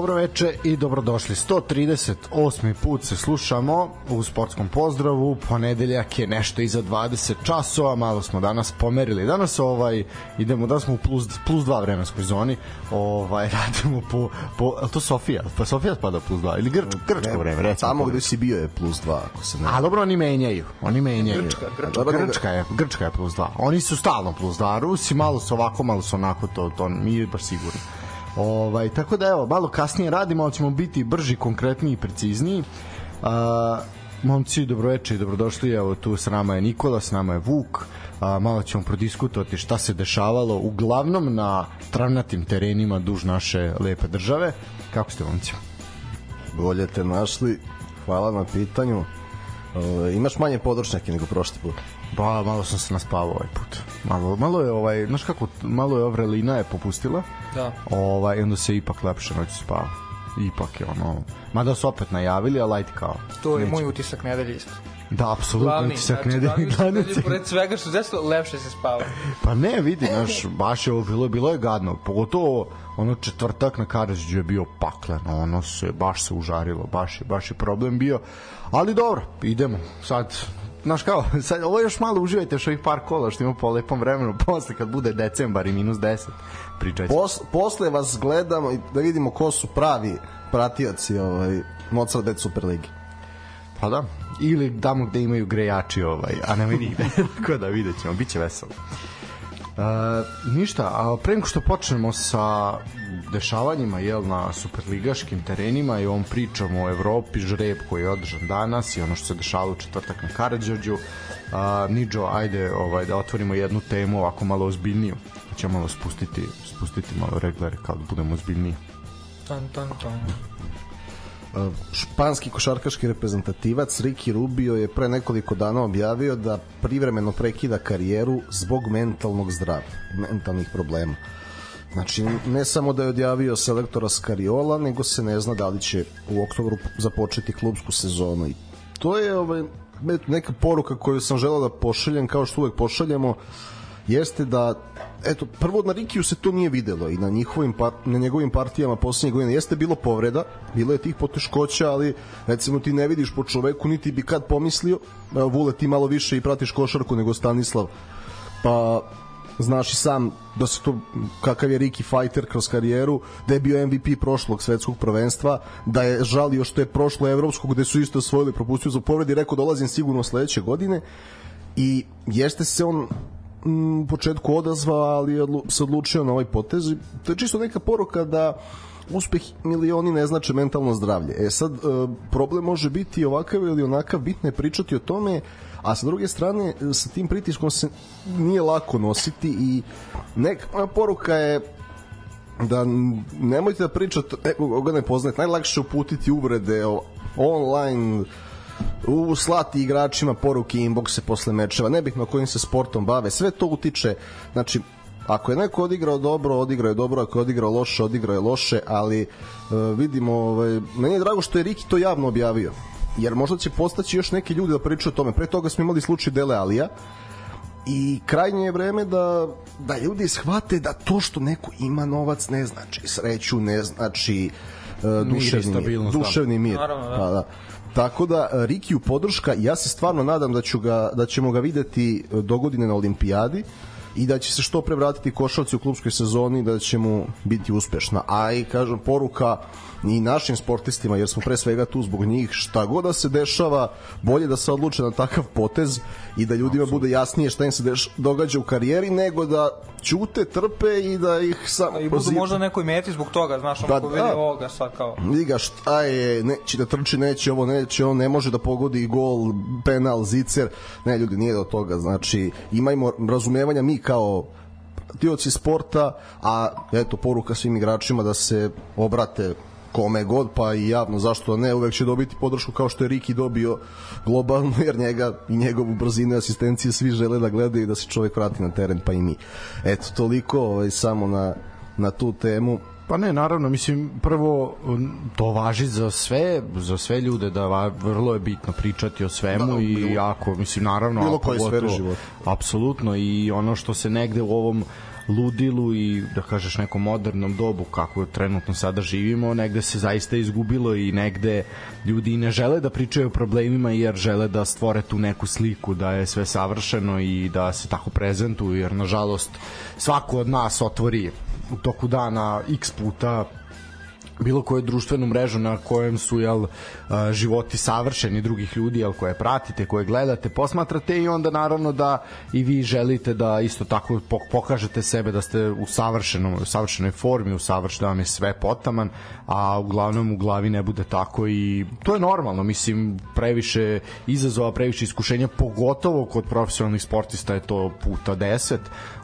Dobro veče i dobrodošli. 138. put se slušamo u sportskom pozdravu. Ponedeljak je nešto iza 20 časova, malo smo danas pomerili. Danas ovaj idemo da smo u plus plus 2 vremenskoj zoni. Ovaj radimo po po al to Sofija, pa Sofija spada plus 2 ili Grč, grčko vreme, recimo. Tamo gde si bio je plus 2, ako se ne. A dobro, oni menjaju. Oni menjaju. Grčka, Grčka. Grčka je, Grčka je plus 2. Oni su stalno plus 2. Rusi malo su ovako, malo su onako, to, to mi baš sigurno. Ovaj, tako da evo, malo kasnije radimo, ali ćemo biti brži, konkretniji i precizniji. A, momci, dobroveče i dobrodošli. Evo, tu s nama je Nikola, s nama je Vuk. A, malo ćemo prodiskutovati šta se dešavalo uglavnom na travnatim terenima duž naše lepe države. Kako ste, momci? Bolje te našli. Hvala na pitanju. E, imaš manje podršnjake nego prošli put. Ba, malo sam se naspavao ovaj put. Malo, malo je ovaj, znaš kako, malo je Avrelina je popustila. Da. Ovaj, onda se ipak lepše noć spava. Ipak je ono, mada su opet najavili, ali ajde kao. To je neće. moj utisak nedelje isto. Da, apsolutno Glavni, utisak znači, nedelje. utisak utisak. pored svega što desilo, lepše se spava. Pa ne, vidi, znaš, baš je ovo bilo, bilo je gadno. Pogotovo ono četvrtak na Karadžiću je bio pakleno, ono se, baš se užarilo, baš je, baš je problem bio. Ali dobro, idemo. Sad, znaš kao, sad, ovo još malo uživajte još ovih par kola što ima po lepom vremenu, posle kad bude decembar i minus 10, pričajte. Pos, posle vas gledamo i da vidimo ko su pravi pratioci ovaj, Mozart Bet Superligi. Pa da, ili tamo gde imaju grejači ovaj, a ne ide. Tako da vidjet ćemo, bit će veselo. E, ništa, a pre nego što počnemo sa dešavanjima jel, na superligaškim terenima i ovom pričamo o Evropi, žreb koji je održan danas i ono što se dešavalo u četvrtak na Karadžorđu. A, Niđo, ajde ovaj, da otvorimo jednu temu ovako malo ozbiljniju. Ćemo malo spustiti, spustiti malo reglere kao da budemo ozbiljniji. Tan, tan, tan. Španski košarkaški reprezentativac Ricky Rubio je pre nekoliko dana objavio da privremeno prekida karijeru zbog mentalnog zdravlja, mentalnih problema. Znači, ne samo da je odjavio selektora Skariola, nego se ne zna da li će u oktobru započeti klubsku sezonu. I to je ovaj, neka poruka koju sam želeo da pošaljem, kao što uvek pošaljemo, jeste da eto prvo na Rikiju se to nije videlo i na njihovim par, na njegovim partijama poslednjih godina jeste bilo povreda, bilo je tih poteškoća, ali recimo ti ne vidiš po čoveku niti bi kad pomislio, evo, Vule ti malo više i pratiš košarku nego Stanislav. Pa znaš i sam da se to kakav je Ricky fighter kroz karijeru, da je bio MVP prošlog svetskog prvenstva, da je žalio što je prošlo evropsko gde su isto osvojili, propustio za povredi, rekao dolazim sigurno sledeće godine i jeste se on u početku odazvao, ali odlu, se odlučio na ovaj potez. To je čisto neka poruka da uspeh milioni ne znače mentalno zdravlje. E sad, e, problem može biti ovakav ili onakav, bitno je pričati o tome, a sa druge strane, e, sa tim pritiskom se nije lako nositi i neka moja poruka je da nemojte da pričate koga ne poznate, najlakše uputiti uvrede online u slati igračima poruke inboxe posle mečeva, nebitno kojim se sportom bave, sve to utiče, znači ako je neko odigrao dobro, odigrao je dobro, ako je odigrao loše, odigrao je loše, ali uh, vidimo, ovaj, meni je drago što je Riki to javno objavio, jer možda će postaći još neki ljudi da pričaju o tome. Pre toga smo imali slučaj Dele Alija, i krajnje je vreme da da ljudi shvate da to što neko ima novac ne znači sreću, ne znači uh, duševni mir, da. duševni mir. Naravno, da. Pa, da. Tako da e, Rikiju podrška, ja se stvarno nadam da ću ga da ćemo ga videti e, dogodine na olimpijadi i da će se što pre vratiti košarci u klubskoj sezoni da će mu biti uspešna. A i kažem poruka i našim sportistima jer smo pre svega tu zbog njih šta god da se dešava bolje da se odluče na takav potez i da ljudima bude jasnije šta im se deš, događa u karijeri nego da ćute, trpe i da ih samo I budu možda nekoj meti zbog toga, znaš, Da, ono ko vidi da. ovoga sad kao. Liga šta je, neće da trči, neće ovo, neće on ne može da pogodi gol, penal, zicer. Ne, ljudi, nije do toga. Znači, imajmo razumevanja mi kao tioci sporta, a eto, poruka svim igračima da se obrate kome god, pa i javno, zašto ne, uvek će dobiti podršku kao što je Riki dobio globalno, jer njega i njegovu brzinu asistencije svi žele da gledaju i da se čovek vrati na teren, pa i mi. Eto, toliko ovaj, samo na, na tu temu. Pa ne, naravno, mislim, prvo to važi za sve, za sve ljude da va, vrlo je bitno pričati o svemu Da, i jako, mislim, naravno, bilo koje sfere života. Apsolutno i ono što se negde u ovom ludilu i da kažeš nekom modernom dobu kako trenutno sada živimo, negde se zaista izgubilo i negde ljudi ne žele da pričaju o problemima jer žele da stvore tu neku sliku da je sve savršeno i da se tako prezentuju jer nažalost svako od nas otvori u toku dana x puta bilo koju društvenu mrežu na kojem su jel životi savršeni drugih ljudi jel koje pratite, koje gledate, posmatrate i onda naravno da i vi želite da isto tako pok- pokažete sebe da ste u savršenom u savršenoj formi, u savršenom da vam je sve potaman, a uglavnom u glavi ne bude tako i to je normalno, mislim previše izazova, previše iskušenja, pogotovo kod profesionalnih sportista je to puta 10,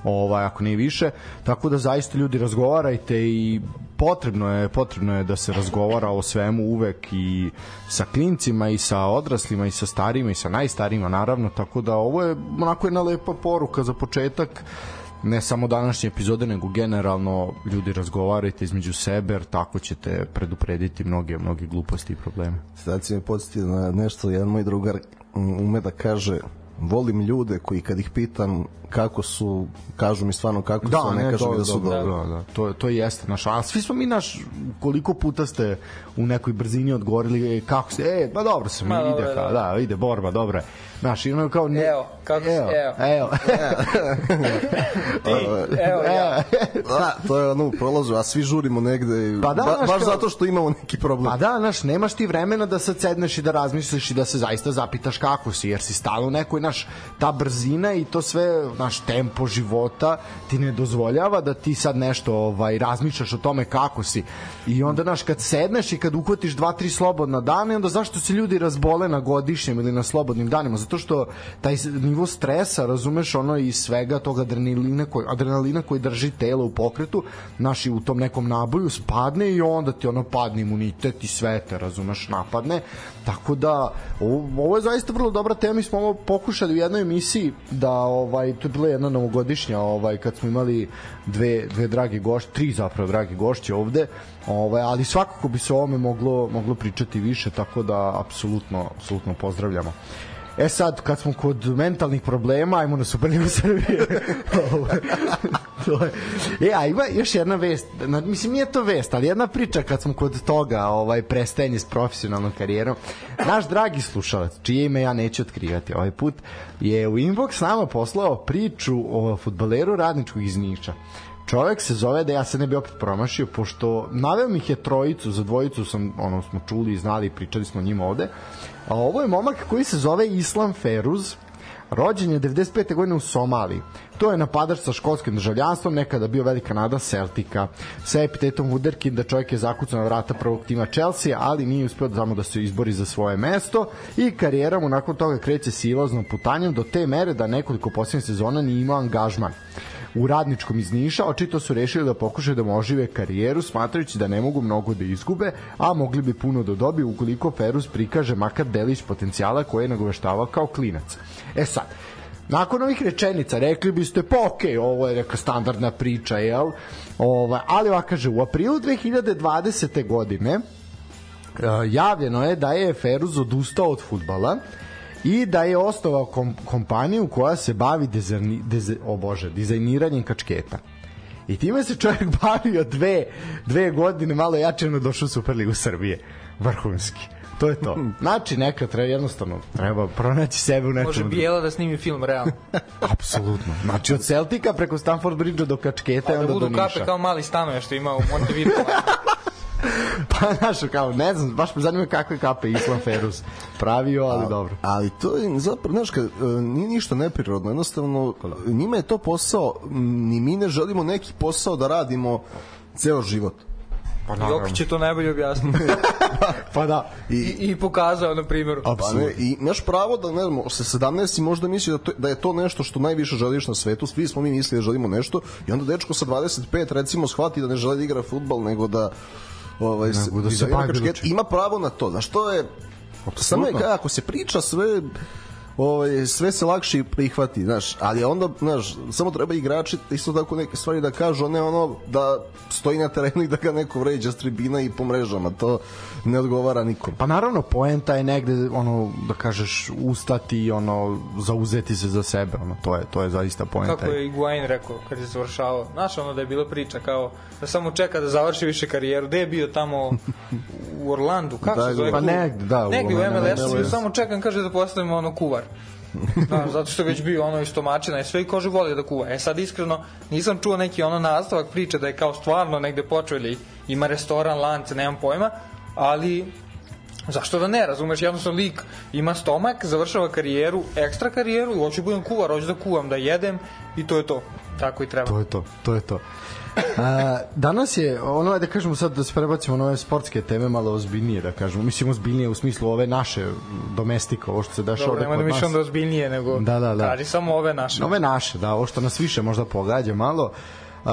ovaj ako ne više. Tako da zaista ljudi razgovarajte i potrebno je potrebno je da se razgovara o svemu uvek i sa klincima i sa odraslima i sa starima i sa najstarijima naravno tako da ovo je onako jedna lepa poruka za početak ne samo današnje epizode nego generalno ljudi razgovarajte između sebe jer tako ćete preduprediti mnoge mnoge gluposti i probleme. Sad si me podsjetio na nešto, jedan moj drugar ume da kaže volim ljude koji kad ih pitam kako su, kažu mi stvarno kako su, a ne, kažu mi da su dobro. Da, da, to, to jeste naš, a svi smo mi naš, koliko puta ste u nekoj brzini odgovorili, e, kako se, e, pa dobro sam, Ma, ide, dobro, da. da, ide borba, dobro je. Znaš, i ono kao... Ne, Evo, kako se- evo, evo. evo. Ti, evo ja. Da, to je ono u prolazu, a svi žurimo negde, Pa da, ba, baš kao- zato što imamo neki problem. Pa da, znaš, nemaš ti vremena da sad sedneš i da razmisliš i da se zaista zapitaš kako si, jer si stalno u nekoj, naš, ta brzina i to sve, naš, tempo života ti ne dozvoljava da ti sad nešto ovaj, razmišljaš o tome kako si. I onda, znaš, kad sedneš i kad uhvatiš dva, tri slobodna dana, i onda zašto se ljudi razbole na godišnjem ili na slobodnim danima? Zato što taj nivo stresa, razumeš, ono i svega tog adrenalina koji, adrenalina koji drži telo u pokretu, naši u tom nekom naboju spadne i onda ti ono padne imunitet i sve te, razumeš, napadne. Tako da, ovo, ovo je zaista vrlo dobra tema, mi smo ovo pokušali u jednoj emisiji da, ovaj, to je bila jedna novogodišnja, ovaj, kad smo imali dve, dve drage gošće, tri zapravo drage gošće ovde, ovaj, ali svakako bi se o ovome moglo, moglo pričati više, tako da apsolutno, apsolutno pozdravljamo. E sad, kad smo kod mentalnih problema, ajmo na Superligu Srbije. To je. e, a ima još jedna vest, na, mislim nije to vest, ali jedna priča kad smo kod toga ovaj prestajanje s profesionalnom karijerom. Naš dragi slušalac, čije ime ja neću otkrivati ovaj put, je u inbox nama poslao priču o futbaleru radničkog iz Niša. Čovek se zove da ja se ne bi opet promašio pošto naveo mi je trojicu, za dvojicu sam ono smo čuli i znali pričali smo o njima ovde. A ovo je momak koji se zove Islam Feruz. Rođen je 95. godine u Somaliji. To je napadač sa školskim državljanstvom, nekada bio velika nada Celtika. Sa epitetom Wunderkind da čovjek je zakucao na vrata prvog tima Chelsea, ali nije uspeo da da se izbori za svoje mesto i karijera mu nakon toga kreće silaznom putanjem do te mere da nekoliko posljednjih sezona nije imao angažman u radničkom iz Niša, očito su rešili da pokušaju da ožive karijeru, smatrajući da ne mogu mnogo da izgube, a mogli bi puno da dobiju ukoliko Ferus prikaže makar delić potencijala koje je nagoveštavao kao klinac. E sad, nakon ovih rečenica rekli biste pa okej, ovo je neka standardna priča, jel? Ovaj, ali ovako kaže, u aprilu 2020. godine Uh, javljeno je da je Feruz odustao od futbala i da je osnovao kom, kompaniju koja se bavi dizajni, dize, o bože, dizajniranjem kačketa. I time se čovjek bavio dve, dve godine, malo jačeno došao u Superligu Srbije. Vrhunski. To je to. Znači, neka treba jednostavno, treba pronaći sebe u nečemu. Može Bijela da snimi film, realno. Apsolutno. Znači, od Celtika preko Stamford Bridge do Kačketa i Pa da onda do budu Niša. kape kao mali stanoje što ima u Montevideo. Pa, znaš, kao, ne znam, baš me zanima kakve kape Islam Ferus pravio, ali dobro. Ali to je zapravo, znaš, kad, e, nije ništa neprirodno, jednostavno njima je to posao, ni mi ne želimo neki posao da radimo ceo život. Pa Jokić će to najbolje objasniti. Pa da. I, I pokazao na primjeru. Pa Apsolutno. ne, i imaš pravo da ne znam, sa 17 možda misli da, to, da je to nešto što najviše želiš na svetu, svi smo mi mislili da želimo nešto i onda dečko sa 25 recimo shvati da ne želi da igra fudbal nego da ovaj, da se ima pravo na to. Znaš, to je samo je ako se priča sve ovaj, sve se lakše prihvati, znaš, ali onda, znaš, samo treba igrači isto tako neke stvari da kažu, a ne ono da stoji na terenu i da ga neko vređa s tribina i po mrežama, to ne odgovara nikom. Pa naravno, poenta je negde, ono, da kažeš, ustati i ono, zauzeti se za sebe, ono, to je, to je zaista poenta. Kako je Iguain rekao kad je završavao. Znaš ono da je bila priča kao da samo čeka da završi više karijeru. Gde je bio tamo u Orlandu? Kako Da, se zove pa negde, da, u Negde u MLS-u. MLS-u. Samo čekam, kaže da postavimo ono kuvar. Da, zato što je već bio ono istomačina i sve i kože voli da kuva. E sad iskreno nisam čuo neki ono nastavak priče da je kao stvarno negde počeo ili ima restoran, lance, nemam pojma, ali Zašto da ne, razumeš, jednostavno lik ima stomak, završava karijeru, ekstra karijeru i hoću budem kuvar, hoću da kuvam, da jedem i to je to. Tako i treba. To je to, to je to. A, danas je, ono da kažemo sad da se prebacimo na ove sportske teme malo ozbiljnije da kažemo, mislim ozbiljnije u smislu ove naše domestike, ovo što se Dobro, ovde kod nas. da ozbiljnije, nego Da, da, da. kaži samo ove naše. Ove naše, da, ovo što nas više možda pogađa malo. Uh,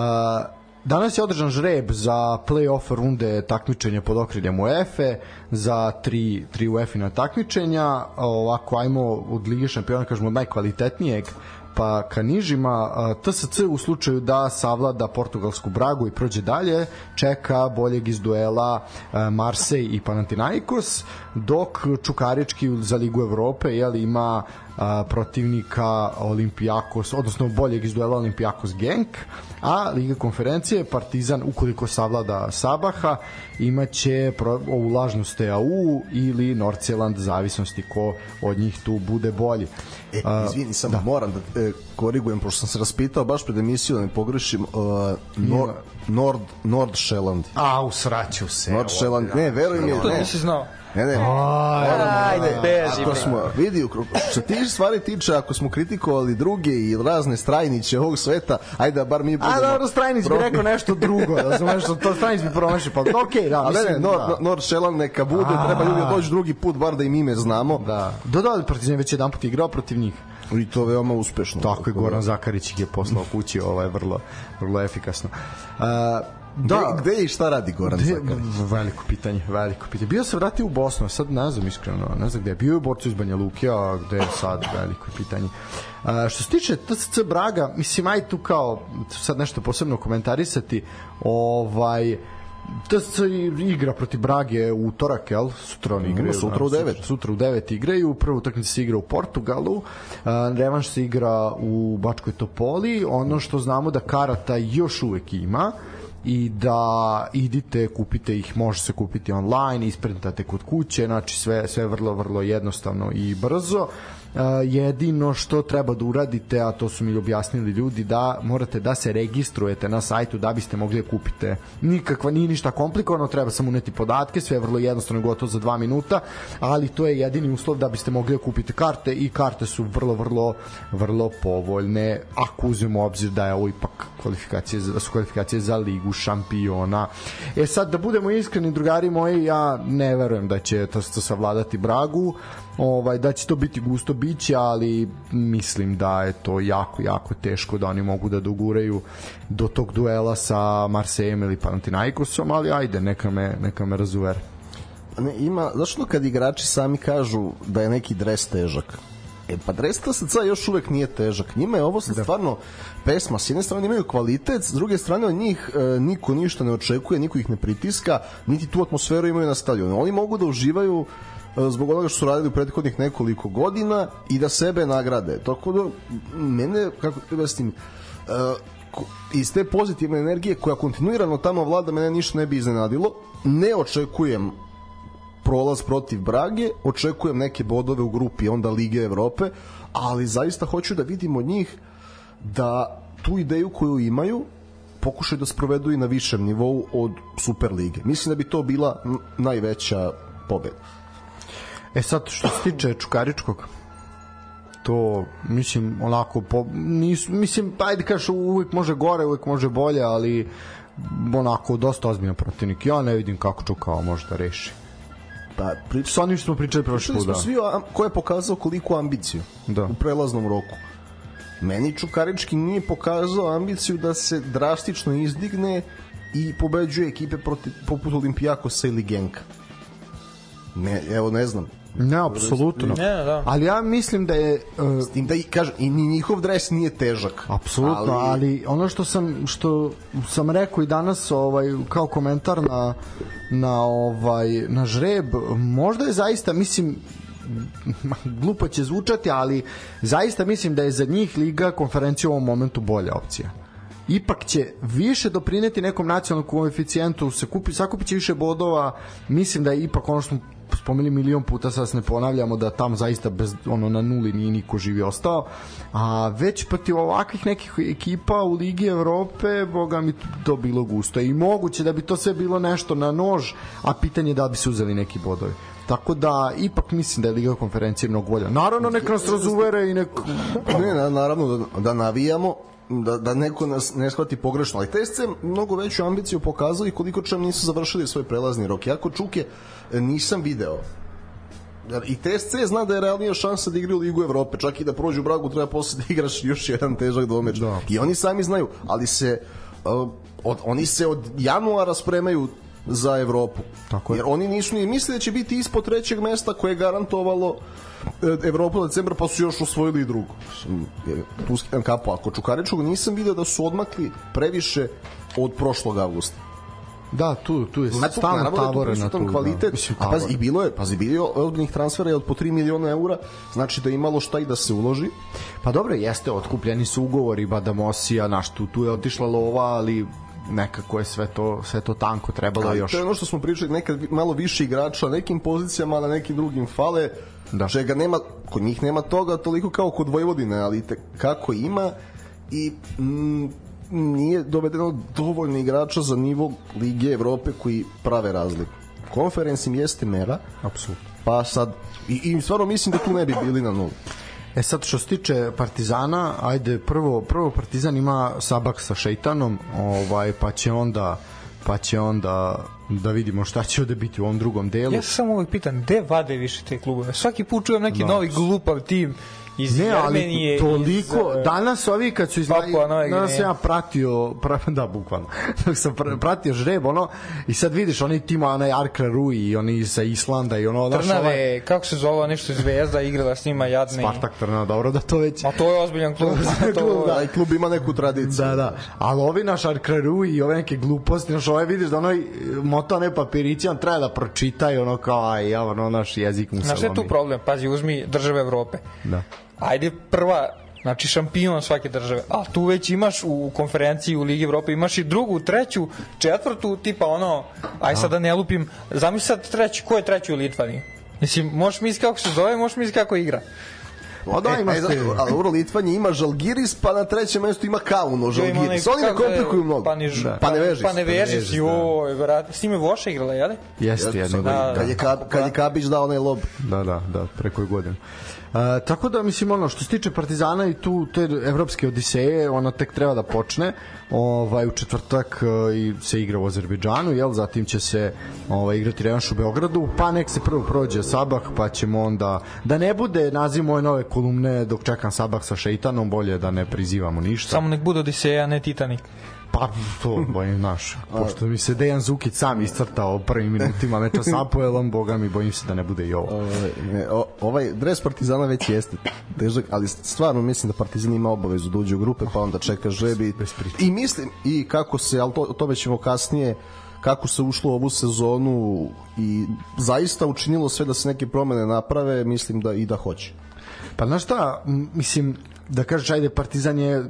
danas je održan žreb za play-off runde takmičenja pod okriljem UEFA za tri, tri UEFA-ina takmičenja. Ovako, ajmo od Lige šampiona, kažemo, najkvalitetnijeg pa ka nižima TSC u slučaju da savlada portugalsku Bragu i prođe dalje čeka boljeg iz duela a, Marseille i Panathinaikos dok Čukarički za Ligu Evrope jel, ima a, protivnika Olimpijakos, odnosno boljeg iz duela Olimpijakos Genk, a Liga konferencije Partizan ukoliko savlada Sabaha imaće pro, ovu lažnu STAU ili Nordsjeland zavisnosti ko od njih tu bude bolji. E, izvini, samo da. moram da e, korigujem, pošto sam se raspitao baš pred emisiju, da ne pogrešim, uh, Nord, Nord, Nordsjælland. A, u sraću se. Nordsjælland, ne, veruj mi, To ne. nisi znao. Ne, ne. Ajde, beži, Ako smo, vidi, što tih stvari tiče, ako smo kritikovali druge i razne strajniće ovog sveta, ajde da bar mi budemo... A dobro, Strajnic bi rekao nešto drugo, razumeš, to Strajnic bi promašio, pa okej, da, A ne, mislim, ne, Nord, da. Nordsjælland neka bude, treba ljudi da dođu drugi put, bar da im ime znamo. Da. Da, da, Partizan već jedan put igrao protiv njih. I to veoma uspešno. Tako je, Goran Zakarić je poslao kući, ovaj, vrlo, vrlo efikasno. Uh, Da. Gde, gde i šta radi Goran Gde- Zakarić? Veliko pitanje, veliko pitanje. Bio se vratio u Bosnu, sad ne znam iskreno, ne znam gde je. Bio je u borcu iz Banja Luke, a gde je sad, veliko je pitanje. A, što se tiče TSC Braga, mislim, aj tu kao, sad nešto posebno komentarisati, ovaj, TSC igra protiv Brage u utorak, jel? Sutra oni igraju. sutra u da, devet. Sutra u 9 igraju, prvu utakmicu se igra u Portugalu, a, revanš se igra u Bačkoj Topoli, ono što znamo da karata još uvek ima, i da idite, kupite ih, može se kupiti online, isprintate kod kuće, znači sve, sve vrlo, vrlo jednostavno i brzo. Jedino što treba da uradite, a to su mi objasnili ljudi, da morate da se registrujete na sajtu da biste mogli da kupite. Nikakva, nije ništa komplikovano, treba samo uneti podatke, sve je vrlo jednostavno gotovo za dva minuta, ali to je jedini uslov da biste mogli da kupite karte i karte su vrlo, vrlo, vrlo povoljne, ako uzmemo obzir da je ovo ipak kvalifikacije, da su kvalifikacije za ligu šampiona. E sad, da budemo iskreni, drugari moji, ja ne verujem da će to savladati Bragu, ovaj, da će to biti gusto biće, ali mislim da je to jako, jako teško da oni mogu da doguraju do tog duela sa Marsejem ili Panathinaikosom, ali ajde, neka me, neka me razuvere. Ne, ima, zašto kad igrači sami kažu da je neki dres težak? E pa dres TSC još uvek nije težak. Njima je ovo sad stvarno pesma. S jedne strane imaju kvalitet, s druge strane od njih e, niko ništa ne očekuje, niko ih ne pritiska, niti tu atmosferu imaju na stadionu. Oni mogu da uživaju zbog onoga što su radili u prethodnih nekoliko godina i da sebe nagrade. Tako da, mene, kako ti objasnim, e, iz te pozitivne energije koja kontinuirano tamo vlada, mene ništa ne bi iznenadilo. Ne očekujem prolaz protiv Brage, očekujem neke bodove u grupi onda Lige Evrope, ali zaista hoću da vidim od njih da tu ideju koju imaju pokušaju da sprovedu i na višem nivou od Super Lige. Mislim da bi to bila najveća pobeda. E sad, što se tiče Čukaričkog, to, mislim, onako, po, nis, mislim, pa ajde kažeš, uvek može gore, uvek može bolje, ali onako, dosta ozbiljan protivnik. Ja ne vidim kako Čukao može da reši. Pa, prič, Sa onim što smo pričali prošli put, da. svi o, ko je pokazao koliko ambiciju Da. u prelaznom roku. Meni Čukarički nije pokazao ambiciju da se drastično izdigne i pobeđuje ekipe protiv, poput Olimpijakosa ili Genka. Ne, evo ne znam. Ne, apsolutno. Ne, da. Ali ja mislim da je uh, S tim da i kažem, i ni njihov dres nije težak. Apsolutno, ali... ali ono što sam što sam rekao i danas ovaj kao komentar na na ovaj na žreb, možda je zaista mislim glupo će zvučati, ali zaista mislim da je za njih liga konferencija u ovom momentu bolja opcija ipak će više doprineti nekom nacionalnom koeficijentu, se kupi, sakupit će više bodova, mislim da je ipak ono što smo spomenuli milion puta, sad ne ponavljamo da tam zaista bez, ono, na nuli nije niko živi ostao, a već protiv ovakvih nekih ekipa u Ligi Evrope, boga mi to bilo gusto i moguće da bi to sve bilo nešto na nož, a pitanje je da bi se uzeli neki bodovi. Tako da ipak mislim da je Liga konferencije mnogo bolja. Naravno nek nas razuvere i nek Ne, na, naravno da, da navijamo, da, da neko nas ne shvati pogrešno, ali TSC mnogo veću ambiciju pokazali koliko čem nisu završili svoj prelazni rok. Jako Čuke e, nisam video I TSC zna da je realnija šansa da igra u Ligu Evrope, čak i da prođu u Bragu treba posle da igraš još jedan težak domeč. Da. I oni sami znaju, ali se uh, od, oni se od januara spremaju za Evropu. Tako je. Jer oni nisu ni mislili da će biti ispod trećeg mesta koje je garantovalo e, Evropu do decembra, pa su još osvojili i drugo. Je, Tu skidam kapu. Ako Čukaričkog nisam video da su odmakli previše od prošlog avgusta. Da, tu, tu je Znači, stalno da je tavore na tu. kvalitet, Da. Mislim, a pazi, i bilo je, pazi, bilo je ozbiljnih transfera i od po 3 miliona eura, znači da je imalo šta i da se uloži. Pa dobro, jeste, otkupljeni su ugovori Badamosija, naš tu, tu je otišla lova, ali nekako je sve to, sve to tanko trebalo Ali još. to je ono što smo pričali, nekad malo više igrača na nekim pozicijama, na nekim drugim fale, Da. čega nema, kod njih nema toga toliko kao kod Vojvodine, ali te, kako ima i mm, nije dovedeno dovoljno igrača za nivo Lige Evrope koji prave razliku. Konferens im jeste mera, Apsolutno. pa sad, i, i stvarno mislim da tu ne bi bili na nulu. E sad što se tiče Partizana, ajde prvo prvo Partizan ima sabak sa Šeitanom, ovaj pa će onda pa će onda da vidimo šta će ovde biti u ovom drugom delu. Ja se samo uvek pitam, gde vade više te klubove? Svaki put čujem neki novi glupav tim iz Ne, ali Armenije. toliko, iz, eh, danas ovi kad su Nove danas ja pratio, pra, da, bukvalno, dok sam pr- pratio žreb, ono, i sad vidiš, oni tima, onaj Arkra Rui, i oni sa Islanda, i ono, znaš, ovaj, Trnave, kako se zove nešto zvezda igrala s njima jadni. Spartak Trnava, dobro da to već... Ma to je ozbiljan klub. to, Da, i klub ima neku tradiciju. Da, da. Ali ovi naš Arkraru i ove neke gluposti, znaš, ovaj vidiš da onoj motane papirići, on treba da pročita i ono kao, aj, ja, ono, naš jezik mu se Znaš šta je tu lomi. problem? Pazi, uzmi države Evrope. Da. Ajde prva, znači šampion svake države, a tu već imaš u konferenciji u Ligi Evrope, imaš i drugu, treću, četvrtu, tipa ono, aj sad da ne lupim, zamisli sad treći, ko je treći u Litvani? Mislim, možeš misliti kako se zove, možeš misliti kako igra. O, da, e, te- e, ali dobro, Litvanje ima Žalgiris, pa na trećem mestu ima Kauno ima Žalgiris. Oni ne je- komplikuju mnogo. Pa, ni, da. Pa ne veži. Pa ne vežiš, da. joj, brate. S njime Voša igrala, jel? Jeste, jedno Da, Kad je, Ka, kad je Kabić dao onaj lob. Da, da, da, preko je godinu. Tako da mislim ono što se tiče Partizana i tu te evropske odiseje ona tek treba da počne ovaj u četvrtak e, i se igra u Azerbejdžanu jel zatim će se ovaj igrati revanš u Beogradu pa nek se prvo prođe Sabah pa ćemo onda da ne bude naziv moje nove kolumne dok čekam Sabah sa Šeitanom bolje da ne prizivamo ništa Samo nek bude Odiseja, ne Titanik. Pa to, bojim naš. Pošto mi se Dejan Zukić sam iscrtao prvim minutima meča sa Apoelom, boga mi bojim se da ne bude i ovo. Ovaj, ne, o, ovaj dres Partizana već jeste težak, ali stvarno mislim da Partizan ima obavezu da uđe u grupe, pa onda čeka žrebi. I mislim, i kako se, ali to, o tome ćemo kasnije, kako se ušlo u ovu sezonu i zaista učinilo sve da se neke promene naprave, mislim da i da hoće. Pa znaš šta, mislim, da kažeš, ajde, Partizan je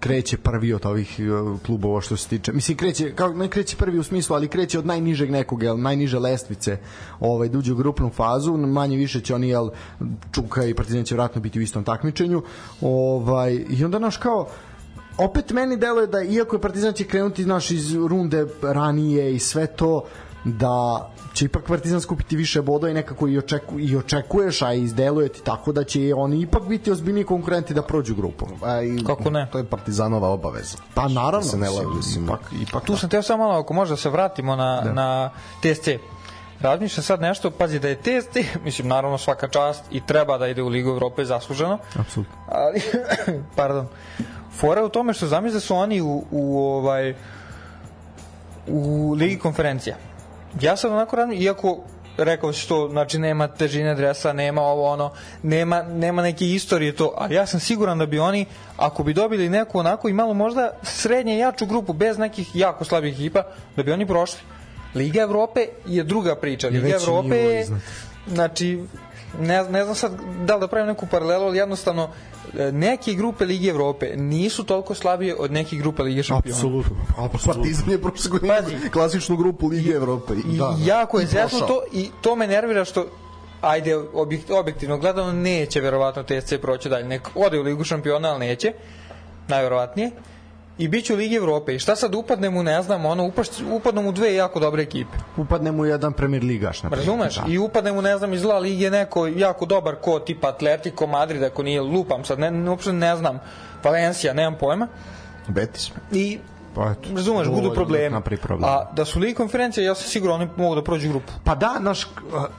kreće prvi od ovih e, klubova što se tiče. Mislim, kreće, kao, ne kreće prvi u smislu, ali kreće od najnižeg nekog, jel, najniže lestvice, ovaj, da uđe u grupnu fazu, manje više će oni, jel, Čuka i Partizan će vratno biti u istom takmičenju, ovaj, i onda, naš, kao, opet meni deluje da iako je Partizan će krenuti naš iz runde ranije i sve to da će ipak Partizan skupiti više bodova i nekako i, očeku, i očekuješ, a izdeluje ti tako da će oni ipak biti ozbiljni konkurenti da prođu grupu. A i, Kako ne? To je Partizanova obaveza. Pa naravno, se ne lažu, mislim. ipak, ipak Tu sam teo samo malo, ako možda se vratimo na, da. na TSC. Razmišljam sad nešto, pazi da je TSC, mislim naravno svaka čast i treba da ide u Ligu Evrope zasluženo, Apsolutno. ali, pardon, fora u tome što zamisli da su oni u, u ovaj, u Ligi konferencija. Ja sam onako radim, iako rekao si to, znači nema težine dresa, nema ovo ono, nema, nema neke istorije to, ali ja sam siguran da bi oni, ako bi dobili neku onako i malo možda srednje jaču grupu, bez nekih jako slabih ekipa, da bi oni prošli. Liga Evrope je druga priča. Liga Evrope je, znači, ne, ne znam sad da li da pravim neku paralelu, ali jednostavno e, neke grupe Lige Evrope nisu toliko slabije od nekih grupe Lige šampiona. Apsolutno. Apsolutno. Partizan je prošle godine klasičnu grupu Lige Evrope. I Da, da. jako je prošao. to i to me nervira što ajde objekt, objektivno gledano neće verovatno TSC proći dalje. Nek ode u Ligu šampiona, ali neće. Najverovatnije. I bit će u Ligi Evrope. I šta sad upadne mu, ne znam, ono, upaš, upadne mu dve jako dobre ekipe. Upadne mu jedan premier ligaš. Na primjer. Razumeš? Da. I upadne mu, ne znam, iz zla lige neko jako dobar ko tipa Atletico Madrid, ako nije lupam sad, ne, ne, uopšte ne znam, Valencija, nemam pojma. Betis. I Pa eto, razumeš, budu problemi. napravi problem. A da su Ligi konferencije, ja sam siguran oni mogu da prođu grupu. Pa da, naš,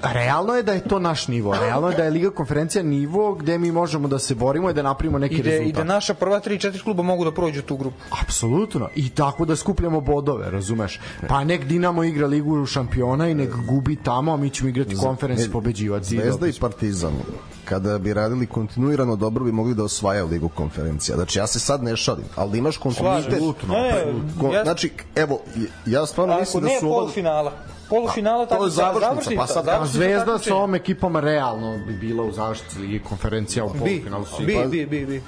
realno je da je to naš nivo. Realno je da je Liga konferencija nivo gde mi možemo da se borimo i da napravimo neki I da, rezultat. I da naša prva 3-4 kluba mogu da prođu tu grupu. Apsolutno. I tako da skupljamo bodove, razumeš? Pa nek Dinamo igra ligu šampiona i nek gubi tamo, a mi ćemo igrati konferenci ne, pobeđivati. Zvezda i Partizan kada bi radili kontinuirano dobro bi mogli da osvajaju ligu konferencija. Znači ja se sad ne šalim, ali da imaš kontinuitet. Slažem se. Ne, ne, Ko- ja- Znači, evo, ja stvarno Ako mislim da su ovo... polufinala. Polufinala, to tako je završnica, pa sad- A Zvezda sa ovom ekipom realno bi bila u zaštiti Lige konferencija u Bi, polufinalu. bi, ipak- bi, bi, bi.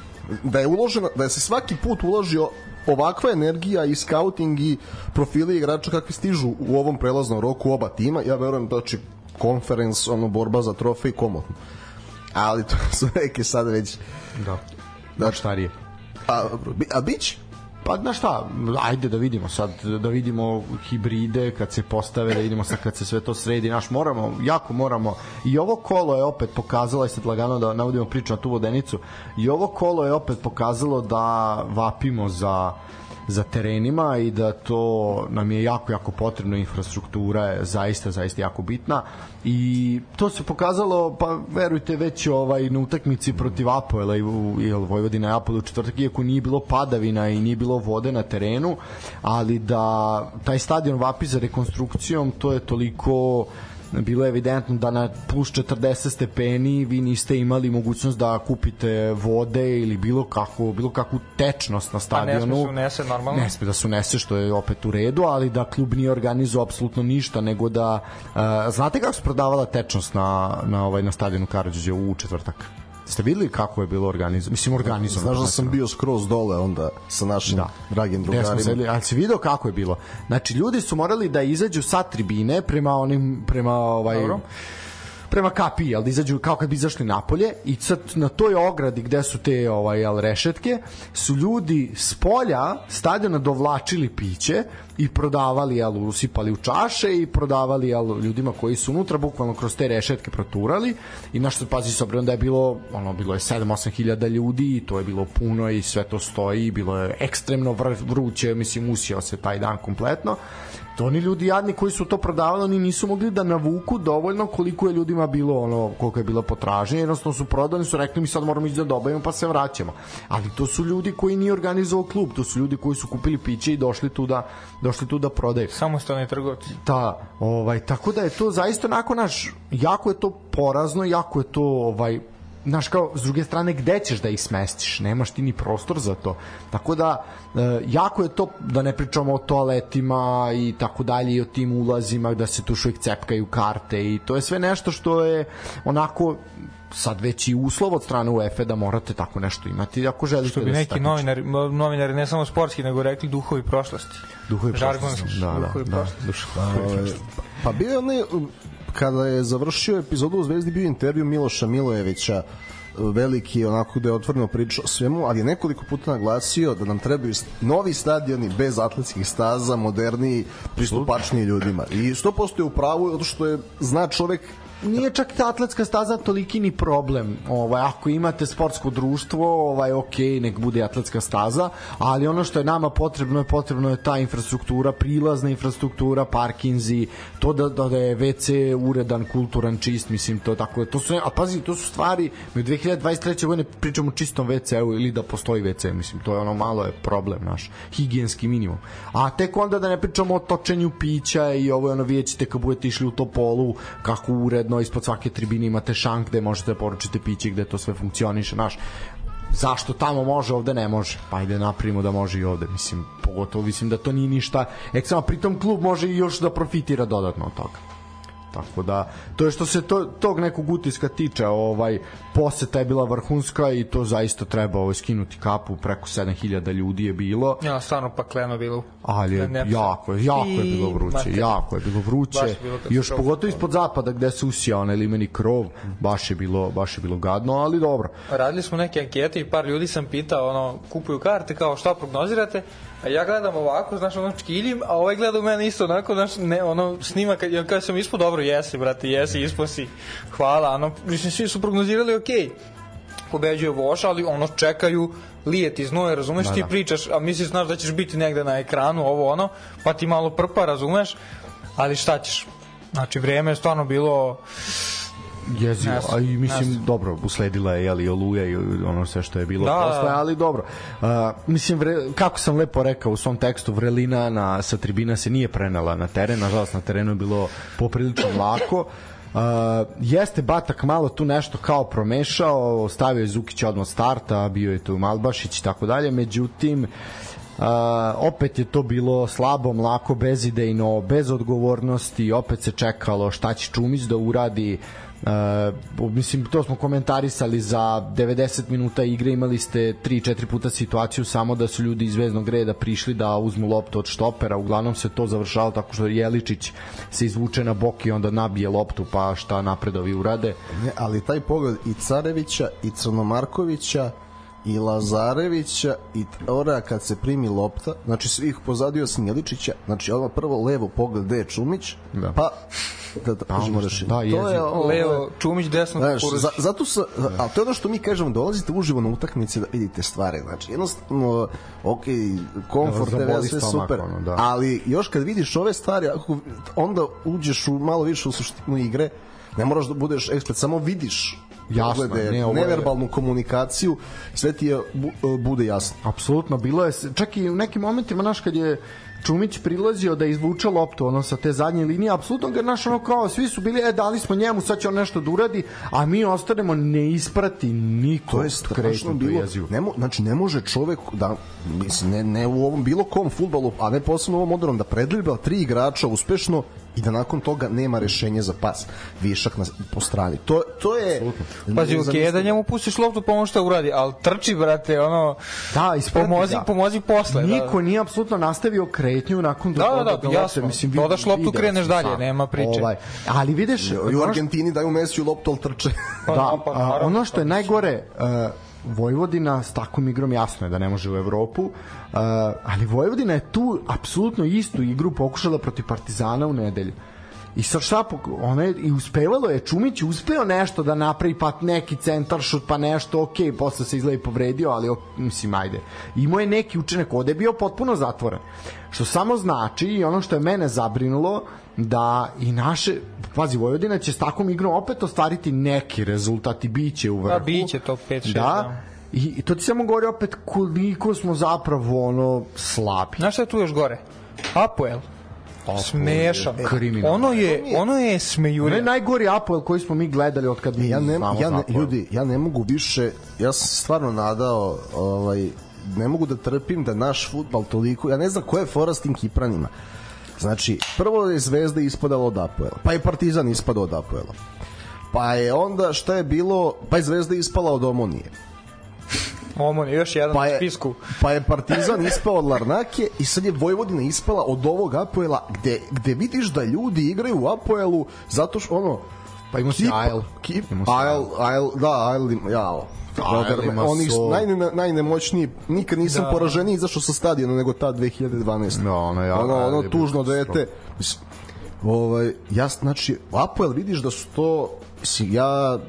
da je uložena, da je se svaki put uložio ovakva energija i scouting i profili igrača kakvi stižu u ovom prelaznom roku oba tima, ja verujem da će konferens, ono, borba za trofej komotno. Ali to su neke sad već... Da. Da, štarije. A, bi- a bić? Pa znaš šta, ajde da vidimo sad, da vidimo hibride kad se postave, da vidimo sad kad se sve to sredi, naš moramo, jako moramo, i ovo kolo je opet pokazalo, i sad lagano da navodimo priču na tu vodenicu, i ovo kolo je opet pokazalo da vapimo za za terenima i da to nam je jako, jako potrebno. Infrastruktura je zaista, zaista jako bitna. I to se pokazalo pa verujte već ovaj na utakmici protiv Apoela i Vojvodina je Apol u četvrtak iako nije bilo padavina i nije bilo vode na terenu ali da taj stadion vapi za rekonstrukcijom to je toliko bilo je evidentno da na plus 40 stepeni vi niste imali mogućnost da kupite vode ili bilo kako bilo kakvu tečnost na Pa ne sme stadionu se unese normalno. ne sme da se unese što je opet u redu ali da klub nije organizovao apsolutno ništa nego da uh, znate kako su prodavala tečnost na, na, ovaj, na stadionu Karadžiđe u četvrtak Ste videli kako je bilo organizovano? Mislim, organizovano. Znaš da sam bio skroz dole onda sa našim da. dragim drugarima. sedeli, ali si video kako je bilo? Znači, ljudi su morali da izađu sa tribine prema onim, prema ovaj... Dobro prema kapiji, jel, da izađu kao kad bi izašli napolje i sad na toj ogradi gde su te ovaj, jel, rešetke su ljudi s polja stadiona dovlačili piće i prodavali, jel, usipali u čaše i prodavali jel, ljudima koji su unutra bukvalno kroz te rešetke proturali. I na što pazi s obzirom da je bilo ono bilo je 7-8 hiljada ljudi i to je bilo puno i sve to stoji bilo je ekstremno vr vruće mislim usio se taj dan kompletno to oni ljudi jadni koji su to prodavali oni nisu mogli da navuku dovoljno koliko je ljudima bilo ono koliko je bilo potražnje jednostavno su prodali su rekli mi sad moramo ići da dobavimo pa se vraćamo ali to su ljudi koji nije organizovao klub to su ljudi koji su kupili piće i došli tu da došli tu da prodaju Samostalni trgovci. Da, ovaj, tako da je to zaista onako naš, jako je to porazno, jako je to ovaj, znaš kao, s druge strane, gde ćeš da ih smestiš? Nemaš ti ni prostor za to. Tako da, e, jako je to, da ne pričamo o toaletima i tako dalje, i o tim ulazima, da se tu uvijek cepkaju karte i to je sve nešto što je onako sad već i uslov od strane UEFA da morate tako nešto imati ako želite Što bi da neki novinari, novinari ne samo sportski, nego rekli duhovi prošlosti. duhovi prošlosti. da, da, da, prošlosti. duš- Pa bio je onaj, um, kada je završio epizodu u Zvezdi bio intervju Miloša Milojevića veliki onako da je otvoreno pričao o svemu, ali je nekoliko puta naglasio da nam trebaju novi stadioni bez atletskih staza, moderniji, pristupačniji ljudima. I 100% je u pravu, zato što je zna čovek nije čak ta atletska staza toliki ni problem. Ovaj ako imate sportsko društvo, ovaj ok, nek bude atletska staza, ali ono što je nama potrebno je potrebno je ta infrastruktura, prilazna infrastruktura, parkinzi, to da da, da je WC uredan, kulturan, čist, mislim to tako. To su a pazi, to su stvari mi u 2023. godine pričamo o čistom WC-u ili da postoji WC, mislim to je ono malo je problem naš, higijenski minimum. A tek onda da ne pričamo o točenju pića i ovo je ono vidjet ćete kad budete išli u Topolu kako uredno ispod svake tribine imate šank gde možete da poručite piće gde to sve funkcioniše, naš zašto tamo može, ovde ne može. Pa ajde napravimo da može i ovde. Mislim, pogotovo mislim da to nije ništa. Eksama, pritom klub može i još da profitira dodatno od toga. Tako da, to je što se to, tog nekog utiska tiče, ovaj, poseta je bila vrhunska i to zaista treba ovaj, skinuti kapu, preko 7000 ljudi je bilo. Ja, stvarno pakleno bilo. Ali je, Ne- jako, jako je bilo vruće, mater. jako je bilo vruće. Je bilo. Još pogotovo ispod zapada gde se usija onaj limeni krov, baš je bilo, baš je bilo gadno, ali dobro. Radili smo neke ankete i par ljudi sam pitao, ono, kupuju karte, kao šta prognozirate, a ja gledam ovako, znaš, ono čkiljim, a ovaj gleda u mene isto onako, znaš, ne, ono, snima, kad, ja kad sam ispod, dobro, jesi, brate, jesi, ispod si, hvala, ono, mislim, svi su prognozirali, okej, pobeđuje Voš, ali ono čekaju lijet iz noje, razumeš, Da, ti da. pričaš, a misliš, znaš da ćeš biti negde na ekranu, ovo ono, pa ti malo prpa, razumeš, ali šta ćeš? Znači, vrijeme je stvarno bilo jezivo, a i mislim jasno. dobro, usledila je jeli oluja i ono sve što je bilo Da, posle, ali dobro. Uh, mislim vre, kako sam lepo rekao u svom tekstu, vrelina na sa tribina se nije prenela na teren, nažalost na terenu je bilo poprilično lako. Uh, jeste Batak malo tu nešto kao promešao, stavio je Zukić odmah od starta, bio je tu Malbašić i tako dalje, međutim Uh, opet je to bilo slabo, mlako, bezidejno, bez odgovornosti, opet se čekalo šta će Čumić da uradi. Uh, mislim, to smo komentarisali za 90 minuta igre, imali ste 3-4 puta situaciju samo da su ljudi iz Zvezdnog reda prišli da uzmu loptu od štopera, uglavnom se to završalo tako što Jeličić se izvuče na bok i onda nabije loptu, pa šta napredovi urade. Ne, ali taj pogled i Carevića i Crnomarkovića i Lazarevića i Ora kad se primi lopta, znači svih pozadio sam Jeličića, znači ono prvo levo pogled gde je Čumić, Da. pa da, da kažemo rešenje. da, to je ovo- Leo Čumić, desno Znaš, za, zato sa, a to je ono što mi kažemo, dolazite uživo na utakmice da vidite stvari, znači jednostavno, ok, komfort Da TV, sve super, ono, da. ali još kad vidiš ove stvari, ako, onda uđeš u malo više u suštinu igre, ne moraš da budeš ekspert, samo vidiš Jasno, ne, ovo je- neverbalnu komunikaciju, sve ti je, bu, bude jasno. Apsolutno, bilo je, čak i u nekim momentima, naš, kad je Čumić prilazio da izvuče loptu ono sa te zadnje linije, apsolutno ga naš ono kao svi su bili, e dali smo njemu, sad će on nešto da uradi, a mi ostanemo ne isprati niko To je strašno bilo. Ne mo, znači ne može čovek da mislim ne ne u ovom bilo kom fudbalu, a ne posebno u ovom modernom da predriblja tri igrača uspešno i da nakon toga nema rešenje za pas. Višak na, po strani. To to je Pazi, ok, nezamislivo. da njemu pustiš loptu pa on šta uradi, ali trči, brate, ono, Da, isprati pomozi, ga. pomozi posle. Niko da. nije apsolutno nastavio kretnju nakon Da, da, da, lopte, jasno. vidi- Dodaš loptu, video kreneš dalje, sam. nema priče. Ovaj, ali vidiš, I u Argentini daju Mesiju loptu, al trče. Pa, da, pa, a, naravno, ono što je pa, najgore uh, Vojvodina s takvom igrom jasno je da ne može u Evropu uh, ali Vojvodina je tu apsolutno istu igru pokušala protiv Partizana u nedelju I sad šta, ona je, i uspevalo je, Čumić je uspeo nešto da napravi, pa neki centar šut, pa nešto, ok, posle se izgleda i povredio, ali ok, mislim, ajde. Imao je neki učinak, ovde je bio potpuno zatvoren. Što samo znači, i ono što je mene zabrinulo, da i naše, pazi, Vojvodina će s takvom igrom opet ostvariti neki rezultat i biće u vrhu. Da, biće to 5-6, Da, da. I, I to ti samo govori opet koliko smo zapravo ono slabi. Znaš šta je tu još gore? Apoel. Smešan. kriminalno. Ono je, ono je Ono je smejurija. najgori Apoel koji smo mi gledali od kad mi ja ne, znamo ja ne, Apoel. ljudi, ja ne mogu više, ja sam se stvarno nadao, ovaj, ne mogu da trpim da naš futbal toliko, ja ne znam ko je fora s tim Kipranima. Znači, prvo je Zvezda ispadala od Apoela, pa je Partizan ispadao od Apoela. Pa je onda šta je bilo, pa je Zvezda ispala od Omonije. Omon je još jedan Pa je, spisku. pa je Partizan ispao od Larnake i sad je Vojvodina ispala od ovog Apoela gde, gde vidiš da ljudi igraju u Apoelu zato što ono Pa imao si Ajl. Kip, Ajl, Ajl, da, im- jao. Oni su najne, najnemoćniji, nikad nisam Da. poraženiji izašao sa stadiona nego ta 2012. Da, ono, ja, ono, ono tužno dete. Ovaj, ja, znači, Apoel vidiš da su to, mislim, ja,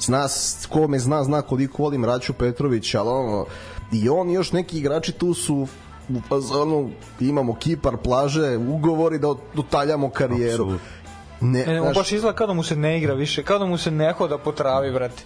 zna, ko me zna, zna koliko volim Raću Petrovića, ali ono, i on i još neki igrači tu su u fazonu imamo kipar plaže, ugovori da dotaljamo karijeru. Apsolutno. Ne, Ne, on baš izgleda kao da mu se ne igra više, kao da mu se ne hoda po travi, brate.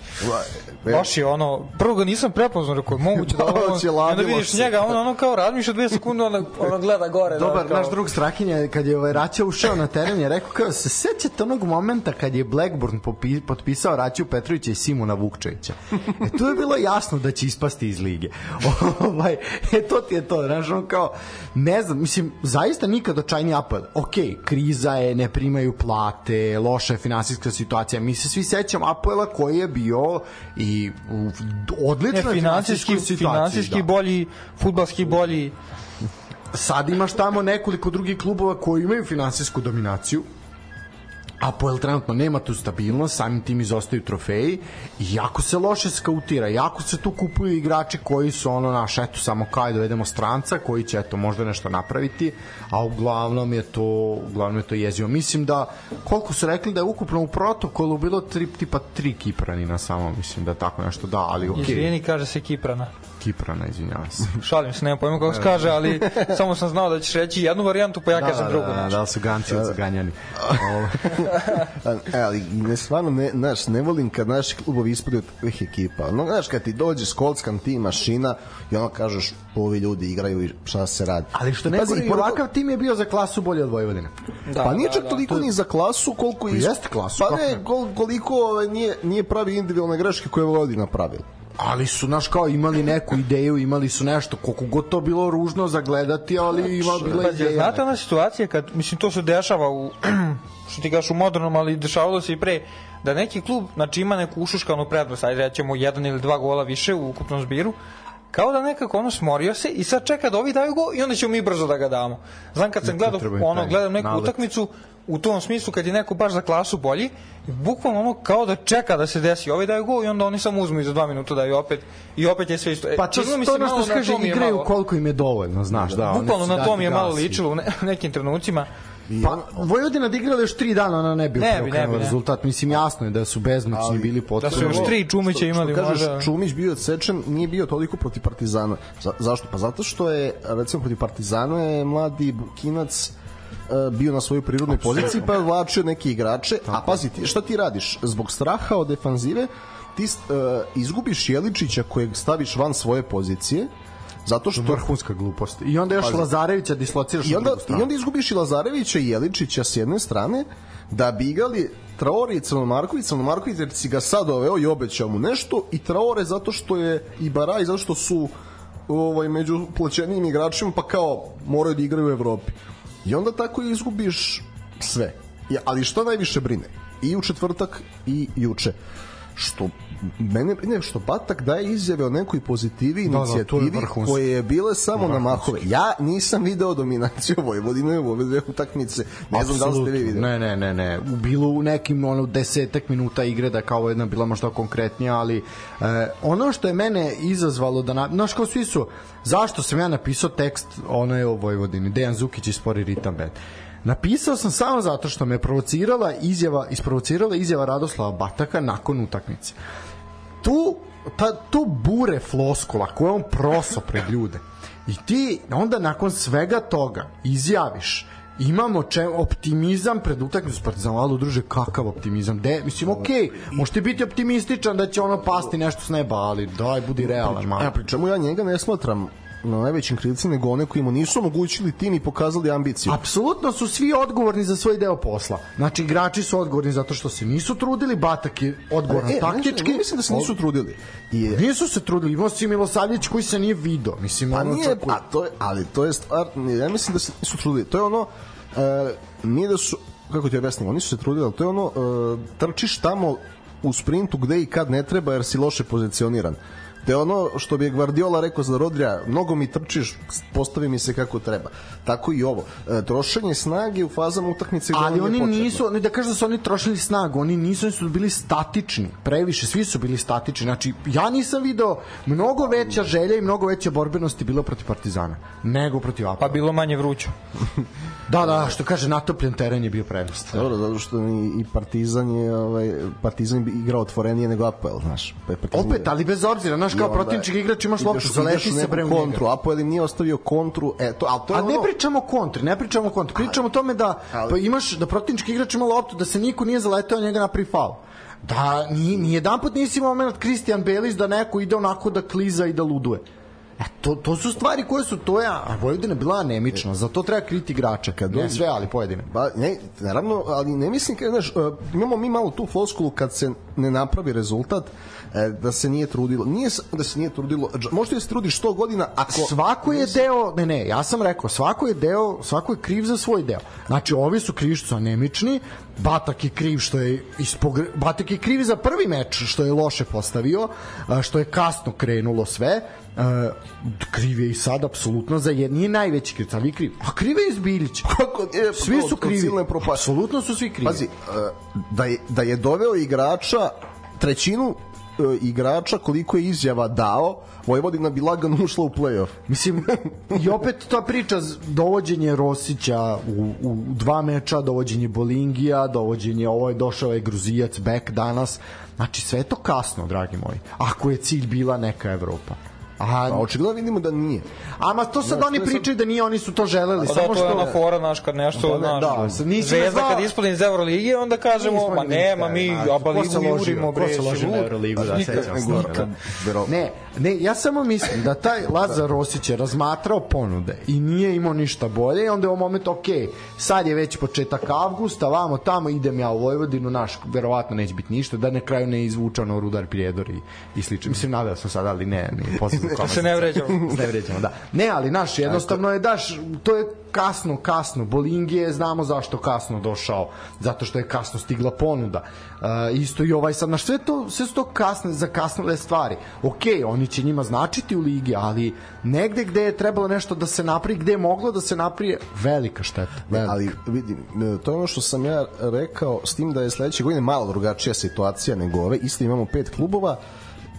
e, Baš je ono, prvo ga nisam prepoznao, rekao, moguće da ovo, onda vidiš se. njega, on ono kao razmišlja dve sekunde, ono, ono gleda gore. Dobar, da, kao, naš drug Strahinja, kad je ovaj Raća ušao na teren, je rekao kao, se sećate onog momenta kad je Blackburn popi, potpisao Raću Petrovića i Simona Vukčevića. E, tu je bilo jasno da će ispasti iz lige. ovaj, e, to ti je to, znaš, ono kao, ne znam, mislim, zaista nikad očajni apel. Ok, kriza je, ne primaju plate, loša je finansijska situacija. Mi se svi sećamo Apoela koji je bio i u odličnoj finansijskoj situaciji. finansijski da. bolji, futbalski bolji, sad imaš tamo nekoliko drugih klubova koji imaju finansijsku dominaciju Apoel trenutno nema tu stabilnost, samim tim izostaju trofeji i jako se loše skautira, jako se tu kupuju igrači koji su ono naš, eto samo kao je dovedemo stranca koji će eto možda nešto napraviti, a uglavnom je to uglavnom je to jezivo. Mislim da koliko su rekli da je ukupno u protokolu bilo tri, tipa tri Kipranina samo, mislim da tako nešto da, ali okej, okay. kaže se Kiprana. Kiprana, izvinjavam se. Šalim se, nemam pojma kako se kaže, ali samo sam znao da ćeš reći jednu varijantu, pa ja kažem drugu. Da, da, znači. da, su ganci od zaganjani. Ovo. E, ali ne, stvarno ne, znaš, ne volim kad naši klubovi ispade od takvih ekipa. No, znaš, kad ti dođe skolskan tim mašina i ono kažeš, ovi ljudi igraju i šta se radi. Ali što ne pazi, i ovakav tim je bio za klasu bolji od Vojvodine. Da, pa nije da, čak da. toliko ni za klasu koliko i jeste klasu, Pa ne, ne? kol, koliko ovaj, nije, nije pravi individualne greške koje je Vojvodina pravila. Ali su, naš kao, imali neku ideju, imali su nešto, koliko god to bilo ružno za gledati, ali ima bila ideja. znate ona situacija kad, mislim, to se dešava u, što ti kažeš u modernom, ali dešavalo se i pre, da neki klub, znači ima neku ušuškanu prednost, ajde rećemo jedan ili dva gola više u ukupnom zbiru, kao da nekako ono smorio se i sad čeka da ovi daju gol i onda ćemo mi brzo da ga damo. Znam kad sam gledao, ono, gledam neku nalet. utakmicu, u tom smislu kad je neko baš za klasu bolji, bukvalno ono kao da čeka da se desi, ovi daju gol i onda oni samo uzmu i za dva minuta daju opet i opet je sve isto. E, Pa to, mi to se ono što kaže, to igraju malo- koliko im je dovoljno, znaš, da. Bukvalno na to mi je malo ličilo u ne, nekim trenucima. Pa, Vojvodina da igrala još tri dana, ona ne bi Ne bi, ne bi, ne. rezultat. Mislim, jasno je da su bezmoćni Ali- bili Da potpuno. su još tri Čumića imali što kažeš, možda. Čumić bio odsečen, nije bio toliko protiv Partizana. Za, zašto? Pa zato što je, recimo, protiv Partizana je mladi Bukinac bio na svojoj prirodnoj poziciji pa je odvlačio neke igrače. A pazi šta ti radiš? Zbog straha od defanzive ti uh, izgubiš Jeličića kojeg staviš van svoje pozicije zato što vrhunska glupost. I onda još Pazi. Lazarevića dislociraš i onda, i onda izgubiš i Lazarevića i Jeličića s jedne strane da bi igrali Traore i Crnomarković Crnomarković jer si ga sad doveo i obećao mu nešto i Traore zato što je i Baraj zato što su ovaj, među plaćenijim igračima pa kao moraju da igraju u Evropi i onda tako izgubiš sve. Ja, ali što najviše brine? I u četvrtak i juče. Što mene brine što Batak daje izjave o nekoj pozitivi Da, da, inicijativi vrhunsko. koje je bile samo na mahove. Ja nisam video dominaciju Vojvodine u ove dve utakmice. Ne znam da li ste vi videli. Ne, ne, ne, ne. Bilo u nekim ono desetak minuta igre da kao jedna bila možda konkretnija, ali e, ono što je mene izazvalo da na, znaš kao svi su zašto sam ja napisao tekst ono je o Vojvodini, Dejan Zukić i spori ritam band. Napisao sam samo zato što me provocirala izjava, isprovocirala izjava Radoslava Bataka nakon utakmice. Tu ta, tu bure floskula koje on proso pred ljude i ti onda nakon svega toga izjaviš imamo če, optimizam pred utakmicu s Partizanom, ali druže, kakav optimizam? De, mislim, okej, okay, možete biti optimističan da će ono pasti nešto s neba, ali daj, budi realan. Ja, pri čemu ja njega ne smatram na najvećim krivci nego one koji mu nisu omogućili tim i pokazali ambiciju. Apsolutno su svi odgovorni za svoj deo posla. Znači, igrači su odgovorni zato što se nisu trudili, Batak je odgovoran E, taktički. ne, mislim da se nisu trudili. I, Nisu se trudili, imao si Milosavljević koji se nije video. Mislim, Pa ono nije, čak- a to je, ali to je stvar, ja mislim da se nisu trudili. To je ono, e, nije da su, kako ti objasnim, oni su se trudili, ali to je ono, e, trčiš tamo u sprintu gde i kad ne treba jer si loše pozicioniran. Te ono što bi je Guardiola rekao za Rodrija, mnogo mi trčiš, postavi mi se kako treba. Tako i ovo. E, trošenje snage u fazama utakmice ali oni početno. nisu, ne da kažu da su oni trošili snagu, oni nisu, oni su bili statični, previše, svi su bili statični. Znači, ja nisam video mnogo veća želja i mnogo veća borbenost je bilo protiv Partizana nego protiv Apoela. Pa bilo manje vruće. Da, da, što kaže, natopljen teren je bio prednost. Dobro, zato što i, i Partizan je ovaj Partizan bi igrao otvorenije nego Apoel, znaš. Pa je Opet, ali bez obzira, znaš, kao protivnički igrač imaš loptu, zaleti se bre kontru. Apoel im nije ostavio kontru, e, to, ali to je A ne ono- pričamo o kontri, ne pričamo kontri, pričamo o tome da Ali- pa imaš da protivnički igrač ima loptu, da se niko nije zaleteo njega na faul. Da ni ni jedan put nisi imao moment Christian Belis da neko ide onako da kliza i da luduje. E, to, to su stvari koje su to je, a Vojvodina bila anemična, za to treba kriti igrača, kad ne sve, ali pojedine. Ba, ne, naravno, ali ne mislim kad, znaš, uh, imamo mi malo tu floskulu kad se ne napravi rezultat e, da se nije trudilo. Nije da se nije trudilo. Možda da se trudiš 100 godina ako svako je deo, ne ne, ja sam rekao, svako je deo, svako je kriv za svoj deo. Znači, ovi su krivi što su anemični, Batak je kriv što je ispogre... Batak je kriv za prvi meč što je loše postavio, što je kasno krenulo sve. a, kriv je i sad apsolutno za jed... nije najveći kriv, ali je kriv. A kriv je Izbiljić. Kako je, Svi su krivi. Apsolutno su svi krivi. Pazi, e, da je, da je doveo igrača trećinu e, igrača koliko je izjava dao, Vojvodina bi lagano ušla u play-off. Mislim, i opet ta priča, dovođenje Rosića u, u dva meča, dovođenje Bolingija, dovođenje, ovo je došao je Gruzijac, Bek danas, znači sve je to kasno, dragi moji, ako je cilj bila neka Evropa. A, A očigledno vidimo da nije. ama to sad Znaš, oni to je pričaju da nije, oni su to želeli, Pa da, samo to je što... ona fora, naš, kad nešto, Da, znaš, da, sad nisi Zvezda zvao- kad ispadne iz Euroligije, onda kažemo, ma nema, mi aba ko se ligu ložio, jurimo, ko bre, se ložio si na. Euroligu, da, sećam se Ne, ne, ja samo mislim da taj Lazar Rosić je razmatrao ponude i nije imao ništa bolje i onda je u momentu, ok, sad je već početak avgusta, vamo tamo idem ja u Vojvodinu, naš, verovatno neće biti ništa, da na kraju ne izvuča ono Rudar Prijedor i, i slično. Mislim, nadao sam sad, ali ne, ne, posledno Da se ne vređamo. ne vređamo, da. Ne, ali naš, jednostavno je daš, to je kasno, kasno. Bolingije, znamo zašto kasno došao, zato što je kasno stigla ponuda. Uh, isto i ovaj sad, na sve to, sve su to kasne, zakasnile stvari. Ok, oni će njima značiti u ligi, ali negde gde je trebalo nešto da se napravi, gde je moglo da se napravi, velika šteta. Velika. ali vidim, e, to je ono što sam ja rekao s tim da je sledeće godine malo drugačija situacija nego ove, isto imamo pet klubova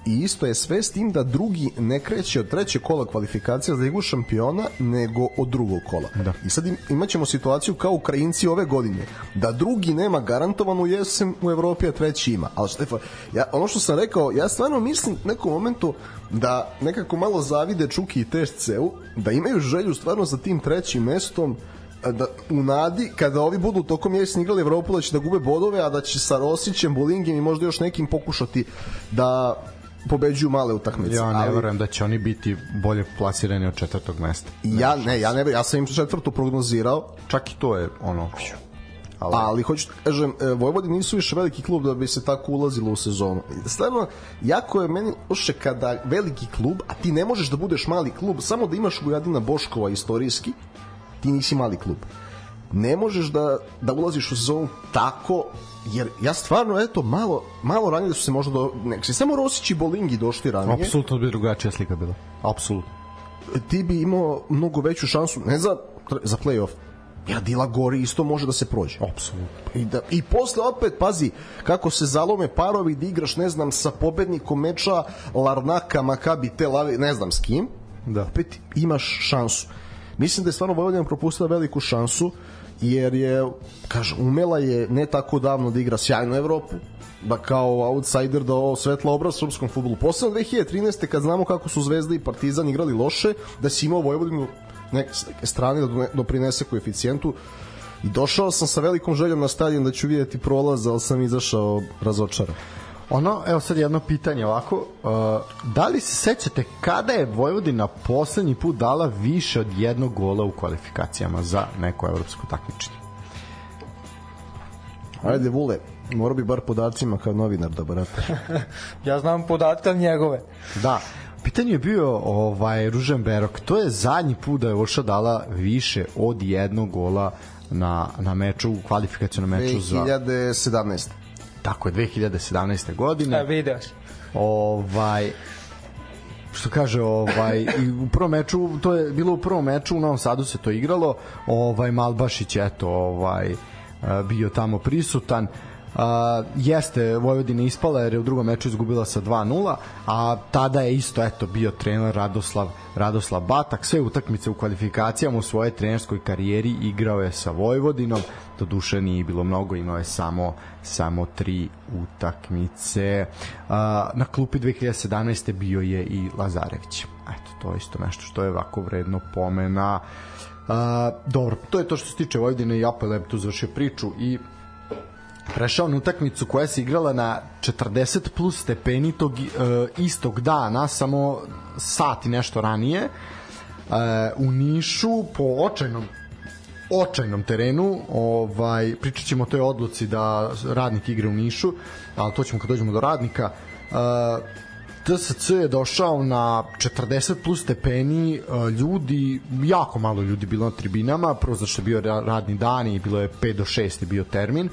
i isto je sve s tim da drugi ne kreće od trećeg kola kvalifikacija za ligu šampiona nego od drugog kola. Da. I sad im, imaćemo situaciju kao Ukrajinci ove godine, da drugi nema garantovanu jesen u Evropi, a treći ima. Ali Štefan, ja, ono što sam rekao, ja stvarno mislim u nekom momentu da nekako malo zavide Čuki i Tešceu, da imaju želju stvarno za tim trećim mestom, da u nadi kada ovi budu tokom jeseni igrali Evropu da će da gube bodove, a da će sa Rosićem, Bulingem i možda još nekim pokušati da pobeđuju male utakmice. Ja ne Ali- verujem da će oni biti bolje plasirani od četvrtog mesta. Ja ne, ja ne, ja sam im četvrtu prognozirao, Čak i to je ono... ali, ali hoću da kažem, e, Vojvodin nisu više veliki klub da bi se tako ulazilo u sezonu. Stvarno, jako je meni loše kada veliki klub, a ti ne možeš da budeš mali klub, samo da imaš Vujadina Boškova istorijski, ti nisi mali klub. Ne možeš da, da ulaziš u sezonu tako, jer ja stvarno, eto, malo, malo ranije su se možda do... Nek se samo Rosić i Bolingi došli ranije Apsolutno bi drugačija slika bila. Apsolutno. ti bi imao mnogo veću šansu, ne za, za play-off, Ja Dila Gori isto može da se prođe. Apsolutno. I, da, I posle opet, pazi, kako se zalome parovi da igraš, ne znam, sa pobednikom meča Larnaka, Makabi, Tel Aviv, ne znam s kim, Da. opet imaš šansu. Mislim da je stvarno Vojvodina propustila veliku šansu, jer je, kažem, umela je ne tako davno da igra sjajnu Evropu, da kao outsider da ovo svetla obraz srpskom futbolu. Posledno 2013. kad znamo kako su Zvezda i Partizan igrali loše, da si imao Vojvodinu neke, strane da doprinese koeficijentu i došao sam sa velikom željom na stadion da ću vidjeti prolaz, ali sam izašao razočaran. Ono, evo sad jedno pitanje ovako, uh, da li se sećate kada je Vojvodina poslednji put dala više od jednog gola u kvalifikacijama za neko evropsko takmičenje? Ajde, Vule, mora bi bar podacima kao novinar da barata. Ja znam podatke ali njegove. Da, pitanje je bio ovaj Ružen Berok, to je zadnji put da je Voša dala više od jednog gola na, na meču, u kvalifikacijnom meču za... 2017. Tako je, 2017. godine. E, video. Ovaj što kaže ovaj i u prvom meču to je bilo u prvom meču u Novom Sadu se to igralo ovaj Malbašić eto ovaj bio tamo prisutan Uh, jeste Vojvodina ispala jer je u drugom meču izgubila sa 2-0 a tada je isto eto bio trener Radoslav Radoslav Batak. Sve utakmice u kvalifikacijama u svojoj trenerskoj karijeri igrao je sa Vojvodinom. Do duše nije bilo mnogo imao je samo samo tri utakmice. Uh, na klupi 2017. bio je i Lazarević. Eto to je isto nešto što je ovako vredno pomena. Uh, dobro, to je to što se tiče Vojvodine i Apel tu završio priču i prešao na utakmicu koja se igrala na 40 plus stepeni tog uh, istog dana, samo sat i nešto ranije uh, u Nišu po očajnom očajnom terenu ovaj, pričat ćemo o toj odluci da radnik igra u Nišu ali to ćemo kad dođemo do radnika uh, TSC je došao na 40 plus stepeni ljudi, jako malo ljudi bilo na tribinama, prvo zašto je bio radni dan i bilo je 5 do 6 je bio termin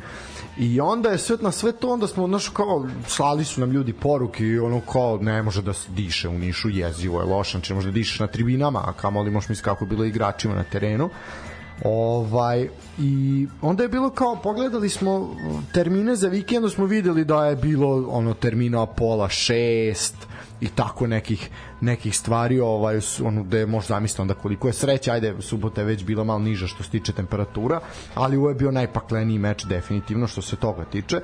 I onda je sve na sve to, onda smo, znaš, kao, slali su nam ljudi poruke i ono kao, ne može da se diše u Nišu, jezivo je lošan, znači može da dišeš na tribinama, a kamoli možeš misli kako bilo igračima na terenu. Ovaj, I onda je bilo kao, pogledali smo termine za vikend, smo videli da je bilo ono termina pola šest, i tako nekih nekih stvari ovaj ono da možda zamislite onda koliko je sreća ajde subota je već bila malo niža što se tiče temperatura ali ovo je bio najpakleniji meč definitivno što se toga tiče. E,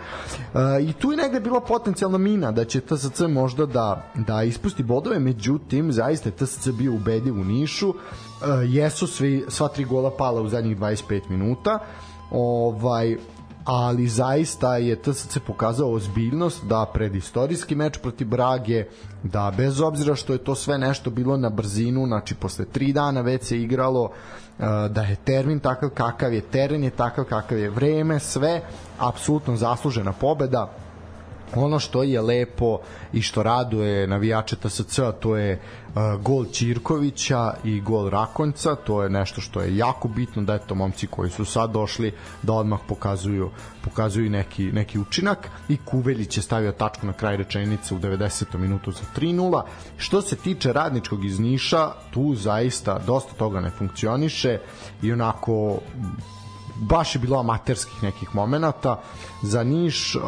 i tu je negde bila potencijalna mina da će TSC možda da da ispusti bodove međutim zaista je TSC bio ubedljiv u Nišu. E, jesu svi sva tri gola pala u zadnjih 25 minuta. Ovaj ali zaista je TSC pokazao ozbiljnost da pred istorijski meč protiv Brage, da bez obzira što je to sve nešto bilo na brzinu, znači posle tri dana već se igralo, e, da je termin takav kakav je, teren je takav kakav je, vreme, sve, apsolutno zaslužena pobeda, ono što je lepo i što raduje navijače TSC to je gol Ćirkovića i gol Rakonjca to je nešto što je jako bitno da eto momci koji su sad došli da odmah pokazuju pokazuju neki, neki učinak i Kuveljić je stavio tačku na kraj rečenice u 90. minutu za 3-0 što se tiče radničkog iz Niša tu zaista dosta toga ne funkcioniše i onako baš je bilo amaterskih nekih momenata za Niš uh,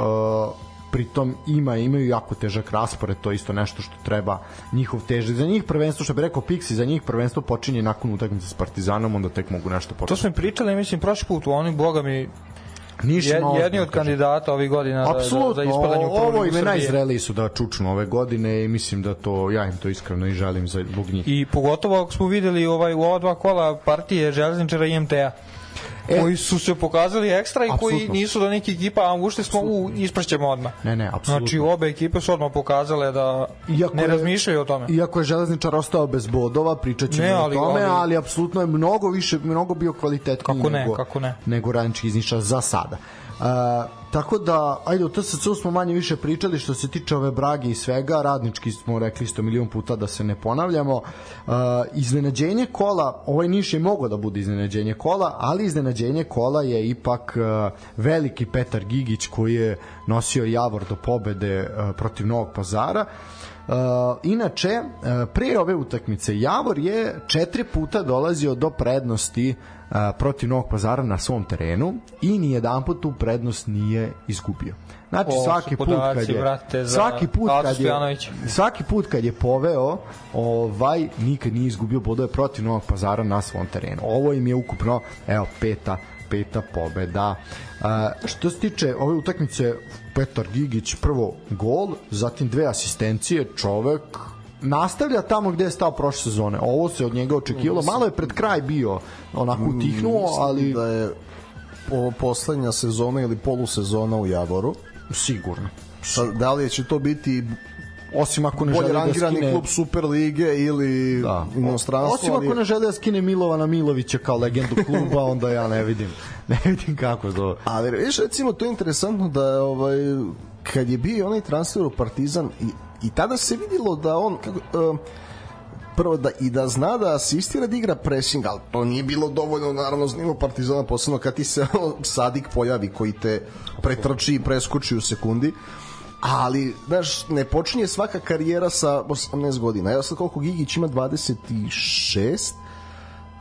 pritom ima imaju jako težak raspored, to je isto nešto što treba njihov težak. Za njih prvenstvo, što bi rekao Pixi, za njih prvenstvo počinje nakon utakmice s Partizanom, onda tek mogu nešto početi. To smo im pričali, mislim, prošli put, oni, boga mi, Niš je, jedni od kandidata ovih godina Apsolutno, za, za ispadanje u ovo ime najzreliji su da čučnu ove godine i mislim da to, ja im to iskreno i želim za, zbog njih. I pogotovo ako smo videli ovaj, u ova dva kola partije Železničara i MTA e, koji su se pokazali ekstra i apsolutno. koji nisu da neki ekipa, a ušli smo u isprašćemo odmah. Ne, ne, apsolutno. Znači obe ekipe su odmah pokazale da iako ne razmišljaju o tome. Iako je Železničar ostao bez bodova, pričat ćemo o tome, ali, ali apsolutno je mnogo više, mnogo bio kvalitetniji kako ne, nego, kako ne. nego radnički iz Niša za sada. Uh, tako da, ajde, o TSC smo manje više pričali što se tiče ove brage i svega, radnički smo rekli isto milion puta da se ne ponavljamo. Uh, iznenađenje kola, ovaj Niš je mogo da bude iznenađenje kola, ali iznenađenje kola je ipak uh, veliki Petar Gigić koji je nosio Javor do pobede uh, protiv Novog pazara. Uh, inače, uh, pre ove utakmice Javor je četiri puta dolazio do prednosti protiv Novog pazara na svom terenu i ni jedan put tu prednost nije izgubio. Znači o, svaki put kad je brate, svaki put kad je svaki put kad je poveo ovaj nikad nije izgubio bodove protiv Novog Pazara na svom terenu. Ovo im je ukupno evo peta peta pobeda. A, što se tiče ove utakmice Petar Gigić prvo gol, zatim dve asistencije, čovek nastavlja tamo gde je stao prošle sezone. Ovo se od njega očekivalo. Malo je pred kraj bio onako utihnuo, ali... da je po, poslednja sezona ili polusezona u Javoru. Sigurno. Pa, da li će to biti osim ako ne želi da skine klub Super lige ili da. inostranstvo osim ako ne želi da skine Milovana Milovića kao legendu kluba onda ja ne vidim ne vidim kako to ali viš recimo to je interesantno da ovaj kad je bio onaj transfer u Partizan i i tada se videlo da on kako, uh, prvo da i da zna da asistira da igra pressing, ali to nije bilo dovoljno naravno za nivo Partizana, posebno kad ti se Sadik pojavi koji te pretrči i preskoči u sekundi. ali, znaš, ne počinje svaka karijera sa 18 godina. Evo sad koliko Gigić ima 26,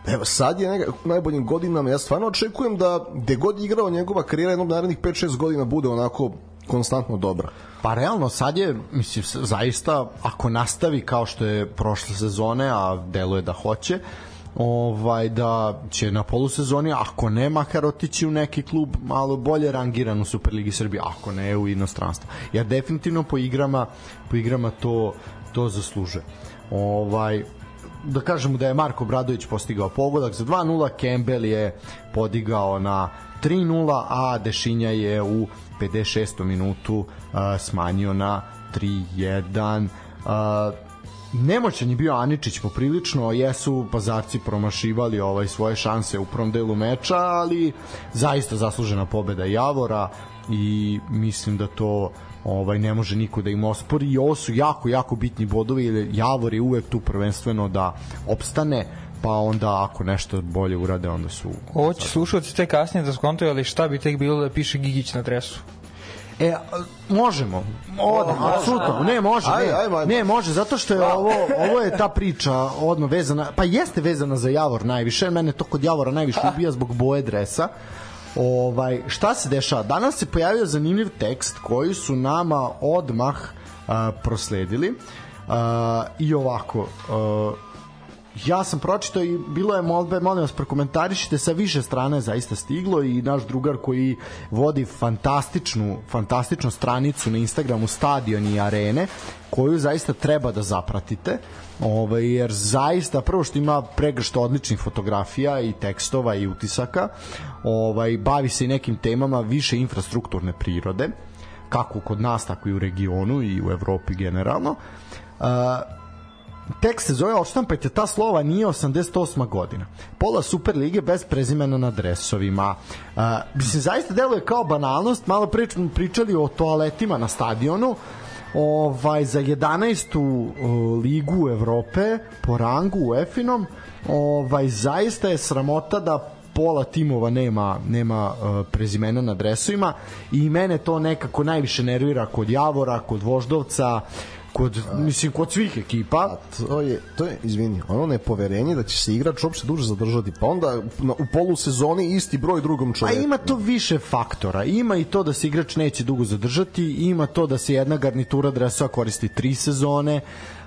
Evo sad je neka, u najboljim godinama, ja stvarno očekujem da gde god igrao njegova karijera jednom narednih 5-6 godina bude onako konstantno dobra. Pa realno sad je, mislim, zaista, ako nastavi kao što je prošle sezone, a deluje da hoće, ovaj da će na polusezoni ako ne makar otići u neki klub malo bolje rangiran u Superligi Srbije ako ne u inostranstvo jer definitivno po igrama po igrama to to zasluže ovaj da kažemo da je Marko Bradović postigao pogodak za 2-0, Campbell je podigao na 3-0, a Dešinja je u 56. minutu uh, smanjio na 3-1. Uh, nemoćan je bio Aničić poprilično, jesu pazarci promašivali ovaj svoje šanse u prvom delu meča, ali zaista zaslužena pobeda Javora i mislim da to ovaj ne može niko da im ospori i ovo su jako, jako bitni bodovi jer Javor je uvek tu prvenstveno da opstane pa onda ako nešto bolje urade onda su Ovo će slušalci te kasnije da skontaju, ali šta bi tek bilo da piše Gigić na dresu? E, možemo. Odmah, apsolutno. Ne, može. Ajde, Ne, ajde, ajde. ne, može, zato što je ovo, ovo je ta priča odmah vezana, pa jeste vezana za Javor najviše, mene to kod Javora najviše ubija zbog boje dresa. Ovaj, šta se dešava? Danas se pojavio zanimljiv tekst koji su nama odmah a, prosledili a, i ovako a, ja sam pročitao i bilo je molbe, molim vas prokomentarišite sa više strane zaista stiglo i naš drugar koji vodi fantastičnu, fantastičnu stranicu na Instagramu Stadion i Arene koju zaista treba da zapratite ovaj, jer zaista prvo što ima pregršt odličnih fotografija i tekstova i utisaka ovaj, bavi se i nekim temama više infrastrukturne prirode kako kod nas, tako i u regionu i u Evropi generalno. Uh, tekst se zove Odštampajte ta slova nije 88. godina. Pola Super lige bez prezimena na dresovima. Uh, mislim, zaista deluje kao banalnost. Malo pre pričali o toaletima na stadionu ovaj za 11. uh, ligu Evrope po rangu u Efinom ovaj zaista je sramota da pola timova nema nema uh, prezimena na dresovima i mene to nekako najviše nervira kod Javora, kod Voždovca, kod mislim kod svih ekipa. To je, to je, izvini, ono nepoverenje da će se igrač uopšte duže zadržati, pa onda na, u polusezoni isti broj drugom A čoveku. ima to više faktora. Ima i to da se igrač neće dugo zadržati, ima to da se jedna garnitura dresova koristi tri sezone,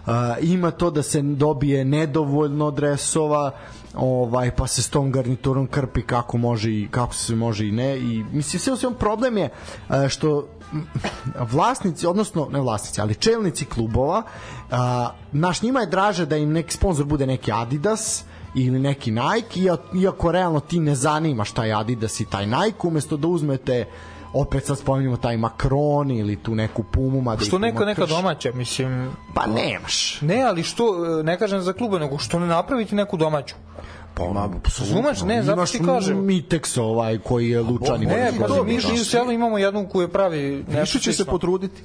uh, ima to da se dobije nedovoljno dresova, ovaj pa se s tom garniturom krpi kako može i kako se može i ne i mislim sve u svemu problem je uh, što vlasnici, odnosno ne vlasnici, ali čelnici klubova, a, naš njima je draže da im neki sponsor bude neki Adidas ili neki Nike, iako, realno ti ne zanima šta je Adidas i taj Nike, umesto da uzmete opet sad spominjamo taj Macron ili tu neku Pumu, mada Što neka neka domaća, mislim... Pa nemaš. Ne, ali što, ne kažem za klube, nego što ne napraviti neku domaću? Pa, Razumeš? Ne, zato ti kažem. Mitex ovaj koji je Lučani. Ne, pa mi, u selu imamo jednu koju pravi nešto Više će se potruditi.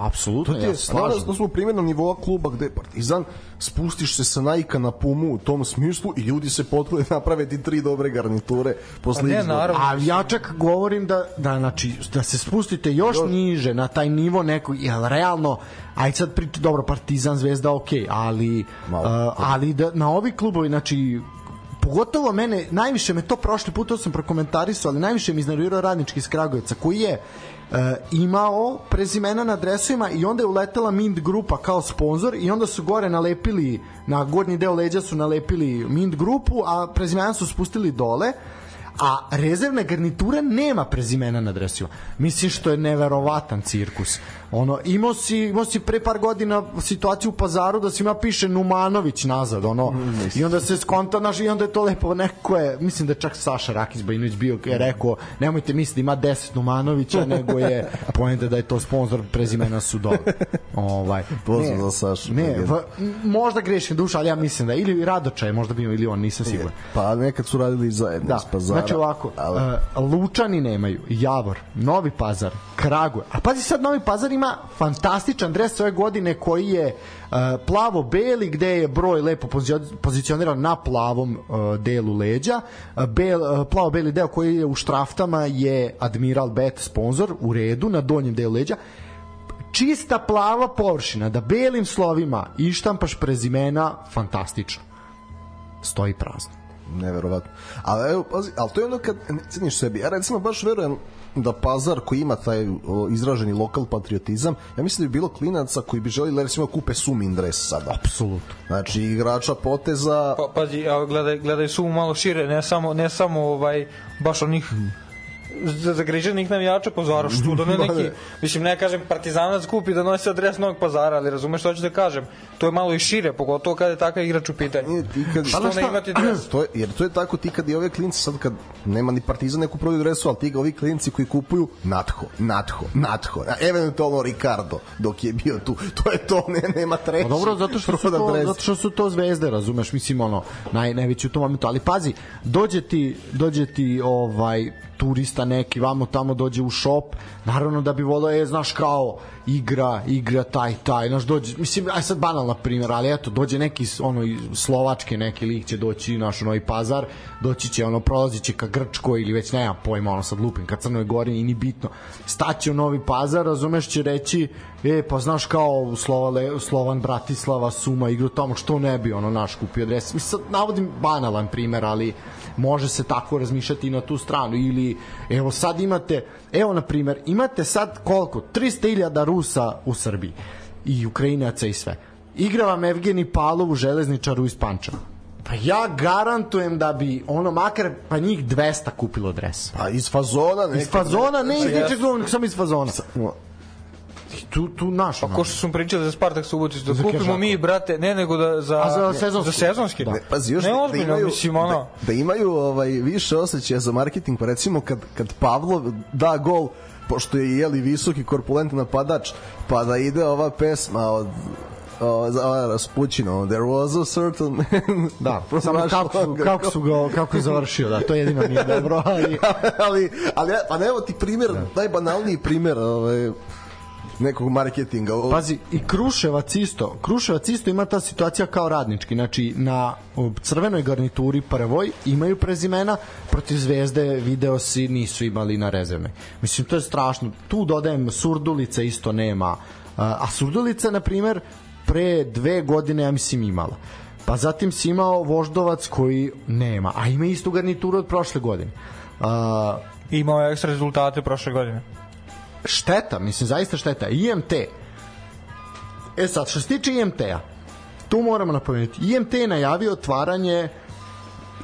Apsolutno, To ja je stvarno slažem. da smo primjenom nivoa kluba gde je Partizan spustiš se sa Nike na Pumu u tom smislu i ljudi se potrude naprave ti tri dobre garniture posle Pa ne, izbora. naravno. A ja čak govorim da, da, znači, da se spustite još, još niže na taj nivo neko, jel realno, aj sad priča, dobro, Partizan, Zvezda, ok, ali, Malo. uh, ali da, na ovi klubovi, znači, pogotovo mene, najviše me to prošli put, to sam prokomentarisao, ali najviše mi iznervirao radnički iz Kragujevca, koji je uh, imao prezimena na dresovima i onda je uletela Mint grupa kao sponsor i onda su gore nalepili, na gornji deo leđa su nalepili Mint grupu, a prezimena su spustili dole, a rezervna garnitura nema prezimena na dresima. Mislim što je neverovatan cirkus. Ono, imao si, imao si pre par godina situaciju u pazaru da si ima piše Numanović nazad, ono, i onda se skonta, znaš, i onda je to lepo, neko je, mislim da je čak Saša Rakić Bajinović bio, je rekao, nemojte misliti da ima 10 Numanovića, nego je pojente da je to sponsor prezimena su dole. Ovaj, Pozdrav za Sašu. Ne, v, možda grešim duša, ali ja mislim da, ili Radoča je možda bio, ili on, nisam siguran. Pa nekad su radili zajedno Da, pazara. znači ovako, ali- uh, Lučani nemaju, Javor, Novi Pazar, Kraguje. A pazi sad, Novi Pazar ima fantastičan dres ove godine koji je uh, plavo-beli, gde je broj lepo pozicio- pozicioniran na plavom uh, delu leđa. Uh, bel, uh, plavo-beli deo koji je u štraftama je Admiral Bet sponsor, u redu, na donjem delu leđa čista plava površina, da belim slovima ištampaš prezimena, fantastično. Stoji prazno. Neverovatno. Ali evo, pazi, ali to je ono kad ne ceniš sebi. Ja recimo baš verujem da pazar koji ima taj o, izraženi lokal patriotizam, ja mislim da bi bilo klinaca koji bi želeli recimo da kupe Sumin dres sada. Apsolutno. Znači igrača poteza Pa, pazi, a gledaj, gledaj su malo šire, ne samo, ne samo ovaj, baš onih za zagriženih navijača pazara, što da ne neki, ne. mislim ne kažem partizanac kupi da nosi adres novog pazara, ali razumeš što ću da kažem, to je malo i šire, pogotovo kada je takav igrač u pitanju. Nije, ti kad, Što znaš ne šta? imati dres? to je, jer to je tako ti kad i ove klinci sad kad nema ni Partizan neku prodaju dresu, ali ti ga ovi klinci koji kupuju Natho, Natho, Natho, a eventualno Ricardo dok je bio tu. To je to, ne, nema treći. Pa dobro, zato što su to, dres. zato što su to zvezde, razumeš, mislim ono, naj najveći u tom momentu, ali pazi, dođe ti, dođe ti ovaj turista neki, vamo tamo dođe u šop, naravno da bi volio, je, znaš, kao igra, igra taj, taj, znaš, dođe, mislim, aj sad banalna primjer, ali eto, dođe neki, ono, iz Slovačke, neki lik će doći, naš, u Novi Pazar, doći će, ono, prolazit će ka Grčkoj ili već nemam pojma, ono, sad lupim, ka Crnoj Gori, i ni bitno, staće u Novi Pazar, razumeš, će reći, e, pa znaš, kao Slova, Slovan Bratislava, Suma, igru tamo, što ne bi, ono, naš kupio dres, mislim, sad navodim banalan primer, ali može se tako razmišljati i na tu stranu ili evo sad imate evo na primer imate sad koliko? 300.000 Rusa u Srbiji. I Ukrajinaca i sve. Igra vam Evgeni Palov u železničaru iz Pančeva. Pa ja garantujem da bi ono makar pa njih 200 kupilo dres. Pa iz fazona ne. iz fazona ne iz ničeg drugog samo iz fazona. I tu, tu naš Pa ko što smo pričali za Spartak Subotić, da Za kupimo mi, brate, ne nego da za, A za sezonski? za sezonski. Da. Ne, pazi, još ne da, ozbiljno, imaju, mislim, ono, da, da imaju ovaj, više osjećaja za marketing, pa recimo kad, kad Pavlov da gol, pošto je jeli visoki korpulentan napadač, pa da ide ova pesma od o, za ova Raspućino, there was a certain man da samo kako su, kako su ga kako je završio da to jedino nije dobro ali ali, ali, pa ne, evo ti primjer, najbanalniji primjer ovaj, nekog marketinga. Pazi, i Kruševac isto. Kruševac isto ima ta situacija kao radnički. Znači, na crvenoj garnituri prvoj imaju prezimena, protiv zvezde video si nisu imali na rezervnoj. Mislim, to je strašno. Tu dodajem Surdulica isto nema. A, a Surdulica, na primer, pre dve godine, ja mislim, imala. Pa zatim si imao Voždovac koji nema, a ima istu garnituru od prošle godine. A, imao je ekstra rezultate prošle godine. Šteta, mislim zaista šteta. IMT. E sad, što se tiče IMT-a, tu moramo napomenuti. IMT je najavio otvaranje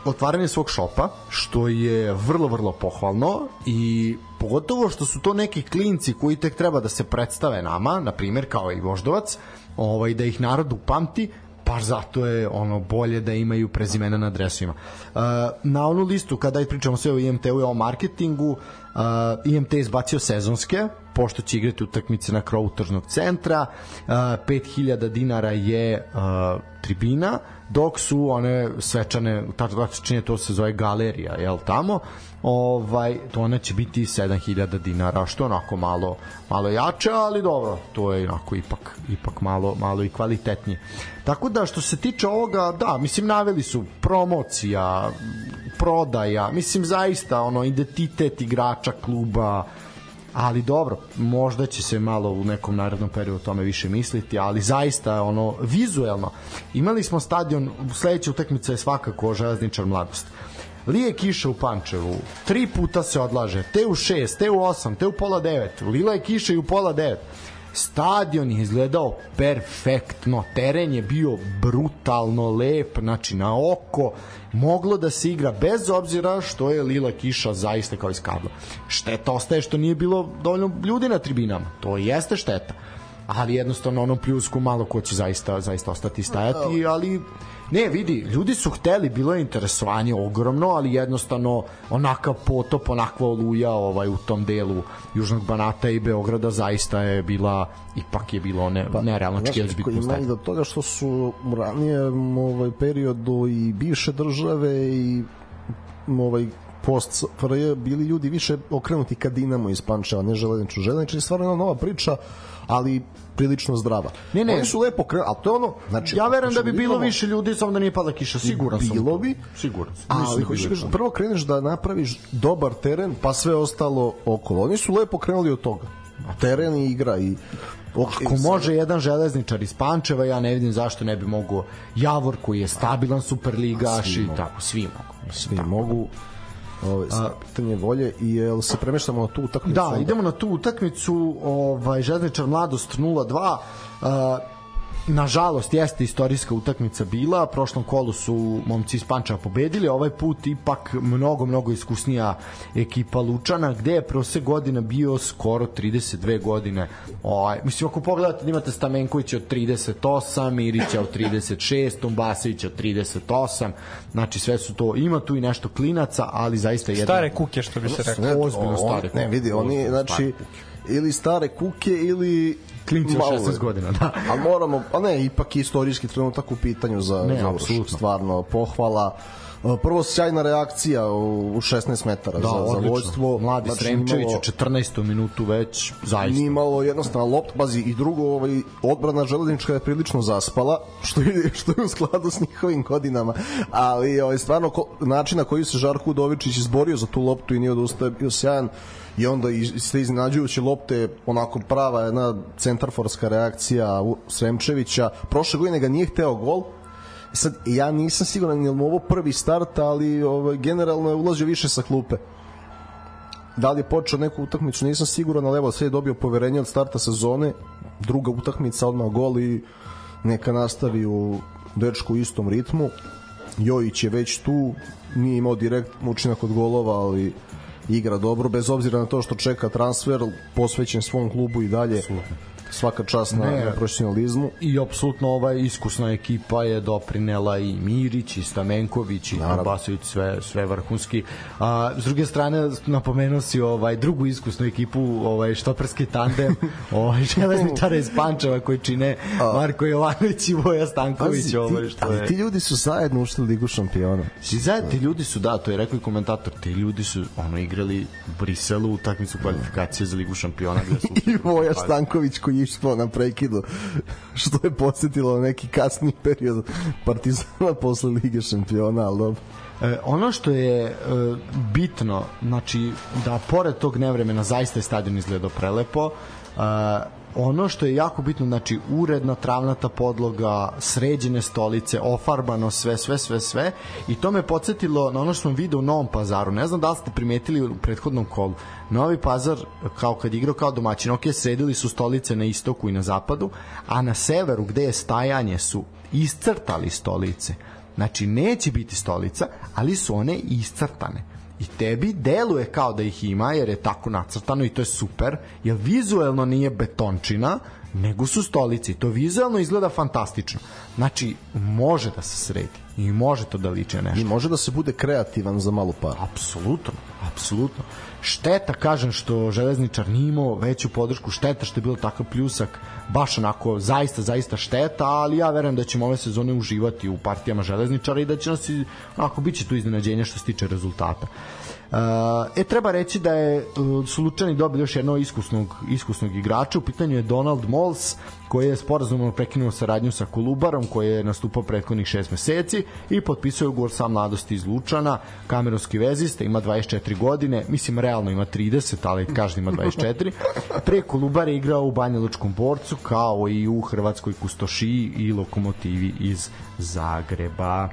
otvaranje svog šopa, što je vrlo, vrlo pohvalno i pogotovo što su to neki klinci koji tek treba da se predstave nama, na primjer kao i Voždovac, ovaj, da ih narod upamti, baš zato je ono bolje da imaju prezimena na dresovima. Uh, na onu listu kada pričamo sve o IMT-u i o marketingu, uh, IMT je izbacio sezonske, pošto će igrati utakmice na krovu tržnog centra, uh, 5000 dinara je uh, tribina, dok su one svečane, tako činje to se zove galerija, jel tamo, ovaj, to ona će biti 7000 dinara, što onako malo, malo jače, ali dobro, to je onako ipak, ipak malo, malo i kvalitetnije. Tako da što se tiče ovoga, da, mislim naveli su promocija, prodaja, mislim zaista ono identitet igrača kluba, ali dobro, možda će se malo u nekom narednom periodu o tome više misliti, ali zaista ono vizuelno. Imali smo stadion, sledeća utakmica je svakako Železničar Mladost. Lije kiša u Pančevu, tri puta se odlaže, te u šest, te u osam, te u pola devet, lila je kiša i u pola devet. Stadion je izgledao perfektno, teren je bio brutalno lep, znači na oko, moglo da se igra bez obzira što je lila kiša zaista kao iz kabla. Šteta ostaje što nije bilo dovoljno ljudi na tribinama, to jeste šteta ali jednostavno onom pljusku malo ko će zaista zaista ostati stajati, ali ne, vidi, ljudi su hteli, bilo je interesovanje ogromno, ali jednostavno onakav potop, onakva oluja ovaj, u tom delu Južnog Banata i Beograda zaista je bila, ipak je bilo ne, pa, nerealno očekivati da biti ima i do toga što su u ranijem ovaj, periodu i bivše države i ovaj post FRJ bili ljudi više okrenuti ka Dinamo iz Pančeva, ne železniču. Železniču je stvarno nova priča, ali prilično zdrava. Ne, ne. Oni su lepo krenuli, ali to je ono, znači... Ja verujem da bi znači, bilo više ljudi, samo da nije pada kiša, siguran sam. Bilo bi, Siguran sam. ali da hoćeš prvo kreneš da napraviš dobar teren, pa sve ostalo okolo. Oni su lepo krenuli od toga. Teren i igra i Ako može jedan železničar iz Pančeva, ja ne vidim zašto ne bi mogao Javor koji je stabilan superligaš i tako, svi mogu. Svi mogu. Ove, A, pitanje volje i jel se premeštamo na tu utakmicu? Da, onda? idemo na tu utakmicu, ovaj Železničar Mladost 0-2. Nažalost jeste istorijska utakmica bila, prošlom kolu su momci iz Pančeva pobedili, ovaj put ipak mnogo, mnogo iskusnija ekipa Lučana, gde je prosek godina bio skoro 32 godine. Ovaj, mislim, ako pogledate da imate Stamenkovića od 38, Mirića od 36, Tombasevića od 38, znači sve su to, ima tu i nešto klinaca, ali zaista jedna... Stare kuke, što bi se rekao. Ozbiljno stare kuke. Ne, vidi, oni, znači, ili stare kuke ili klinci od 16 godina, da. A moramo, a ne, ipak istorijski trenutak u pitanju za, ne, za apsolutno. stvarno pohvala. E, prvo sjajna reakcija u 16 metara da, za, za vojstvo. Mladi znači, Sremčević u 14. minutu već zaista. Nimalo jednostavno lopt, bazi i drugo, ovaj, odbrana železnička je prilično zaspala, što je, što je u skladu s njihovim godinama, ali ovaj, stvarno ko, način na koji se Žarko Udovičić izborio za tu loptu i nije odustaje bio sjajan i onda iz te iznenađujuće lopte onako prava jedna centarforska reakcija Sremčevića. Prošle godine ga nije hteo gol. Sad ja nisam siguran je li mu ovo prvi start ali ovaj, generalno je ulazio više sa klupe. Da li je počeo neku utakmicu nisam siguran ali evo sve je dobio poverenje od starta sezone. Druga utakmica odmah gol i neka nastavi u dečku u istom ritmu. Jojić je već tu nije imao direkt učinak od golova ali igra dobro bez obzira na to što čeka transfer posvećen svom klubu i dalje Absolutno svaka čast na, ne, na profesionalizmu. I apsolutno ova iskusna ekipa je doprinela i Mirić i Stamenković i Basović sve sve vrhunski. A s druge strane napomenuo si ovaj drugu iskusnu ekipu, ovaj štoperski tandem, ovaj železničara iz Pančeva koji čine Marko Jovanović i Voja Stanković, ovaj što je. Ti ljudi su zajedno ušli u Ligu šampiona. Ti zajedno ti ljudi su da, to je rekao i komentator, ti ljudi su ono igrali u Briselu utakmicu kvalifikacije za Ligu šampiona gde su I Voja Stanković koji ispao na prekidu što je podsjetilo neki kasni period Partizana posle Lige šampiona, ali dobro. E, ono što je e, bitno, znači da pored tog nevremena zaista je stadion izgledao prelepo, e, ono što je jako bitno, znači uredna travnata podloga, sređene stolice, ofarbano sve, sve, sve, sve i to me podsjetilo na ono što sam video u Novom pazaru. Ne znam da li ste primetili u prethodnom kolu. Novi pazar, kao kad igrao kao domaćin, ok, sredili su stolice na istoku i na zapadu, a na severu gde je stajanje su iscrtali stolice. Znači, neće biti stolica, ali su one iscrtane i tebi deluje kao da ih ima jer je tako nacrtano i to je super. Jer vizuelno nije betončina nego su stolice i to vizuelno izgleda fantastično. Znači može da se sredi i može to da liče nešto. I može da se bude kreativan za malu par. Apsolutno, apsolutno šteta kažem što železničar nije imao veću podršku šteta što je bilo takav pljusak baš onako zaista zaista šteta ali ja verujem da ćemo ove sezone uživati u partijama železničara i da će nas onako biće tu iznenađenje što se tiče rezultata. E, treba reći da je su Lučani dobili još jednog iskusnog, iskusnog igrača, u pitanju je Donald Mols, koji je sporazumno prekinuo saradnju sa Kolubarom, koji je nastupao prethodnih šest meseci i potpisao ugovor sa mladosti iz Lučana, kameronski vezista, ima 24 godine, mislim realno ima 30, ali každa ima 24. Pre Kolubara je igrao u Banja Lučkom borcu, kao i u Hrvatskoj Kustošiji i Lokomotivi iz Zagreba.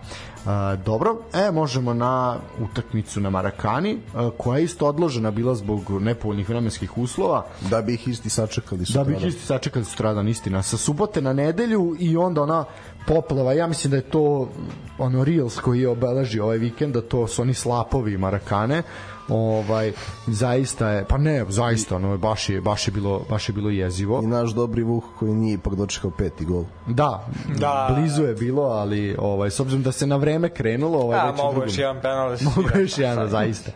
Uh, dobro, e, možemo na utakmicu na Marakani, uh, koja je isto odložena bila zbog nepovoljnih vremenskih uslova. Da bi ih isti sačekali sutradan. Da bi ih isti sačekali sutradan, istina. Sa subote na nedelju i onda ona poplava, ja mislim da je to ono Reels koji je obeležio ovaj vikend, da to su oni slapovi Marakane, ovaj zaista je pa ne zaista ono baš je baš je bilo baš je bilo jezivo. I naš dobri Vuh koji nije ipak dočekao peti gol. Da, da. blizu je bilo ali ovaj s obzirom da se na vreme krenulo ovaj da, mogu još jedan penal da mogu još jedan zaista.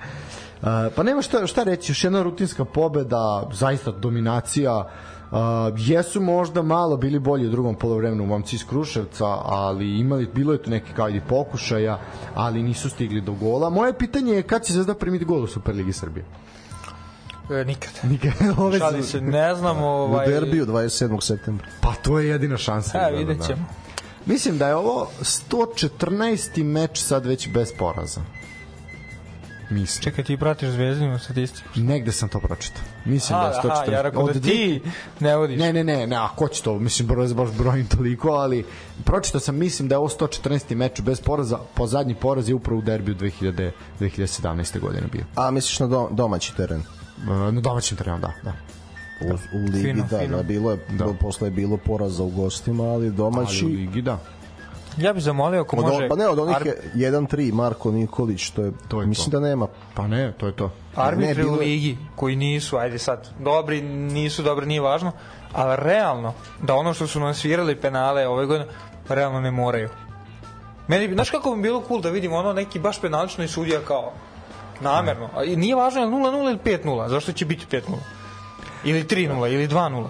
Uh, pa nema šta, šta reći, još jedna rutinska pobeda, zaista dominacija, Uh, jesu možda malo bili bolji u drugom polovremenu momci iz Kruševca, ali imali bilo je tu neki kao i pokušaja, ali nisu stigli do gola. Moje pitanje je kad će Zvezda primiti gol u Superligi Srbije? E, nikad. Nikad. Ove Šali se, ne znam. Ovaj... U derbiju 27. septembra. Pa to je jedina šansa. E, vidjet ćemo. Da. Mislim da je ovo 114. meč sad već bez poraza. Mislim. Čekaj, ti pratiš zvezdinu statistiku? Negde sam to pročitao. Mislim da je 140. aha, ja rekao da Od ti ne vodiš. Ne, ne, ne, ne, a ko će to, mislim, broj, baš brojim toliko, ali pročitao sam, mislim da je ovo 114. meč bez poraza, po zadnji poraz je upravo u derbiju 2000, 2017. godine bio. A misliš na dom, domaći teren? E, Na domaćem terenu, da, da. U, u ligi, Fino, da, fino. da, bilo je, da. posle je bilo poraza u gostima, ali domaći... Ali u ligi, da. Ja bih zamolio ako Od, može... pa ne, od onih ar- je 1-3 Marko Nikolić, to je, To je mislim to. da nema. Pa ne, to je to. arbitre Ne, bilo u ligi koji nisu, ajde sad, dobri, nisu dobri, nije važno, ali realno, da ono što su nam svirali penale ove godine, realno ne moraju. Meni, znaš kako bi bilo cool da vidimo ono neki baš penalično i sudija kao namerno. A i nije važno je li 0-0 ili 5-0, zašto će biti 5-0? Ili 3-0, ili 2-0.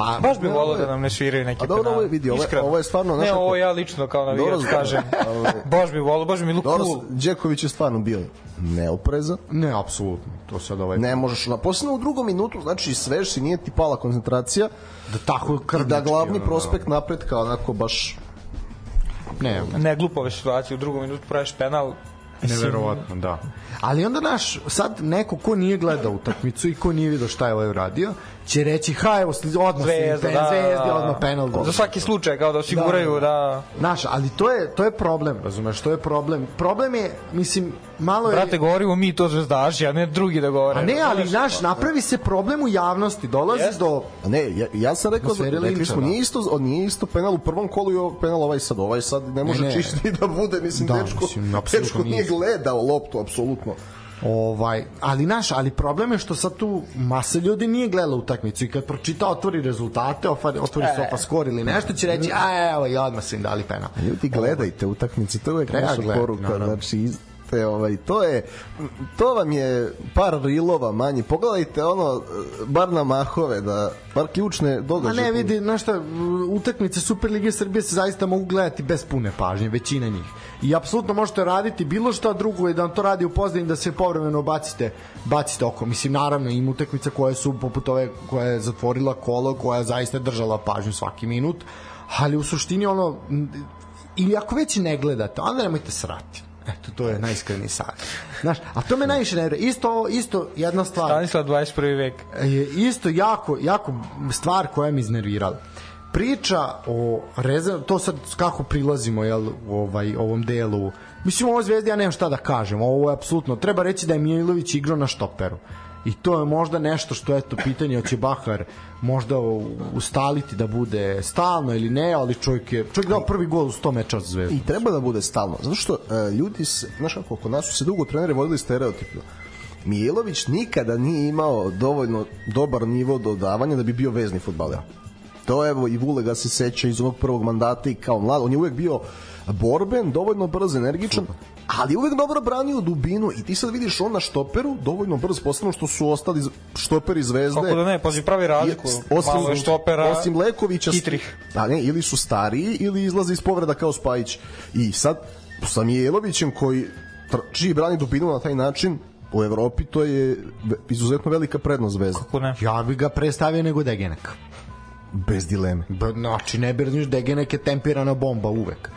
Pa, Baš bi volio je- da nam ne sviraju neke A dobro, penale. ovo je, vidi, ovo je- ovo je stvarno, Ne, ovo ja lično kao navijač Dobro, kažem. baš bi volio, baš bi bilo Dobro, cool. Đeković je stvarno bio neoprezan. ne, apsolutno. To sad ovaj... Ne možeš, na, posebno u drugom minutu, znači svež si, nije ti pala koncentracija Da tako krvnički. da glavni ono, prospekt napretka onako baš Ne, Ne, glupove situacije, u drugom minutu praviš penal. Neverovatno, da. Ali onda naš, sad neko ko nije gledao utakmicu i ko nije vidio šta je ovaj uradio, će reći, ha, evo, odmah Zvezda, pen, da, zvezdi, da. odmah penal. Za svaki slučaj, kao da osiguraju da... da... Znaš, ali to je, to je problem, razumeš, to je problem. Problem je, mislim, malo je... Brate, govorimo mi to zvezdaši, a ne drugi da govore. A ne, ali, znaš, napravi se problem u javnosti, dolazi Jeste. do... A Ne, ja, ja sam rekao, Atmosfere rekli smo, da. nije isto, nije isto penal u prvom kolu i ovo penal ovaj sad. Ovaj sad ne može Ne, ne. čisti da bude, mislim, Da, dečko, mislim, apsolutno dečko nije. gledao loptu, apsolutno. Ovaj, ali naš, ali problem je što sad tu masa ljudi nije gledala utakmicu i kad pročita otvori rezultate, otvori, otvori E. sofa skor ili nešto će reći, a evo i odmah su im dali penal. Ljudi gledajte utakmice, to je uvek naša gledati, poruka, znači iz- te, ovaj, to je to vam je par rilova manje pogledajte ono bar na mahove da bar ključne događaje ne vidi, znaš šta, utakmice Superlige Srbije se zaista mogu gledati bez pune pažnje, većina njih. I apsolutno možete raditi bilo šta drugo i da vam to radi u pozadini da se povremeno bacite, bacite oko. Mislim, naravno, ima utakmica koje su poput ove koja je zatvorila kolo, koja je zaista držala pažnju svaki minut, ali u suštini ono, ili ako već ne gledate, onda nemojte srati. Eto, to je najiskreniji savjet. Znaš, a to me najviše nervira. Isto, isto jedna stvar Stanislav 21. vek. je isto jako, jako stvar koja me iznervirala. Priča o rezerv, to sad kako prilazimo jel, u ovaj, ovom delu, mislim ovo zvezdi ja nemam šta da kažem, ovo je apsolutno, treba reći da je Mijailović igrao na štoperu. I to je možda nešto što, eto, pitanje će Bahar možda ustaliti da bude stalno ili ne, ali čovjek je, čovjek dao prvi gol u 100 meča za zvezdu. i treba da bude stalno zato što e, ljudi se znaš kako kod nas su se dugo treneri vodili stereotipno Mijailović nikada nije imao dovoljno dobar nivo dodavanja da bi bio vezni fudbaler. To evo i Vule ga se seća iz onog prvog mandata i kao mlad. On je uvek bio borben, dovoljno brz, energičan, ali uvek dobro branio dubinu i ti sad vidiš on na štoperu dovoljno brz, posebno što su ostali štoperi zvezde. Kako da ne, pazi, pravi razliku. Osim, Malo je štopera, osim Lekovića hitrih. da ne, ili su stariji ili izlaze iz povreda kao Spajić i sad sa Mijailovićem koji čiji brani dubinu na taj način u Evropi to je izuzetno velika prednost zvezda Kako ne? Ja bi ga predstavio nego Degenek. bez dileme Ba, Znači, ne birniš Degenek je tempirana bomba uvek.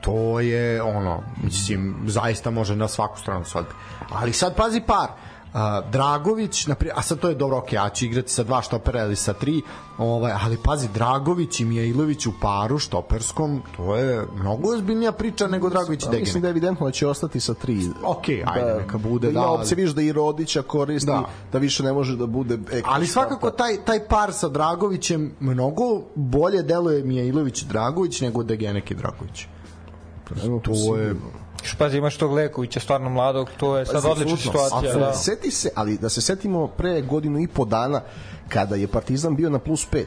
To je ono, mislim, zaista može na svaku stranu se odbiti. Ali sad pazi par. Uh, Dragović, naprijed, a sad to je dobro, ok, ja ću igrati sa dva štopera ili sa tri, ovaj, ali pazi, Dragović i Mijailović u paru štoperskom, to je mnogo ozbiljnija priča nego Dragović i Da, mislim Degenek. da je evidentno da će ostati sa tri Ok, ajde, neka bude, da, da, opcije viš da i Rodića koristi da. Da. da više ne može da bude Ali svakako taj, taj par sa Dragovićem mnogo bolje deluje Mijailović i Dragović nego Degenek i Dragović. Evo, To je... Još pazi, imaš tog Lekovića, stvarno mladog, to je sad odlična situacija. Da. Seti se, ali da se setimo pre godinu i po dana kada je Partizan bio na plus 5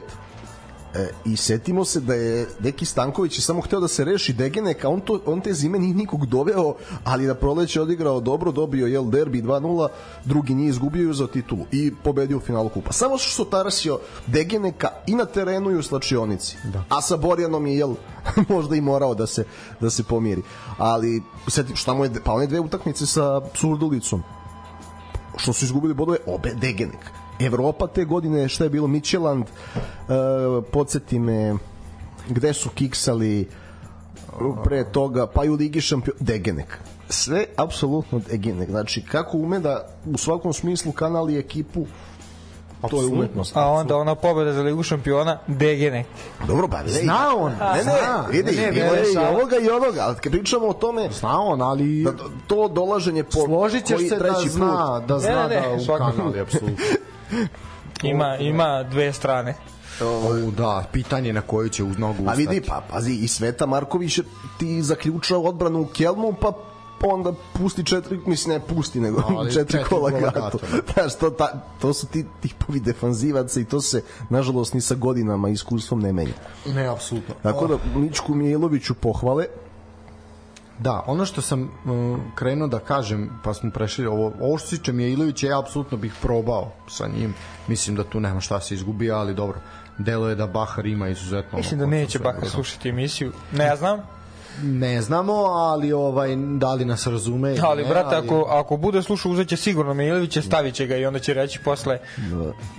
E, I setimo se da je Deki Stanković je samo hteo da se reši Degenek, a on, to, on te zime nije nikog doveo, ali na proleće odigrao dobro, dobio jel derbi 2-0, drugi nije izgubio uzeo titulu i pobedio u finalu kupa. Samo što tarasio Degeneka i na terenu i u slačionici. Da. A sa Borjanom je jel možda i morao da se da se pomiri. Ali seti šta mu je pa one dve utakmice sa Surdulicom što su izgubili bodove obe Degenek. Evropa te godine šta je bilo Micheland uh, podsjeti me gde su kiksali pre toga, pa i u Ligi šampiona, Degenek. Sve apsolutno Degenek. Znači, kako ume da u svakom smislu kanal i ekipu to je umetnost. A onda ona pobeda za Ligu šampiona, Degene. Dobro, ba, vidi. Zna on, Ne, ne, zna. vidi, Ne, ne, bilo je i ovoga i onoga, ali kad pričamo o tome, Zna on, ali da to dolaženje po složit ćeš se da zna, da zna Ne, ne, da u kanali, apsolutno. Ima, ima dve strane. O, da, pitanje na koju će uz nogu A ustati. vidi, pa pazi, i Sveta Marković ti zaključao odbranu u Kelmu, pa onda pusti četiri, mislim ne pusti, nego Ali četiri, četiri kola kola gato. gato, Znaš, to, ta, to su ti tipovi defanzivaca i to se, nažalost, ni sa godinama i iskustvom ne menja. Ne, apsolutno. Tako da, Mičku Mijailoviću pohvale, Da, ono što sam uh, krenuo da kažem, pa smo prešli ovo, ovo što se tiče Mijailovića, ja apsolutno bih probao sa njim. Mislim da tu nema šta se izgubi, ali dobro. Delo je da Bahar ima izuzetno... Mislim da neće dobro. slušati emisiju. Ne znam, Ne znamo, ali ovaj da li nas razume. ili ali ne, brate, ali- ako, ako bude slušao, uzeće sigurno Milivića, stavit će ga i onda će reći posle,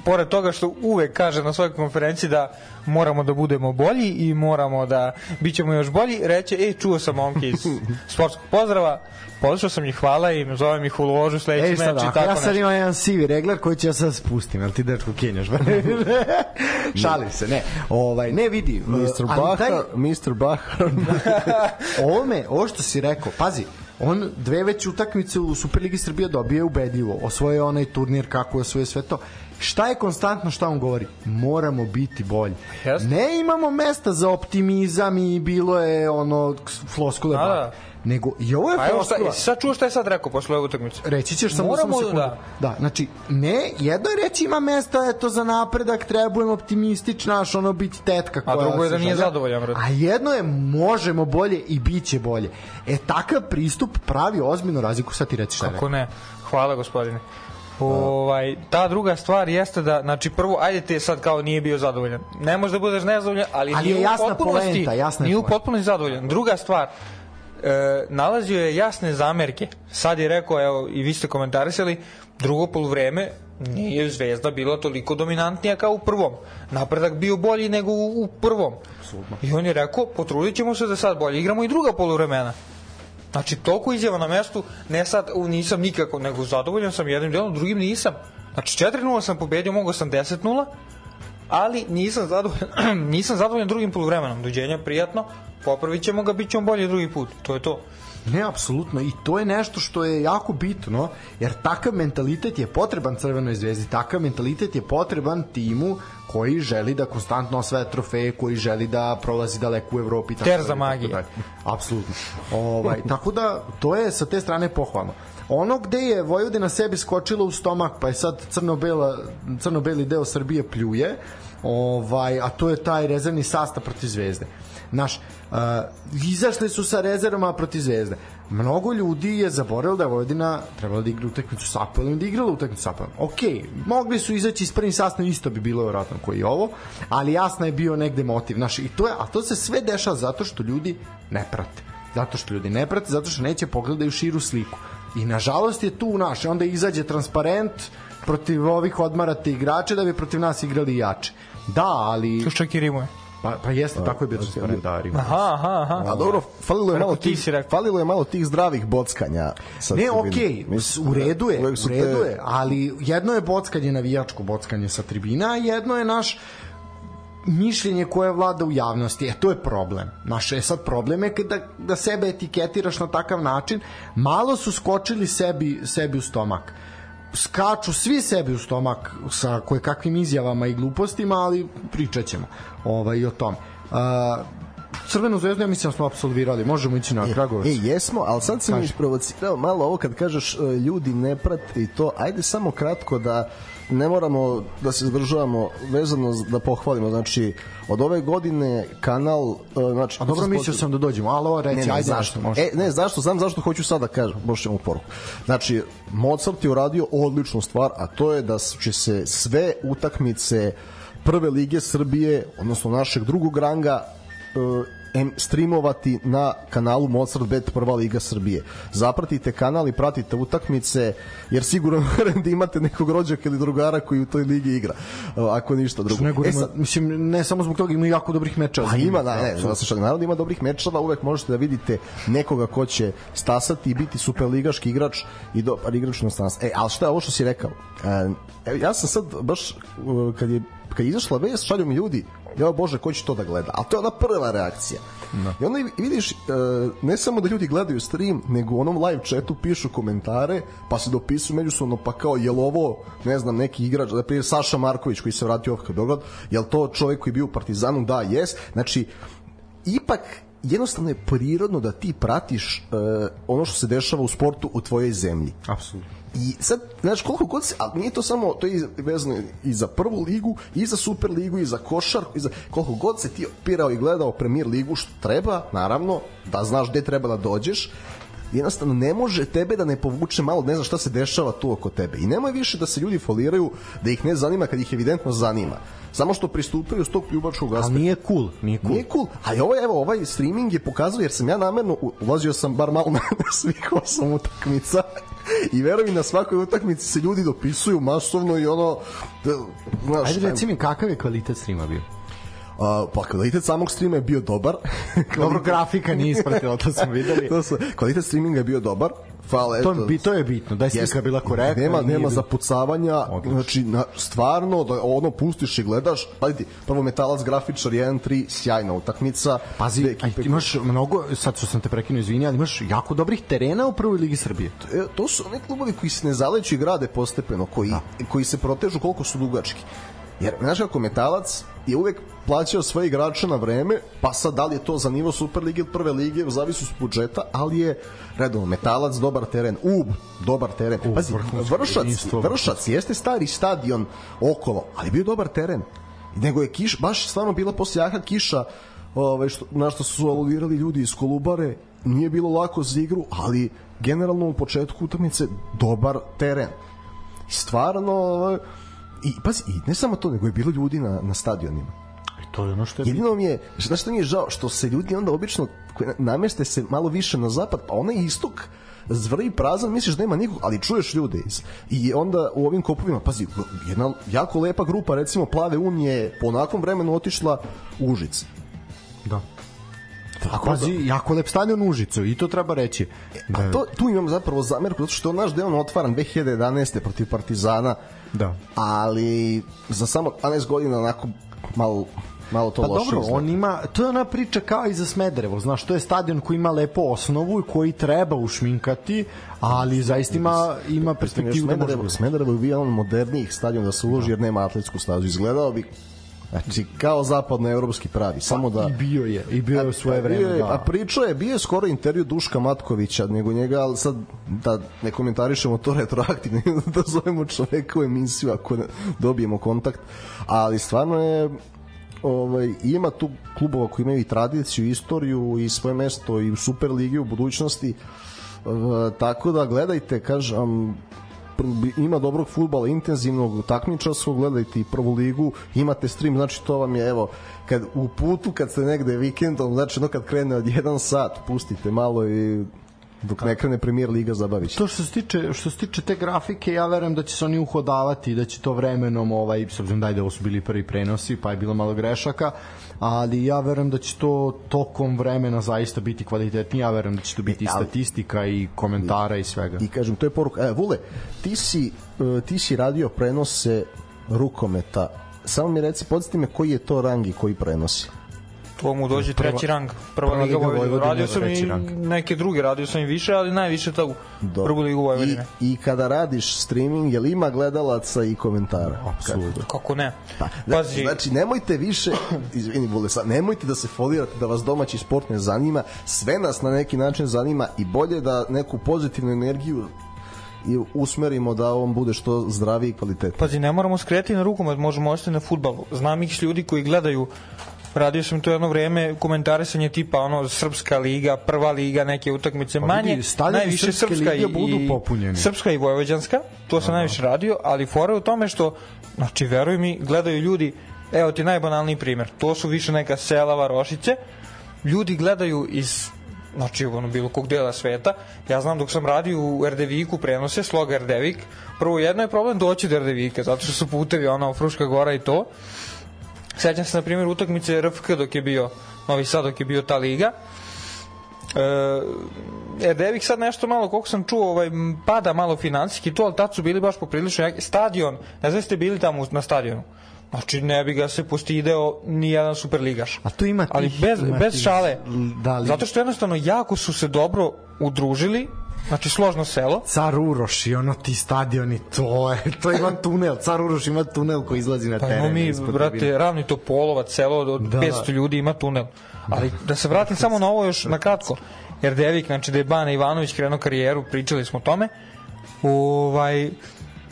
pored toga što uvek kaže na svojoj konferenciji da moramo da budemo bolji i moramo da bit ćemo još bolji, reće, e, čuo sam momke iz sportskog pozdrava, poslušao sam ih, hvala im, zovem ih u ložu sledeći Ej, meč i ako tako ja sad nešto. imam jedan sivi regler koji ću ja sad spustim, jel ti dečko kenjaš? Šalim se, ne. Ovaj, ne vidi. Mr. ali Baha, taj- Mr. Baha, ovo me, ovo što si rekao, pazi, on dve već utakmice u Superligi Srbije dobije ubedljivo, osvoje onaj turnir kako je osvoje sve to. Šta je konstantno šta on govori? Moramo biti bolji. Ne imamo mesta za optimizam i bilo je ono floskule. Da, da. Nego, i ovo je A evo floskula. jesi sad čuo šta je sad rekao posle ove utakmice? Reći ćeš samo Moramo, samo da. da. znači, ne, jedno je reći ima mesta eto za napredak, treba budem optimistična, znaš, ono biti tetka koja drugo je da nije žalja. zadovoljan, brate. A jedno je možemo bolje i bit će bolje. E, takav pristup pravi ozbiljnu razliku, sad ti reći šta Kako ne? Hvala gospodine. Ovaj, ta druga stvar jeste da, znači prvo, ajde te sad kao nije bio zadovoljan. Ne može da budeš nezadovoljan, ali, Ali nije je jasna u potpunosti, poenta, jasna je nije u potpunosti zadovoljan. Druga stvar, e, nalazio je jasne zamerke. Sad je rekao, evo, i vi ste komentarisali, drugo poluvreme nije Zvezda bila toliko dominantnija kao u prvom. Napredak bio bolji nego u, u prvom. I on je rekao, potrudit ćemo se da sad bolje igramo i druga poluvremena. Znači, toliko izjava na mestu, ne sad, nisam nikako, nego zadovoljan sam jednim delom, drugim nisam. Znači, 4-0 sam pobedio, mogao sam 10-0, ali nisam zadovoljan, nisam zadovoljan drugim poluvremenom. Dođenja prijatno, popravit ćemo ga, bit ćemo bolji drugi put. To je to. Ne, apsolutno. I to je nešto što je jako bitno, jer takav mentalitet je potreban Crvenoj zvezdi, takav mentalitet je potreban timu koji želi da konstantno osvaja trofeje, koji želi da prolazi daleko u Evropi. tako tako magija. dalje. Apsolutno. Ovaj, tako da, to je sa te strane pohvalno. Ono gde je Vojvodina sebi skočila u stomak, pa je sad crno-bela, crno-beli deo Srbije pljuje, ovaj, a to je taj rezervni sastav protiv Zvezde. Naš, uh, izašli su sa rezervama protiv Zvezde. Mnogo ljudi je zaboravilo da je Vojvodina trebala da igra utakmicu sa Apelom i da je igrala utakmicu sa Apelom. Ok, mogli su izaći iz prvim sastavom, isto bi bilo vjerojatno koji i ovo, ali jasno je bio negde motiv. Naš, i to je, a to se sve dešava zato što ljudi ne prate. Zato što ljudi ne prate, zato što neće pogledaju širu sliku. I nažalost je tu naš, onda izađe transparent protiv ovih odmarate igrače da bi protiv nas igrali jače. Da, ali... Čak i rimuje. Pa, pa jeste, tako je bio transparent, da, Rima. Aha, aha, aha. A dobro, falilo je malo tih, si rekao. falilo je malo tih zdravih bockanja. sa Ne, okej, Mislim, u redu je, u redu je, ali jedno je bockanje navijačko bockanje sa tribina, a jedno je naš mišljenje koje vlada u javnosti. E, to je problem. Naš je sad problem je da, da sebe etiketiraš na takav način. Malo su skočili sebi, sebi u stomak. Skaču svi sebi u stomak sa koje kakvim izjavama i glupostima, ali pričat ćemo ovaj, o tom. Uh, Crvenu zvezdu, ja mislim da smo absolvirali. Možemo ići na Kragovac. E, jesmo, ali sad si mi isprovocirao malo ovo kad kažeš e, ljudi ne prate i to, ajde samo kratko da ne moramo da se zadržavamo vezano da pohvalimo, znači od ove godine kanal e, znači, A dobro, mislio sam da dođemo, ali ovo reći, ne, ne, ajde zašto? može. E, ne, zašto? Znam zašto hoću sad da kažem, možeš mu poruku. Znači, Mozart je uradio odličnu stvar, a to je da će se sve utakmice prve lige Srbije, odnosno našeg drugog ranga, e, em, streamovati na kanalu Mozart Bet Prva Liga Srbije. Zapratite kanal i pratite utakmice, jer sigurno da imate nekog rođaka ili drugara koji u toj ligi igra, ako ništa drugo. Ne, E, sad- mislim, ne samo zbog toga, ima jako dobrih mečeva. Pa ima, da, ne, da se šalim. Naravno da ima dobrih mečeva, uvek možete da vidite nekoga ko će stasati i biti superligaški igrač i dobar igrač na stans. E, ali šta je ovo što si rekao? E, ja sam sad baš, kad je, kad je izašla vest, šalju mi ljudi, ja bože, ko će to da gleda? Ali to je ona prva reakcija. No. I onda vidiš, e, ne samo da ljudi gledaju stream, nego u onom live chatu pišu komentare, pa se dopisuju međusobno, pa kao, jel ovo, ne znam, neki igrač, da prije Saša Marković koji se vratio u Beograd, jel to čovjek koji je bio u Partizanu? Da, jes. Znači, ipak jednostavno je prirodno da ti pratiš uh, ono što se dešava u sportu u tvojoj zemlji. Apsolutno. I sad, znaš, koliko god se, a nije to samo, to je vezano i za prvu ligu, i za super ligu, i za košar, i za, koliko god se ti opirao i gledao premier ligu, što treba, naravno, da znaš gde treba da dođeš, jednostavno ne može tebe da ne povuče malo, ne znam šta se dešava tu oko tebe. I nemoj više da se ljudi foliraju da ih ne zanima kad ih evidentno zanima. Samo što pristupaju s tog ljubačkog Ali aspekta. nije cool, nije cool. Nije cool. A ovaj, evo, ovaj streaming je pokazao, jer sam ja namerno, ulazio sam bar malo na, svih osam utakmica i verujem mi na svakoj utakmici se ljudi dopisuju masovno i ono, da, znaš, Ajde reci mi kakav je kvalitet streama bio? Pa kvalitet samog streama je bio dobar. Dobro, grafika nije ispratila, to smo videli. to su, kvalitet streaminga je bio dobar. Hvala, To, eto, to je bitno, da je slika bila korektna. Nema, nema zapucavanja, Odlično. znači na, stvarno da ono pustiš i gledaš, pazite, prvo metalac grafičar 1-3, sjajna utakmica. Pazi, Dve aj, ekipe ti imaš mnogo, sad što sam te prekinuo, izvini, ali imaš jako dobrih terena u prvoj ligi Srbije. E, to su oni klubovi koji se ne zaleću i grade postepeno, koji, da. koji se protežu koliko su dugački. Jer, znaš kako, metalac je uvek plaćao svoje igrače na vreme, pa sad da li je to za nivo Superlige ili prve lige, zavisi od budžeta, ali je redovno metalac, dobar teren, Ub, dobar teren. Pazi, vrhunsko vršac, vršac jeste stari stadion okolo, ali bio dobar teren. Nego je kiš, baš stvarno bila posle jaka kiša, ovaj, što, na što su aludirali ljudi iz Kolubare, nije bilo lako za igru, ali generalno u početku utakmice dobar teren. I stvarno ovaj, i pazi, i ne samo to, nego je bilo ljudi na, na stadionima. I to je ono što je. Jedino mi je, znaš što mi je žao, što se ljudi onda obično nameste se malo više na zapad, pa onaj istok zvrli prazan, misliš da nema nikog, ali čuješ ljude iz. I onda u ovim kopovima, pazi, jedna jako lepa grupa, recimo Plave Unije, je po onakvom vremenu otišla u Užice. Da. Tako Pazi, jako lep stadion u Užicu i to treba reći. Da, A to, tu imam zapravo zamerku, zato što je naš deo otvaran 2011. protiv Partizana, Da. ali za samo 12 godina onako malo, malo to Pa loše dobro, izgleda. on ima, to je ona priča kao i za Smederevo, znaš, to je stadion koji ima lepo osnovu i koji treba ušminkati, ali zaista ima, ima perspektivu da može Smederevo, bude. Smederevo je bio jedan od modernijih stadiona da se uloži jer nema atletsku stazu. Izgledao bi Znači, kao zapadnoevropski pravi, samo da... I bio je, i bio je u svoje vreme, je, A da. pričao je, bio je skoro intervju Duška Matkovića, nego njega, ali sad da ne komentarišemo to retroaktivno, da zovemo čoveka u emisiju ako ne dobijemo kontakt, ali stvarno je ovaj, ima tu klubova koji imaju i tradiciju, i istoriju i svoje mesto i u Superligi u budućnosti e, tako da gledajte kažem ima dobrog futbala, intenzivnog, takmičarskog, gledajte i prvu ligu, imate stream, znači to vam je, evo, kad u putu, kad ste negde vikendom, znači no kad krene od jedan sat, pustite malo i dok ne krene premier liga zabavit ćete. To što se tiče što se tiče te grafike, ja verujem da će se oni uhodavati i da će to vremenom ovaj s obzirom da ajde ovo su bili prvi prenosi, pa je bilo malo grešaka, ali ja verujem da će to tokom vremena zaista biti kvalitetnije, ja verujem da će to biti i ali- statistika i komentara i svega. I kažem, to je poruka. E, Vule, ti si, e, ti si radio prenose rukometa. Samo mi reci, podsjeti me koji je to rang i koji prenosi. To mu dođe treći rang, prva, prva liga liga Vojvodine. Radio sam i rang. neke druge, radio sam i više, ali najviše Dobro. prvu ligu I, Vojvodine. I kada radiš streaming, je li ima gledalaca i komentara? Apsolutno. Kako ne? Pa, Pazi, znači, nemojte više, izvini, Vule, sad, nemojte da se folirate da vas domaći sport ne zanima, sve nas na neki način zanima i bolje da neku pozitivnu energiju i usmerimo da on bude što zdraviji i kvalitetniji. Pazi, ne moramo skretati na rukomet, možemo ostati na futbal. Znam ih ljudi koji gledaju Radio sam to jedno vreme komentarisanje tipa ono Srpska liga, Prva liga, neke utakmice Pa manje, vidi, najviše Srpska lige i, budu popunjeni. Srpska i Vojvođanska, to sam najviše radio, ali fora u tome što znači veruj mi, gledaju ljudi, evo ti najbanalniji primer. To su više neka sela Varošice ljudi gledaju iz znači ono bilo kog dela sveta. Ja znam dok sam radio u Erdeviku prenose, slog Erdevik, prvo jedno je problem doći do Erdevika, zato što su putevi ono Fruška gora i to. Sećam se na primjer utakmice RFK dok je bio Novi Sad dok je bio ta liga. E, Erdevik sad nešto malo, koliko sam čuo, ovaj, pada malo finansijski to, ali tad su bili baš poprilično jaki. Stadion, ne znam ste bili tamo na stadionu. Znači, ne bi ga se postideo ni jedan superligaš. A tu ima Ali tih- bez, ima bez šale. da li- Zato što jednostavno jako su se dobro udružili, znači složno selo. Car Uroš i ono ti stadioni, to je, to ima tunel, Car Uroš ima tunel koji izlazi na Pa teren. imamo mi, brate, tribine. ravni Topolovac, selo od Da. 500 ljudi ima tunel. Ali da se vratim samo na ovo još na kratko. Jer Devik, znači da je Bana Ivanović krenuo karijeru, pričali smo o tome. Ovaj,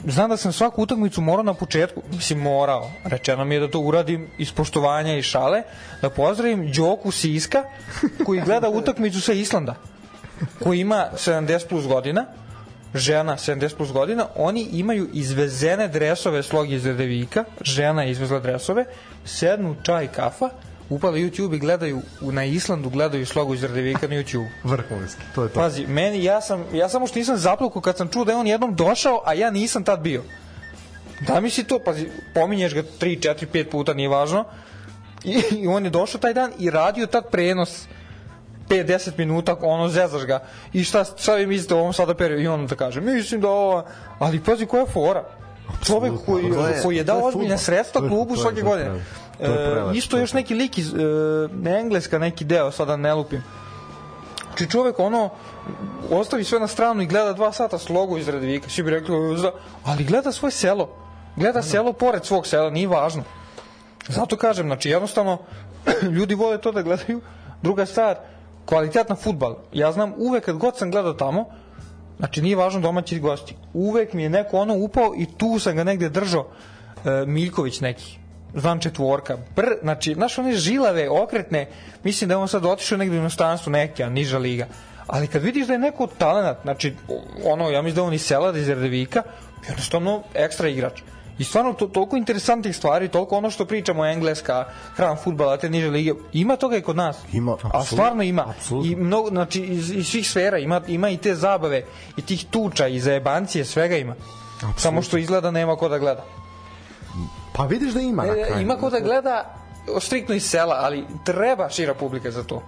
znam da sam svaku utakmicu morao na početku, mislim morao, rečeno mi je da to uradim iz poštovanja i šale, da pozdravim Đoku Siska, koji gleda utakmicu sa Islanda, koji ima 70 plus godina, žena 70 plus godina, oni imaju izvezene dresove slog iz Redevika, žena je izvezla dresove, sednu čaj kafa, upale YouTube i gledaju na Islandu gledaju slogu iz Redevika na YouTube. Vrhunski, to je to. Pazi, meni, ja sam, ja samo što nisam zaplukao kad sam čuo da je on jednom došao, a ja nisam tad bio. Da mi si to, pazi, pominješ ga 3, 4, 5 puta, nije važno. I, I on je došao taj dan i radio tad prenos 5-10 minuta, ono, zezaš ga. I šta, šta vi mislite o ovom sada periodu? I on da kaže, mislim da ova... Ali pazi, koja je fora? Čovek koji, je- koji je dao je ozbiljne sredstva klubu svake godine. E, isto još neki lik iz e, ne engleska neki deo, sada ne lupim. Znači čovek ono ostavi sve na stranu i gleda dva sata slogu iz Redvika, svi bi rekli, ali gleda svoje selo. Gleda selo pored svog sela, nije važno. Zato kažem, znači jednostavno ljudi vole to da gledaju. Druga stvar, kvalitetna futbal. Ja znam uvek kad god sam gledao tamo, znači nije važno domaći gosti. Uvek mi je neko ono upao i tu sam ga negde držao e, Miljković neki zvan četvorka, br, znači, znaš one žilave, okretne, mislim da je on sad otišao negde u inostranstvo neke, a niža liga. Ali kad vidiš da je neko talenat, znači, ono, ja mislim da je on iz sela, da je iz Erdevika, jednostavno ekstra igrač. I stvarno to, toliko interesantnih stvari, toliko ono što pričamo engleska, hram futbala, te niže lige, ima toga i kod nas. Ima, A stvarno ima. I mnogo, znači, iz, iz svih sfera ima, ima i te zabave, i tih tuča, i zajebancije, svega ima. Samo što izgleda nema ko da gleda. Pa vidiš da ima na E, kraju. ima ko da gleda striktno iz sela, ali treba šira publika za to.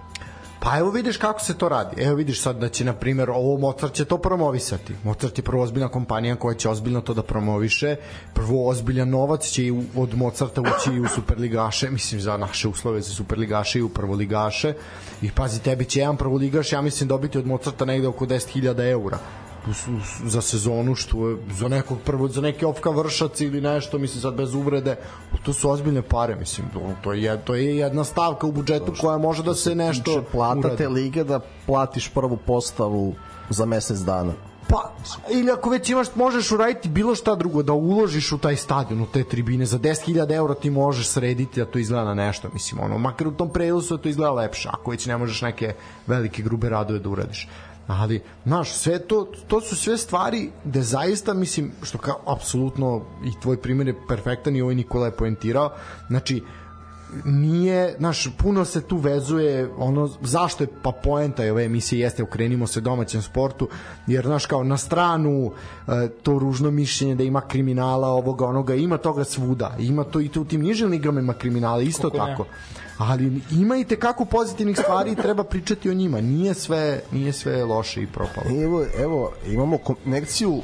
Pa evo vidiš kako se to radi. Evo vidiš sad da će, na primjer, ovo Mozart će to promovisati. Mozart je prvo ozbiljna kompanija koja će ozbiljno to da promoviše. Prvo ozbiljan novac će i od Mozarta ući u superligaše, mislim za naše uslove za superligaše i u prvoligaše. I pazi, tebi će jedan prvoligaš, ja mislim, dobiti od Mozarta negde oko 10.000 eura za sezonu što je za nekog prvo za neki ofka vršac ili nešto mislim sad bez uvrede to su ozbiljne pare mislim to- je to je jedna stavka u budžetu koja može da se nešto plata te lige da platiš prvu postavu za mesec dana. Pa, ili ako već imaš, možeš uraditi bilo šta drugo, da uložiš u taj stadion, u te tribine, za 10.000 eura ti možeš srediti da to izgleda na nešto, mislim, ono, makar u tom prenosu to izgleda lepše, ako već ne možeš neke velike grube radove da uradiš. Ali, znaš, sve to, to su sve stvari gde zaista, mislim, što kao, apsolutno, i tvoj primjer je perfektan i ovaj Nikola je poentirao, znači, nije, znaš, puno se tu vezuje ono, zašto je pa poenta je ove emisije jeste okrenimo se domaćem sportu, jer znaš kao na stranu e, to ružno mišljenje da ima kriminala ovoga onoga, ima toga svuda, ima to i tu u tim nižim ligama ima kriminala isto Kako ne? Ali ima i tekako pozitivnih stvari i treba pričati o njima. Nije sve, nije sve loše i propalo. Evo, evo imamo konekciju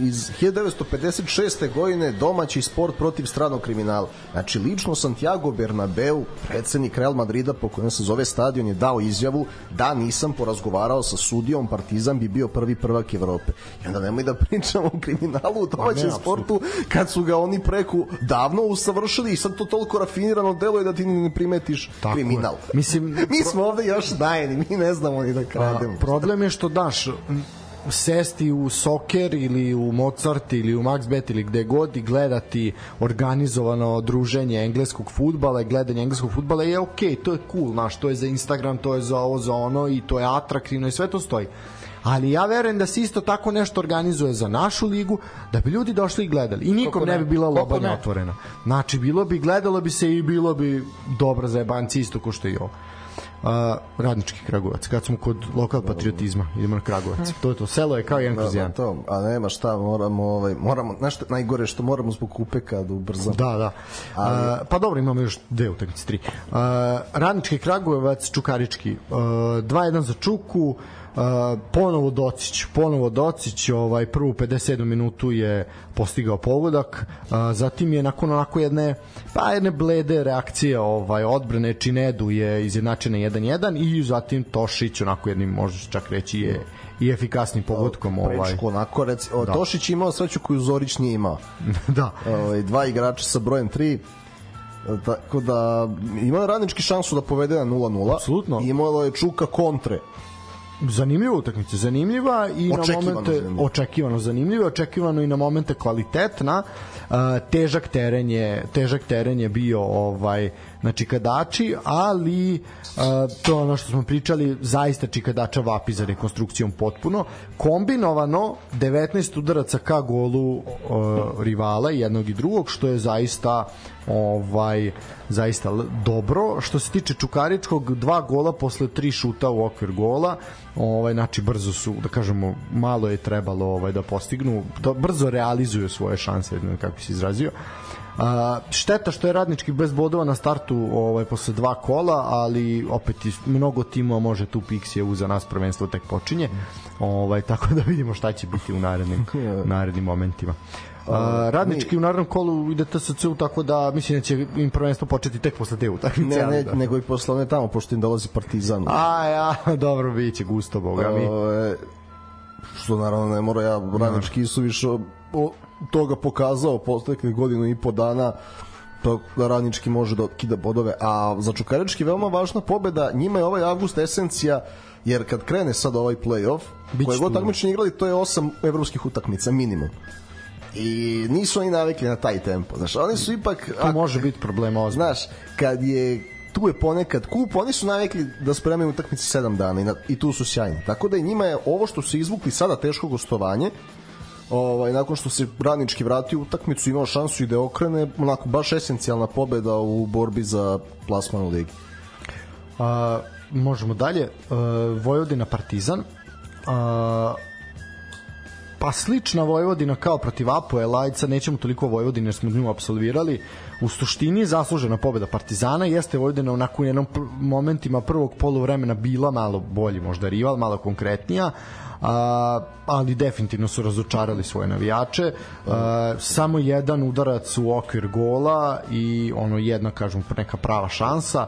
iz 1956. godine domaći sport protiv stranog kriminala. Znači, lično Santiago Bernabeu, predsednik Real Madrida, po kojem se zove stadion, je dao izjavu da nisam porazgovarao sa sudijom, Partizan bi bio prvi prvak Evrope. I onda nemoj da pričamo o kriminalu u domaćem ne, sportu kad su ga oni preko davno usavršili i sad to toliko rafinirano deluje da ti ne primetiš Tako je. kriminal. Mislim, mi smo ovde još najeni, mi ne znamo ni da krademo. Pa, problem je što daš sesti u soker ili u Mozart ili u Maxbet ili gde god i gledati organizovano druženje engleskog futbala i gledanje engleskog futbala je okej, to je cool, znaš, to je za Instagram, to je za ovo, za ono i to je atraktivno i sve to stoji. Ali ja verujem da se isto tako nešto organizuje za našu ligu, da bi ljudi došli i gledali. I nikom ne ne? bi bila lobanja otvorena. Znači, bilo bi, gledalo bi se i bilo bi dobro za jebanci isto ko što i ovo. A, radnički Kragujevac. Kad smo kod lokal patriotizma, idemo na Kragujevac. To je to, selo je kao jedan Da, kroz da, jedan. to, a nema šta, moramo, ovaj, moramo, šta, najgore što moramo zbog kupeka da ubrzamo. Da, da. A, pa dobro, imamo još dve utakmice, tri. A, Radnički Kragujevac, Čukarički. A, 2-1 za Čuku. Uh, ponovo Docić, ponovo Docić, ovaj prvu 57 minutu je postigao pogodak, uh, zatim je nakon onako jedne pa jedne blede reakcije ovaj odbrane Činedu je izjednačena 1-1 i zatim Tošić onako jednim se čak reći je i efikasnim pogodkom ovaj Prečko, onako, reci, o, Da. Tošić imao sreću koju Zorić nije imao. da. ovaj, dva igrača sa brojem 3 tako da imao je radnički šansu da povede na 0-0 Apsolutno. I imalo je Čuka kontre zanimljiva utakmica, zanimljiva i Očekivano na momente zanimljiva. očekivano zanimljiva, očekivano i na momente kvalitetna. Uh, težak teren je težak teren je bio ovaj na Čikadači, ali uh, to ono što smo pričali, zaista Čikadača vapi za rekonstrukcijom potpuno. Kombinovano 19 udaraca ka golu uh, rivala jednog i drugog, što je zaista ovaj zaista dobro. Što se tiče Čukaričkog dva gola posle tri šuta u okvir gola ovaj znači brzo su da kažemo malo je trebalo ovaj da postignu da brzo realizuju svoje šanse kako se izrazio A, šteta što je radnički bez bodova na startu ovaj posle dva kola, ali opet mnogo timova može tu Pixi za nas prvenstvo tek počinje. Ovaj tako da vidimo šta će biti u narednim narednim momentima. A, radnički u narednom kolu ide TSC-u tako da mislim da će im prvenstvo početi tek posle te utakmice. ne, ne, da. nego i posle one tamo pošto im dolazi Partizan A ja, dobro, biće gusto, boga mi. Što naravno ne mora ja radnički isuviš o, o, toga pokazao posle godinu i po dana to da radnički može da kida bodove a za Čukarički veoma važna pobeda njima je ovaj avgust esencija jer kad krene sad ovaj play-off Biće koje god takmičenje igrali to je osam evropskih utakmica minimum i nisu oni navikli na taj tempo znaš oni su ipak To može biti problema ozbiljno. Znaš, kad je tu je ponekad kup, oni su navikli da spremaju utakmice 7 dana i, na, i tu su sjajni. Tako da i njima je ovo što su izvukli sada teško gostovanje, ovaj, nakon što se radnički vratio u utakmicu imao šansu i da okrene onako baš esencijalna pobeda u borbi za plasman u ligi. A, možemo dalje. A, Vojvodina Partizan. A, pa slična Vojvodina kao protiv Apoela, ajde sad nećemo toliko o Vojvodini jer smo nju absolvirali. U suštini zaslužena pobeda Partizana jeste Vojvodina onako u jednom pr momentima prvog poluvremena bila malo bolji možda rival, malo konkretnija, a, ali definitivno su razočarali svoje navijače. A, samo jedan udarac u okvir gola i ono jedna, kažem, neka prava šansa.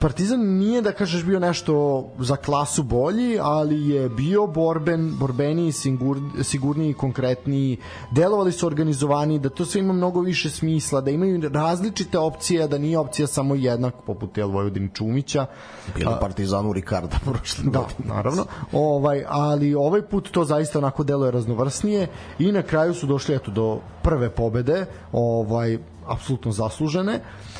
Partizan nije da kažeš bio nešto za klasu bolji, ali je bio borben, borbeniji, sigur, sigurniji, konkretniji, delovali su organizovani, da to sve ima mnogo više smisla, da imaju različite opcije, da nije opcija samo jedna, poput El Vojvodini Čumića. Bilo Partizanu Ricarda prošle Da, godine. naravno. Ovaj, ali ovaj put to zaista onako deluje raznovrsnije i na kraju su došli eto do prve pobede, ovaj apsolutno zaslužene. Uh,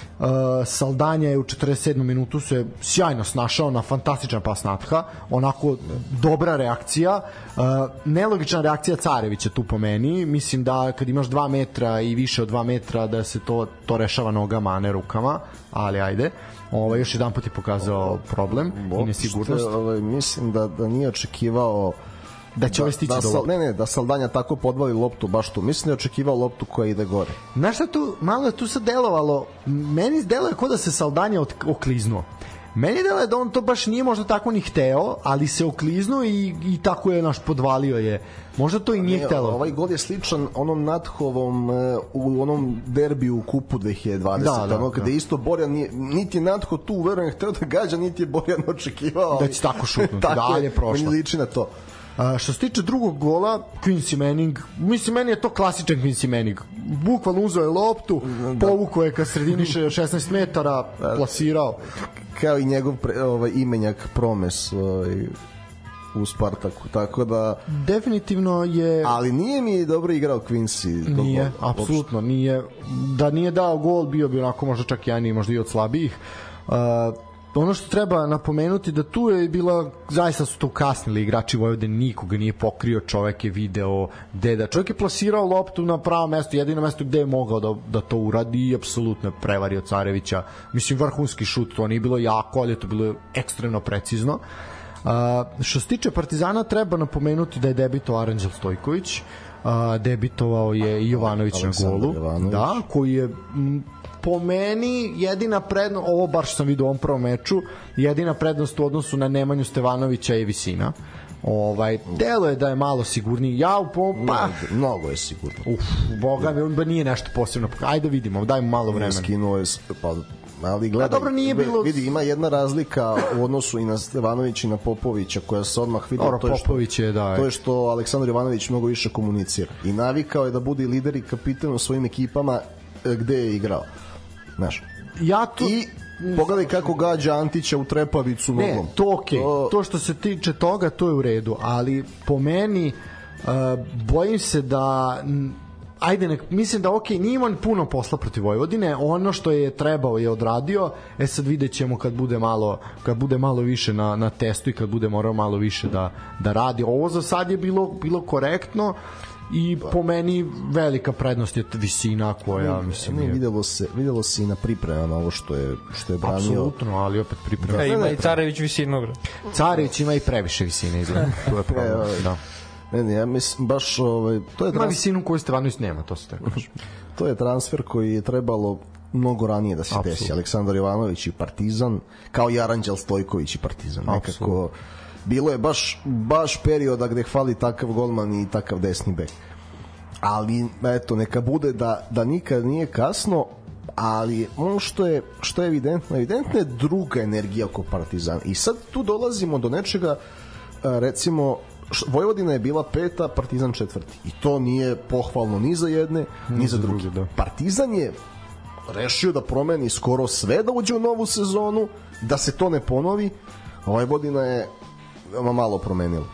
Saldanja je u 47. minutu se sjajno snašao na fantastičan pas Natha, onako dobra reakcija, uh, nelogična reakcija Carevića tu po meni, mislim da kad imaš 2 metra i više od 2 metra da se to, to rešava nogama, a ne rukama, ali ajde. Ovaj još jedan put je pokazao problem i nesigurnost. Ovaj, mislim da, da nije očekivao Da će ovaj stići da, do lopte. Ne, ne, da Saldanja tako podvali loptu baš tu. Mislim da je očekivao loptu koja ide gore. Znaš šta tu, malo je tu sad delovalo, meni deluje kao da se Saldanja okliznuo. Meni deluje da on to baš nije možda tako ni hteo, ali se okliznuo i, i tako je naš podvalio je. Možda to i nije Ne, htelo. Ovaj gol je sličan onom Nathovom e, u onom derbiju u kupu 2020. Da, da, ono kada da. isto Borjan nije, niti je Natho tu verujem hteo da gađa, niti je Borjan očekivao. Da će tako šutnuti, dalje je, prošlo. meni liči na to. A, što se tiče drugog gola, Quincy Manning, mislim, meni je to klasičan Quincy Manning. Bukvalno uzeo je loptu, povukao je ka sredini še- 16 metara, plasirao. Kao i njegov pre, ovaj, imenjak Promes ovaj, u Spartaku. Tako da, Definitivno je... ali nije mi dobro igrao Quincy. Nije, gola, apsolutno nije. Da nije dao gol, bio bi onako možda čak i možda i od slabijih. Uh, ono što treba napomenuti da tu je bila zaista su tu kasnili igrači Vojvodine nikoga nije pokrio čovek je video gde da čovek je plasirao loptu na pravo mesto jedino mesto gde je mogao da, da to uradi i apsolutno prevario Carevića. Mislim vrhunski šut to nije bilo jako ali je to bilo ekstremno precizno. Uh, što se tiče Partizana treba napomenuti da je debitovao Aranđel Stojković. Uh, debitovao je Jovanović na golu. Jovanović. da koji je m, po meni jedina prednost, ovo bar što sam vidio u ovom prvom meču, jedina prednost u odnosu na Nemanju Stevanovića je visina. Ovaj, delo je da je malo sigurniji. Ja u po, pa, Mnogo, mnogo je sigurno. uf, boga mi, on ba nije nešto posebno. Ajde vidimo, daj mu malo vremena. Skinuo je, pa, ali gledaj, A dobro, nije bilo- vidi, ima jedna razlika u odnosu i na Stevanovića i na Popovića, koja se odmah vidi, Dobro, to je što, Popović je, da. to je što Aleksandar Jovanović mnogo više komunicira. I navikao je da bude i lider i kapitan u svojim ekipama e, gde je igrao. Znaš, Ja tu... I pogledaj kako gađa Antića u trepavicu Ne, nogom. to okej. To- To što se tiče toga, to je u redu, ali po meni uh, bojim se da ajde nek, mislim da okej, nije imao puno posla protiv Vojvodine, ono što je trebao je odradio, e sad vidjet ćemo kad bude malo, kad bude malo više na, na testu i kad bude morao malo više da, da radi. Ovo za sad je bilo, bilo korektno i po meni velika prednost je visina koja mislim Ne, je videlo se, videlo se i na pripremama ovo što je što je branio. apsolutno, ali opet priprema. E, ima i Carević visinu. bre. Carević ima i previše visine izgleda. To je problem. ovaj, Da. Ne, ne, ja mislim baš ovaj to je Ima trans, visinu koju Stevanović nema, to se tako kaže. to je transfer koji je trebalo mnogo ranije da se Apsolutno. desi. Aleksandar Jovanović i Partizan, kao i Aranđel Stojković i Partizan. Nekako Apsolutno. Bilo je baš baš perioda gde hvali takav golman i takav desni bek. Ali eto neka bude da da nikad nije kasno, ali ono što je što je evidentno, evidentno je druga energija oko Partizana. I sad tu dolazimo do nečega e, recimo Vojvodina je bila peta, Partizan četvrti. I to nije pohvalno ni za jedne, ni, za za druge. druge, da. Partizan je rešio da promeni skoro sve da uđe u novu sezonu, da se to ne ponovi. Vojvodina je veoma malo promenila.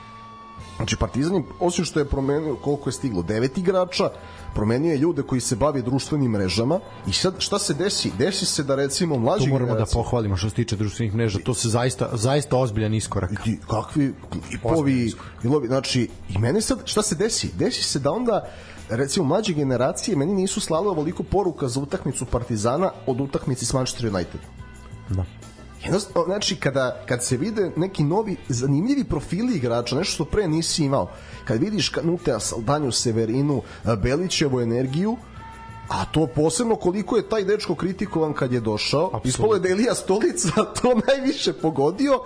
Znači Partizan je, osim što je promenio koliko je stiglo, devet igrača, promenio je ljude koji se bave društvenim mrežama i sad šta se desi? Desi se da recimo mlađi To moramo da generacije- pohvalimo što se tiče društvenih mreža. To se zaista, zaista ozbiljan iskorak. ti kakvi klipovi, ilovi, znači i mene sad, šta se desi? Desi se da onda recimo mlađe generacije meni nisu slale ovoliko poruka za utakmicu Partizana od utakmici s Manchester United. Da. Jednostavno, znači, kada, kad se vide neki novi, zanimljivi profili igrača, nešto što pre nisi imao, kad vidiš Kanutea, Saldanju, Severinu, Belićevu energiju, a to posebno koliko je taj dečko kritikovan kad je došao, ispolo je da Elija Stolica to najviše pogodio,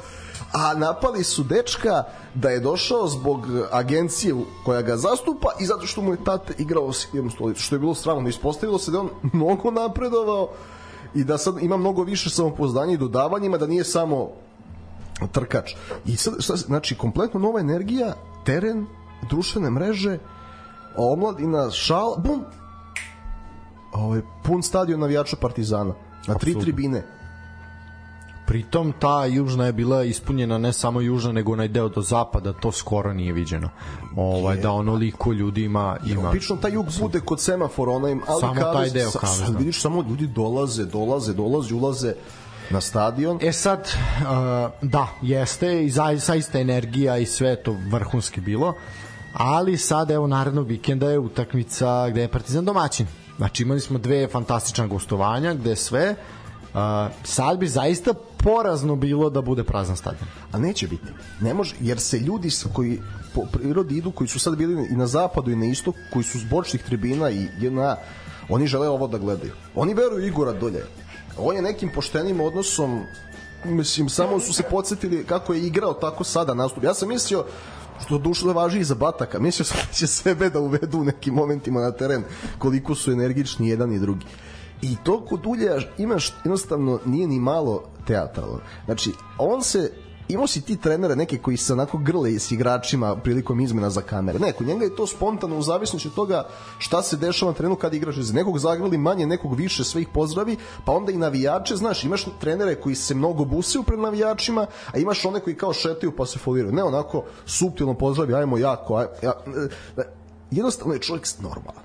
a napali su dečka da je došao zbog agencije koja ga zastupa i zato što mu je tate igrao s Ilijom Stolicu, što je bilo stravno. Ispostavilo se da on mnogo napredovao i da sad ima mnogo više samopouzdanja i dodavanjima, da nije samo trkač. I sad, šta, znači, kompletno nova energija, teren, društvene mreže, omladina, šal, bum, ovaj, pun stadion navijača Partizana. Na tri Apsolutno. tribine. Pritom ta južna je bila ispunjena ne samo južna nego onaj deo do zapada, to skoro nije viđeno. Ovaj da onoliko ljudi ima ima. Obično taj jug bude kod semafora, onaj, ali Samo taj deo sa- kavez, sad da. Vidiš, samo ljudi dolaze, dolaze, dolaze, ulaze na stadion. E sad, uh, da, jeste i za, zaista energija i sve to vrhunski bilo, ali sad evo narednog vikenda je utakmica gde je Partizan domaćin. Znači imali smo dve fantastična gostovanja gde sve uh, sad bi zaista porazno bilo da bude prazan stadion. a neće biti. Ne može, jer se ljudi koji po prirodi idu, koji su sad bili i na zapadu i na istoku, koji su s bočnih tribina i jedna, oni žele ovo da gledaju. Oni veruju Igora dolje. On je nekim poštenim odnosom mislim, samo su se podsjetili kako je igrao tako sada nastup. Ja sam mislio što dušo da važi i za Bataka. Mislio sam da će sebe da uvedu u nekim momentima na teren koliko su energični jedan i drugi. I to kod Ulja imaš jednostavno nije ni malo teatralno. Znači, on se imao si ti trenere neke koji se onako grle s igračima prilikom izmena za kamere. Ne, kod njega je to spontano u zavisnosti od toga šta se dešava na terenu kad igraš. Za nekog zagrali manje, nekog više, sve ih pozdravi, pa onda i navijače, znaš, imaš trenere koji se mnogo busaju pred navijačima, a imaš one koji kao šetaju pa se foliraju. Ne, onako suptilno pozdravi, ajmo jako, aj, ja, jednostavno je čovjek normalan.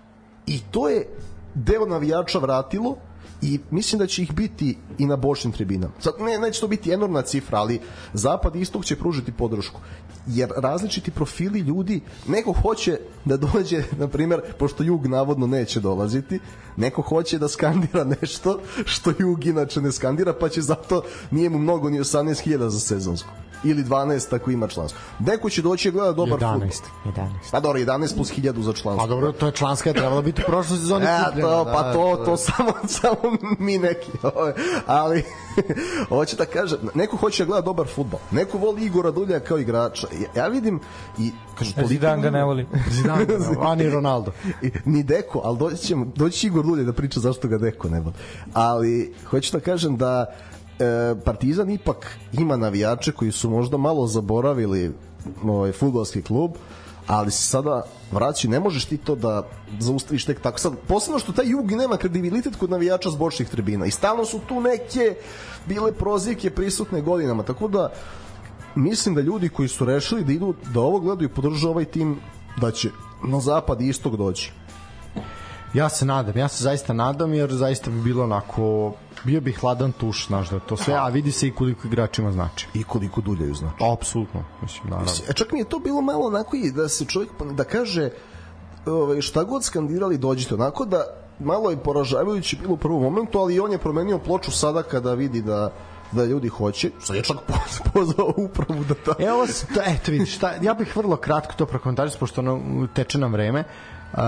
I to je deo navijača vratilo i mislim da će ih biti i na bočnim tribinama. Sad, ne, neće to biti enormna cifra, ali Zapad i Istok će pružiti podršku. Jer različiti profili ljudi, neko hoće da dođe, na primjer, pošto Jug navodno neće dolaziti, neko hoće da skandira nešto što Jug inače ne skandira, pa će zato nije mu mnogo ni 18.000 za sezonsku ili 12 ako ima članstvo. Neko će doći i gleda dobar 11, fudbal. 11. Pa dobro, 11 plus 1000 za članstvo. Pa dobro, to je članska je trebala biti u prošloj sezoni E, kupljena, to, da, pa to, to samo, samo mi neki. ovaj, Ali, hoće da kaže, neko hoće da gleda dobar futbol. Neko voli Igora Dulja kao igrača. Ja, ja vidim i, kaže, toliko... Zidan ga ne voli. Zidane, a ni Ronaldo. I, ni Deko, ali doći, ćemo, doći će Igor Dulje da priča zašto ga Deko ne voli. Ali, hoću da kažem da e, Partizan ipak ima navijače koji su možda malo zaboravili ovaj fudbalski klub, ali se sada vraći, ne možeš ti to da zaustaviš tek tako. Sad, posebno što taj jug nema kredibilitet kod navijača s bočnih tribina i stalno su tu neke bile prozivke prisutne godinama, tako da mislim da ljudi koji su rešili da idu da ovo gledaju i podržaju ovaj tim da će na zapad i istok doći. Ja se nadam, ja se zaista nadam jer zaista bi bilo onako bio bi hladan tuš, znaš da to sve, a vidi se i koliko igračima znači. I koliko duljaju znači. Apsolutno, mislim, naravno. E, čak mi je to bilo malo onako i da se čovjek da kaže ovaj, šta god skandirali dođite onako da malo je poražavajuće bilo u prvom momentu ali on je promenio ploču sada kada vidi da da ljudi hoće sad je čak poz- pozvao upravu da ta Evo, to, eto vidiš, šta, ja bih vrlo kratko to prokomentarisao, pošto ono, teče nam vreme. Uh,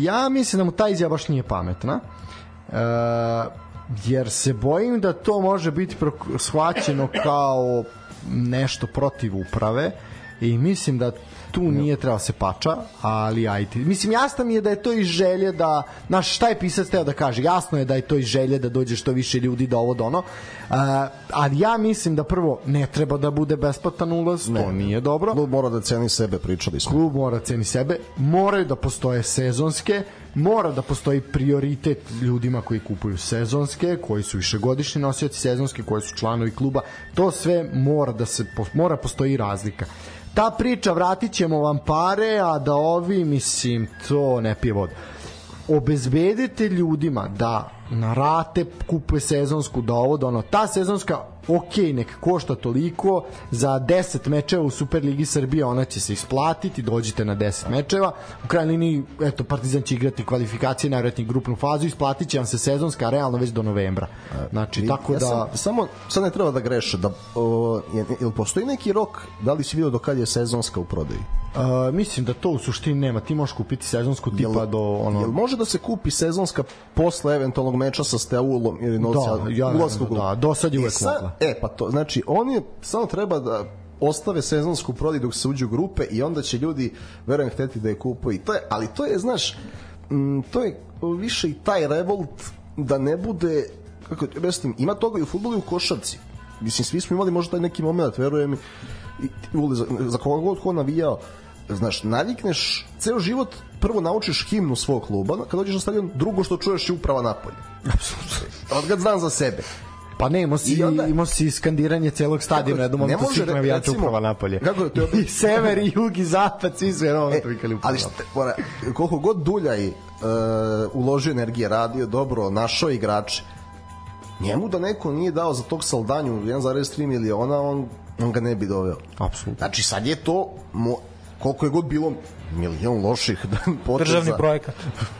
ja mislim da mu ta izjava baš nije pametna. Uh, jer se bojim da to može biti shvaćeno kao nešto protiv uprave i mislim da tu nije trebalo se pača, ali ajde. Mislim, jasno mi je da je to iz želje da, znaš, šta je pisac teo da kaže? Jasno je da je to iz želje da dođe što više ljudi da ovo do ono, uh, ali ja mislim da prvo ne treba da bude besplatan ulaz, ne. to nije dobro. klub mora da ceni sebe pričali smo Klub mora ceni sebe, moraju da postoje sezonske, mora da postoji prioritet ljudima koji kupuju sezonske, koji su višegodišnji nosioci sezonske, koji su članovi kluba, to sve mora da se mora postoji razlika. Ta priča vratit ćemo vam pare, a da ovi, mislim, to ne pije vodu. Obezbedite ljudima da na rate kupuje sezonsku da ovo da ono. Ta sezonska ok, nek košta toliko za 10 mečeva u Superligi Srbije ona će se isplatiti dođite na 10 mečeva. U krajnjoj liniji eto Partizan će igrati kvalifikacije najvjerojatnije grupnu fazu isplatit će vam se sezonska realno već do novembra. Znači tako ja da sam, samo sad ne treba da greše da o, je, jel postoji neki rok da li si vidio do kad je sezonska u prodaji? Uh, mislim da to u suštini nema. Ti možeš kupiti sezonsku tipa do ono Jel može da se kupi sezonska posle eventualnog meča sa Steaulom ili Novca, Da, ja, ulazka u da, do sad je E, uvek sad- mogla. E, pa to, znači, oni samo treba da ostave sezonsku prodaju dok se uđu grupe i onda će ljudi, verujem, hteti da je kupuju. I to je, ali to je, znaš, mm, to je više i taj revolt da ne bude, kako ti objasnim, ima toga i u futbolu i u košarci. Mislim, svi smo imali možda taj neki moment, verujem, i, i, za, za koga god ko navijao, znaš, navikneš ceo život, prvo naučiš himnu svog kluba, kad dođeš na stadion, drugo što čuješ je uprava napolje. Apsolutno. Od kad znam za sebe. Pa ne, imao si, I onda- imao si skandiranje celog stadiona, domam to može, svih navijača recimo, uprava napolje. kako ti objasnim? I sever, i jug, i zapad, svi su jednom E, to vikali uprava ali šta, mora, koliko god Duljaj uh, uložio energije, radio dobro, našao igrače, njemu da neko nije dao za tog saldanju 1,3 miliona, on, on ga ne bi doveo. Apsolutno. Znači sad je to, mo, koliko je god bilo milion loših poteza. Državni projekat.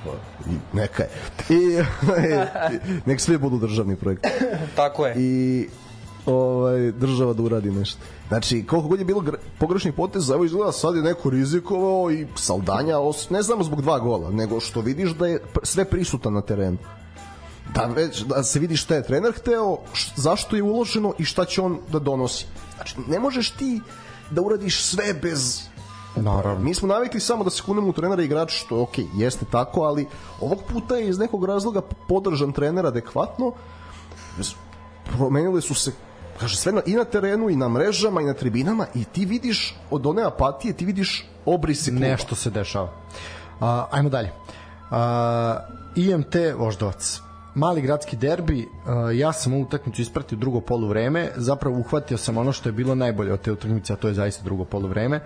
I, neka je. I, nek sve budu državni projekti. Tako je. i ovaj država da uradi nešto. Znači, koliko god je bilo gre- pogrešnih poteza, evo izgleda sad je neko rizikovao i Saldanja, os, ne samo zbog dva gola, nego što vidiš da je sve prisutan na terenu. Da, već, da se vidi šta je trener hteo, š, zašto je uloženo i šta će on da donosi. Znači, ne možeš ti da uradiš sve bez Naravno. Mi smo navikli samo da se kunemo u trenera i igrača, što okej, jeste tako, ali ovog puta je iz nekog razloga podržan trener adekvatno. Promenile su se kaže sve na, i na terenu i na mrežama i na tribinama i ti vidiš od one apatije ti vidiš obrisi kluba. Nešto se dešava. A, ajmo dalje. A, IMT Voždovac. Mali gradski derbi, ja sam ovu utakmicu ispratio drugo poluvreme, zapravo uhvatio sam ono što je bilo najbolje od te utakmice, a to je zaista drugo poluvreme.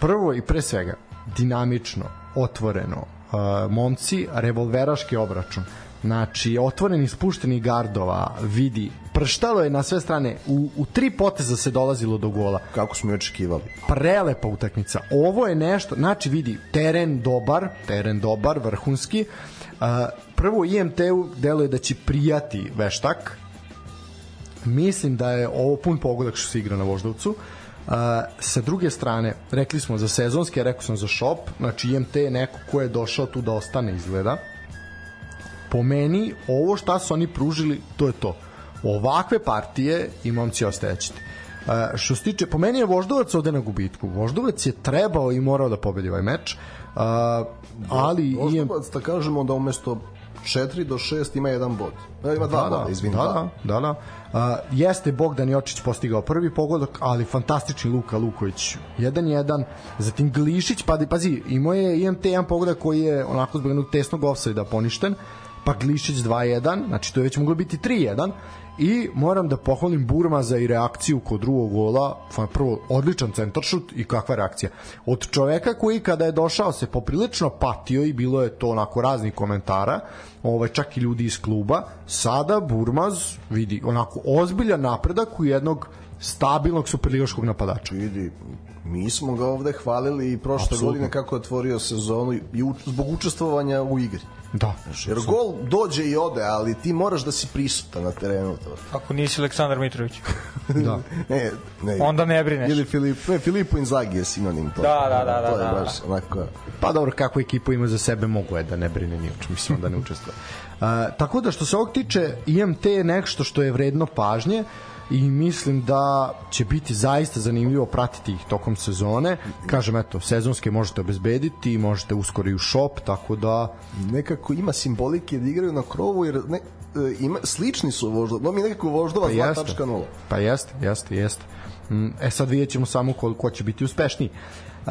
Prvo i pre svega, dinamično, otvoreno, a, momci, revolveraški obračun. znači otvoreni spušteni gardova vidi prštalo je na sve strane u, u tri poteza se dolazilo do gola Kako smo i očekivali. prelepa utakmica. Ovo je nešto, znači vidi, teren dobar, teren dobar, vrhunski. Uh, prvo IMT-u deluje da će prijati veštak. Mislim da je ovo pun pogodak što se igra na Voždovcu. Uh, sa druge strane, rekli smo za sezonske, rekao sam za shop, znači IMT je neko ko je došao tu da ostane izgleda. Po meni, ovo šta su oni pružili, to je to. Ovakve partije i momci ostajećete. Uh, što se tiče, po meni je Voždovac ovde na gubitku. Voždovac je trebao i morao da pobedi ovaj meč, uh, ali. Voždovac, da kažemo da umesto 4 do 6 ima jedan bod. E, ima dva da, boda, da, izvini. da, dva. da, da, da. Uh, jeste Bogdan Jočić postigao prvi pogodak, ali fantastični Luka Luković 1-1, zatim Glišić, pa pazi, imao je IMT jedan pogodak koji je onako zbog jednog tesnog offside poništen, pa Glišić 2-1, znači to je već moglo biti 3-1 i moram da pohvalim Burmaza i reakciju kod drugog gola, prvo odličan centaršut i kakva reakcija. Od čoveka koji kada je došao se poprilično patio i bilo je to onako raznih komentara, ovaj čak i ljudi iz kluba, sada Burmaz vidi onako ozbiljan napredak u jednog stabilnog superligaškog napadača. Vidi, mi smo ga ovde hvalili i prošle Apsolutno. godine kako je otvorio sezonu i u, zbog učestvovanja u igri. Da. Jer gol dođe i ode, ali ti moraš da si prisutan na terenu. To. Ako nisi Aleksandar Mitrović. da. Ne, ne. Onda ne brineš. Ili Filip, ne, Filipo Inzaghi je sinonim to. Da, da, da, To da, je da. baš onako... Pa dobro, kakvu ekipu ima za sebe, mogu je da ne brine ni o čemu, mislim da ne učestvuje. Uh, tako da što se ovog tiče, IMT je nešto što je vredno pažnje i mislim da će biti zaista zanimljivo pratiti ih tokom sezone. Kažem, eto, sezonske možete obezbediti, možete uskoro i u shop, tako da Nekako ima simbolike da igraju na krovu, jer ne, e, ima, slični su voždova. No mi nekako voždova Pa pa jeste. 2.0. Pa jeste, jeste, jeste. Mm, E sad vidjet ćemo samo ko, ko će biti uspešniji. E,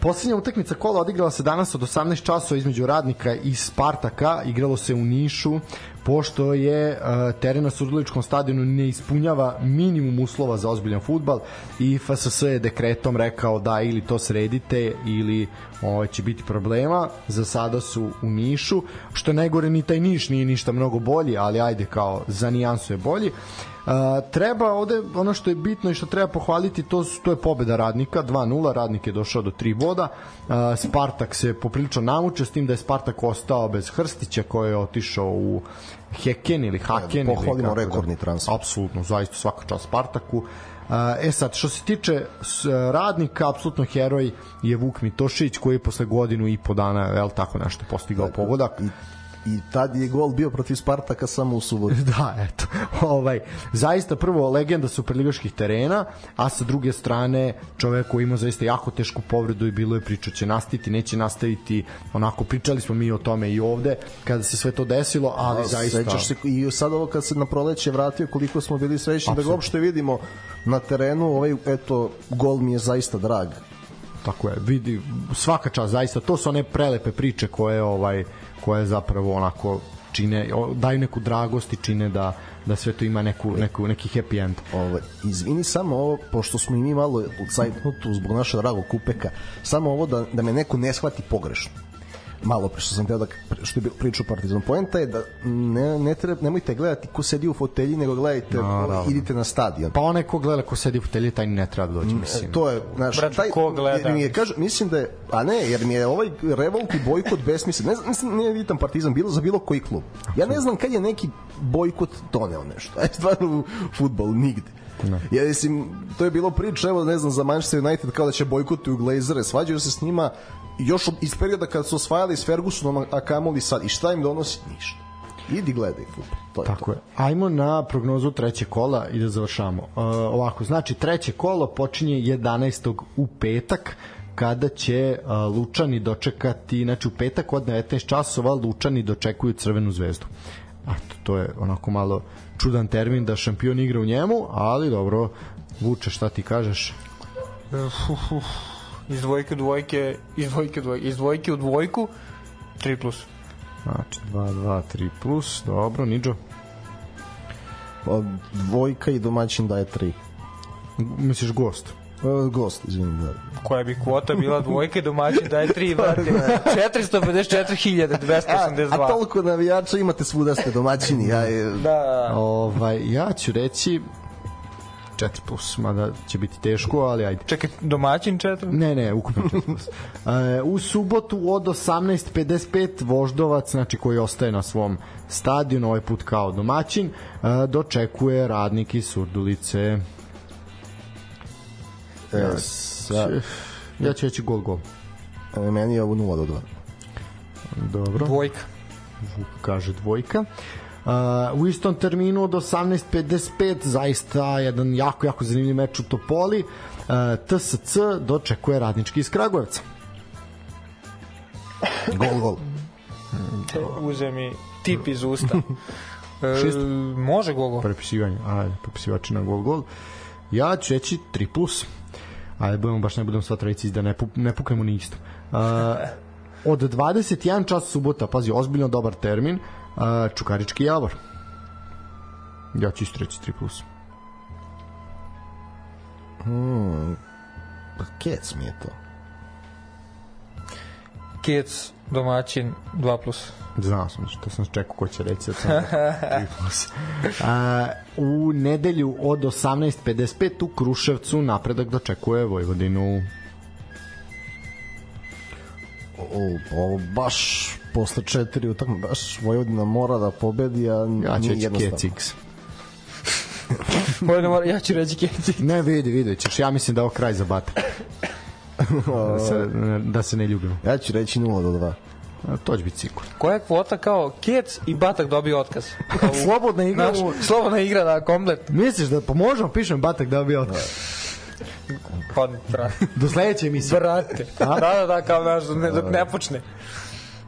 poslednja utakmica kola odigrala se danas od 18 časova između Radnika i Spartaka. Igralo se u Nišu, pošto je teren na Surduličkom stadionu ne ispunjava minimum uslova za ozbiljan futbal i FSS je dekretom rekao da ili to sredite ili ovo će biti problema. Za sada su u Nišu, što najgore ni taj Niš nije ništa mnogo bolji, ali ajde kao za nijansu je bolji. Uh, treba ovde ono što je bitno i što treba pohvaliti to su to je pobeda radnika 2:0 radnik je došao do 3 boda uh, Spartak se poprilično namučio s tim da je Spartak ostao bez Hrstića koji je otišao u Heken ili Haken ili pohvalimo kako rekordni transfer. apsolutno zaista svaka čast Spartaku e sad, što se tiče s, radnika, apsolutno heroj je Vuk Mitošić koji je posle godinu i po dana, el tako nešto, postigao pogodak. I, I tad je gol bio protiv Spartaka samo u subotu. da, eto. Ovaj, zaista prvo legenda superligaških terena, a sa druge strane čovek koji ima zaista jako tešku povredu i bilo je priča će nastaviti, neće nastaviti. Onako pričali smo mi o tome i ovde kada se sve to desilo, ali zaista Sećaš se i sad ovo kad se na proleće vratio koliko smo bili srećni da ga uopšte vidimo na terenu, ovaj eto gol mi je zaista drag. tako je. Vidi svaka čast zaista to su one prelepe priče koje ovaj koje zapravo onako čine daju neku dragost i čine da da sve to ima neku neku neki happy end. Ovaj, izvini samo ovo, pošto smo i mi malo u cajtnutu zbog našeg dragog kupeka, samo ovo da, da me neko ne shvati pogrešno malo pre što sam teo da što je bio pričao Partizan poenta je da ne, ne treba, nemojte gledati ko sedi u fotelji nego gledajte Naravno. idite na stadion Pa onaj ko gleda ko sedi u fotelji taj ne treba da dođe mislim. to je znaš taj ko gleda? mi je kaže mislim da je a ne jer mi je ovaj revolt i bojkot besmislen ne znam mislim ne vidim Partizan bilo za bilo koji klub ja ne znam kad je neki bojkot doneo nešto aj stvarno u fudbal nigde Ne. Ja mislim, to je bilo priča, evo ne znam, za Manchester United kao da će bojkotuju Glazere, svađaju se s njima još iz perioda kad su osvajali s Fergusonom, a kamoli sad. I šta im donosi? Ništa. Idi gledaj futbol. To je Tako to. je. Ajmo na prognozu treće kola i da završamo. Uh, ovako, znači treće kolo počinje 11. u petak kada će uh, Lučani dočekati, znači u petak od 19 časova Lučani dočekuju Crvenu zvezdu. Eto, to je onako malo čudan termin da šampion igra u njemu, ali dobro, Vuče, šta ti kažeš? Uf, uf, iz dvojke u dvojke, iz dvojke u dvojke, iz dvojke u dvojku, 3 plus. Znači, 2, 2, 3 plus, dobro, Niđo. Pa, dvojka i domaćin daje tri. Misliš gost? Uh, gost, izvini, da. Koja bi kvota bila dvojke domaćin daje 3, brate. 454.282. A toliko navijača imate svuda ste domaćini. Ja, Da, Ovaj, ja ću reći 4 plus, mada će biti teško, ali ajde. čekaj, domaćin 4? Ne, ne, ukupno 4 plus. E, u subotu od 18.55 Voždovac, znači koji ostaje na svom stadionu, ovaj put kao domaćin, e, dočekuje radnik iz Surdulice. e, sa, Ja ću reći gol, gol. e, meni je ovo 0 do 2. Dobro. Dvojka. Vuk kaže dvojka. Uh, u istom terminu od 18.55 zaista jedan jako, jako zanimljiv meč u Topoli. Uh, TSC dočekuje radnički iz Kragujevca. Gol, gol. Uze mi tip iz usta. E, može gogo. Prepisivanje, ajde, prepisivači na gol, gol. Ja ću reći 3 plus. Ajde, budemo baš ne budemo sva trojici da ne, pu, ne puknemo ni isto. Uh, od 21 čas subota, pazi, ozbiljno dobar termin, uh, Čukarički javor. Ja ću isto reći 3 plus. Pa kec mi je to. Kec, domaćin, 2 plus. Znao sam što sam čekao ko će reći sam tri plus. A, u nedelju od 18.55 u Kruševcu napredak dočekuje Vojvodinu O, o, baš posle četiri utakme, baš Vojvodina mora da pobedi, a ja ću nije reći jednostavno. Kecix Mora, mora, ja ću reći Kec. ne vidi vidjet ćeš ja mislim da je ovo kraj za Bata da se, da se ne ljubimo Ja ću reći 0 do 2. A, to će biti sigurno Koja je kvota kao Kec i Batak dobio otkaz? U- slobodna igra Znaš, u... slobodna igra, da, komplet. misliš da pa možemo pišem Batak da bi otkaz Pa, brate. do sledeće emisije Brate. Da, da, da, kao naš, ne, dok ne počne.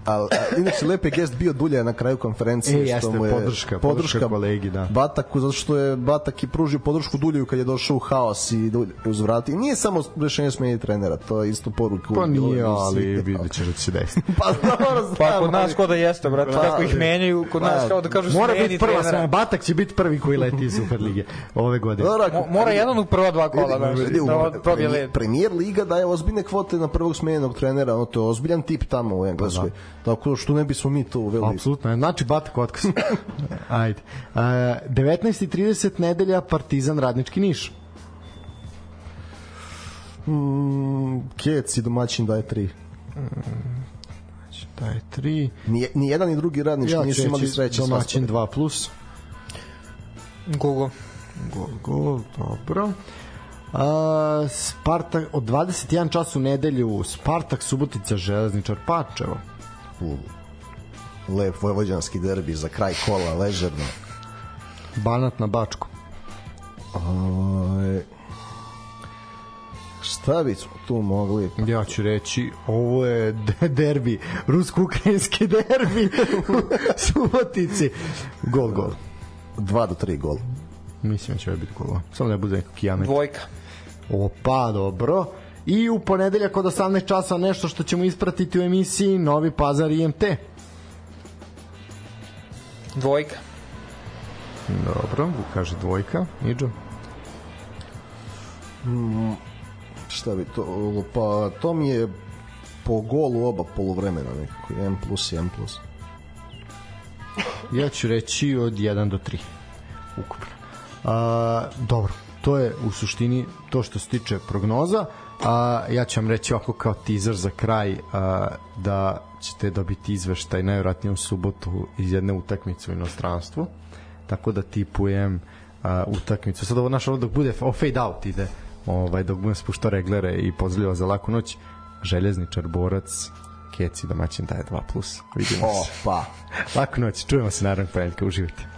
Al, a, inače, lepi gest bio Dulja na kraju konferencije. E, što jeste, mu je podrška, podrška kolegi, da. Bataku, zato što je Batak i pružio podršku Dulju kad je došao u haos i Dulj uzvrati. I nije samo rešenje smeniti trenera, to je isto poruka. pa nije ali vidjet ćeš da će se desiti Pa dobro, znam. Pa kod nas ali- kod da jeste, brate, Da, kako ih ali- menjaju, kod nas Pa, kao da kažu Mora smeni biti prva trenera. Batak će biti prvi koji leti iz Superlige ove godine. Dobro, ako- Mo- Mora jedan u prva dva kola, da on probije premijer- led. Premijer Liga daje ozbiljne kvote na prvog smenjenog trenera, ono to je ozbiljan tip tamo u Engleskoj. Tako da što ne bismo mi to uveli. Apsolutno, znači Batak otkaz. Ajde. Uh, 19.30 nedelja Partizan Radnički Niš. Mm, Kec i domaćin daje 3. Daj 3. Ni, ni jedan ni drugi radnički Ja nisu imali sreće. domaćin rasporedom. 2 plus. Gogo. Gol, gol, dobro. A, Spartak, od 21 čas u nedelju Spartak Subotica Železničar Pačevo. U, lep vojvođanski derbi za kraj kola, ležerno. Banat na Bačku. Oj, šta bi smo tu mogli? Ja ću reći, ovo je de- derbi, rusko-ukrajinski derbi u Subotici. Gol, gol. 2 do 3 gol. Mislim da će biti gol. Samo ne bude neko kijamet. Dvojka. Opa, dobro. I u ponedeljak od 18 časa nešto što ćemo ispratiti u emisiji Novi Pazar IMT. Dvojka. Dobro, kaže dvojka. Niđo? Šta bi to? Pa to mi je po golu oba poluvremena nekako. 1 plus, 1 plus. Ja ću reći od 1 do 3 ukupno. A, dobro, to je u suštini to što se tiče prognoza. A, ja ću vam reći ovako kao teaser za kraj a, da ćete dobiti izveštaj najvjerojatnije u subotu iz jedne utakmice u inostranstvu. Tako da tipujem a, utakmicu. Sad ovo naš ovo dok bude o fade out ide ovaj, dok budem spuštao reglere i pozdravljava za laku noć željezničar borac Keci domaćin daje 2 plus. Vidimo se. Opa! Laku noć, čujemo se naravno ponedjeljka, uživajte.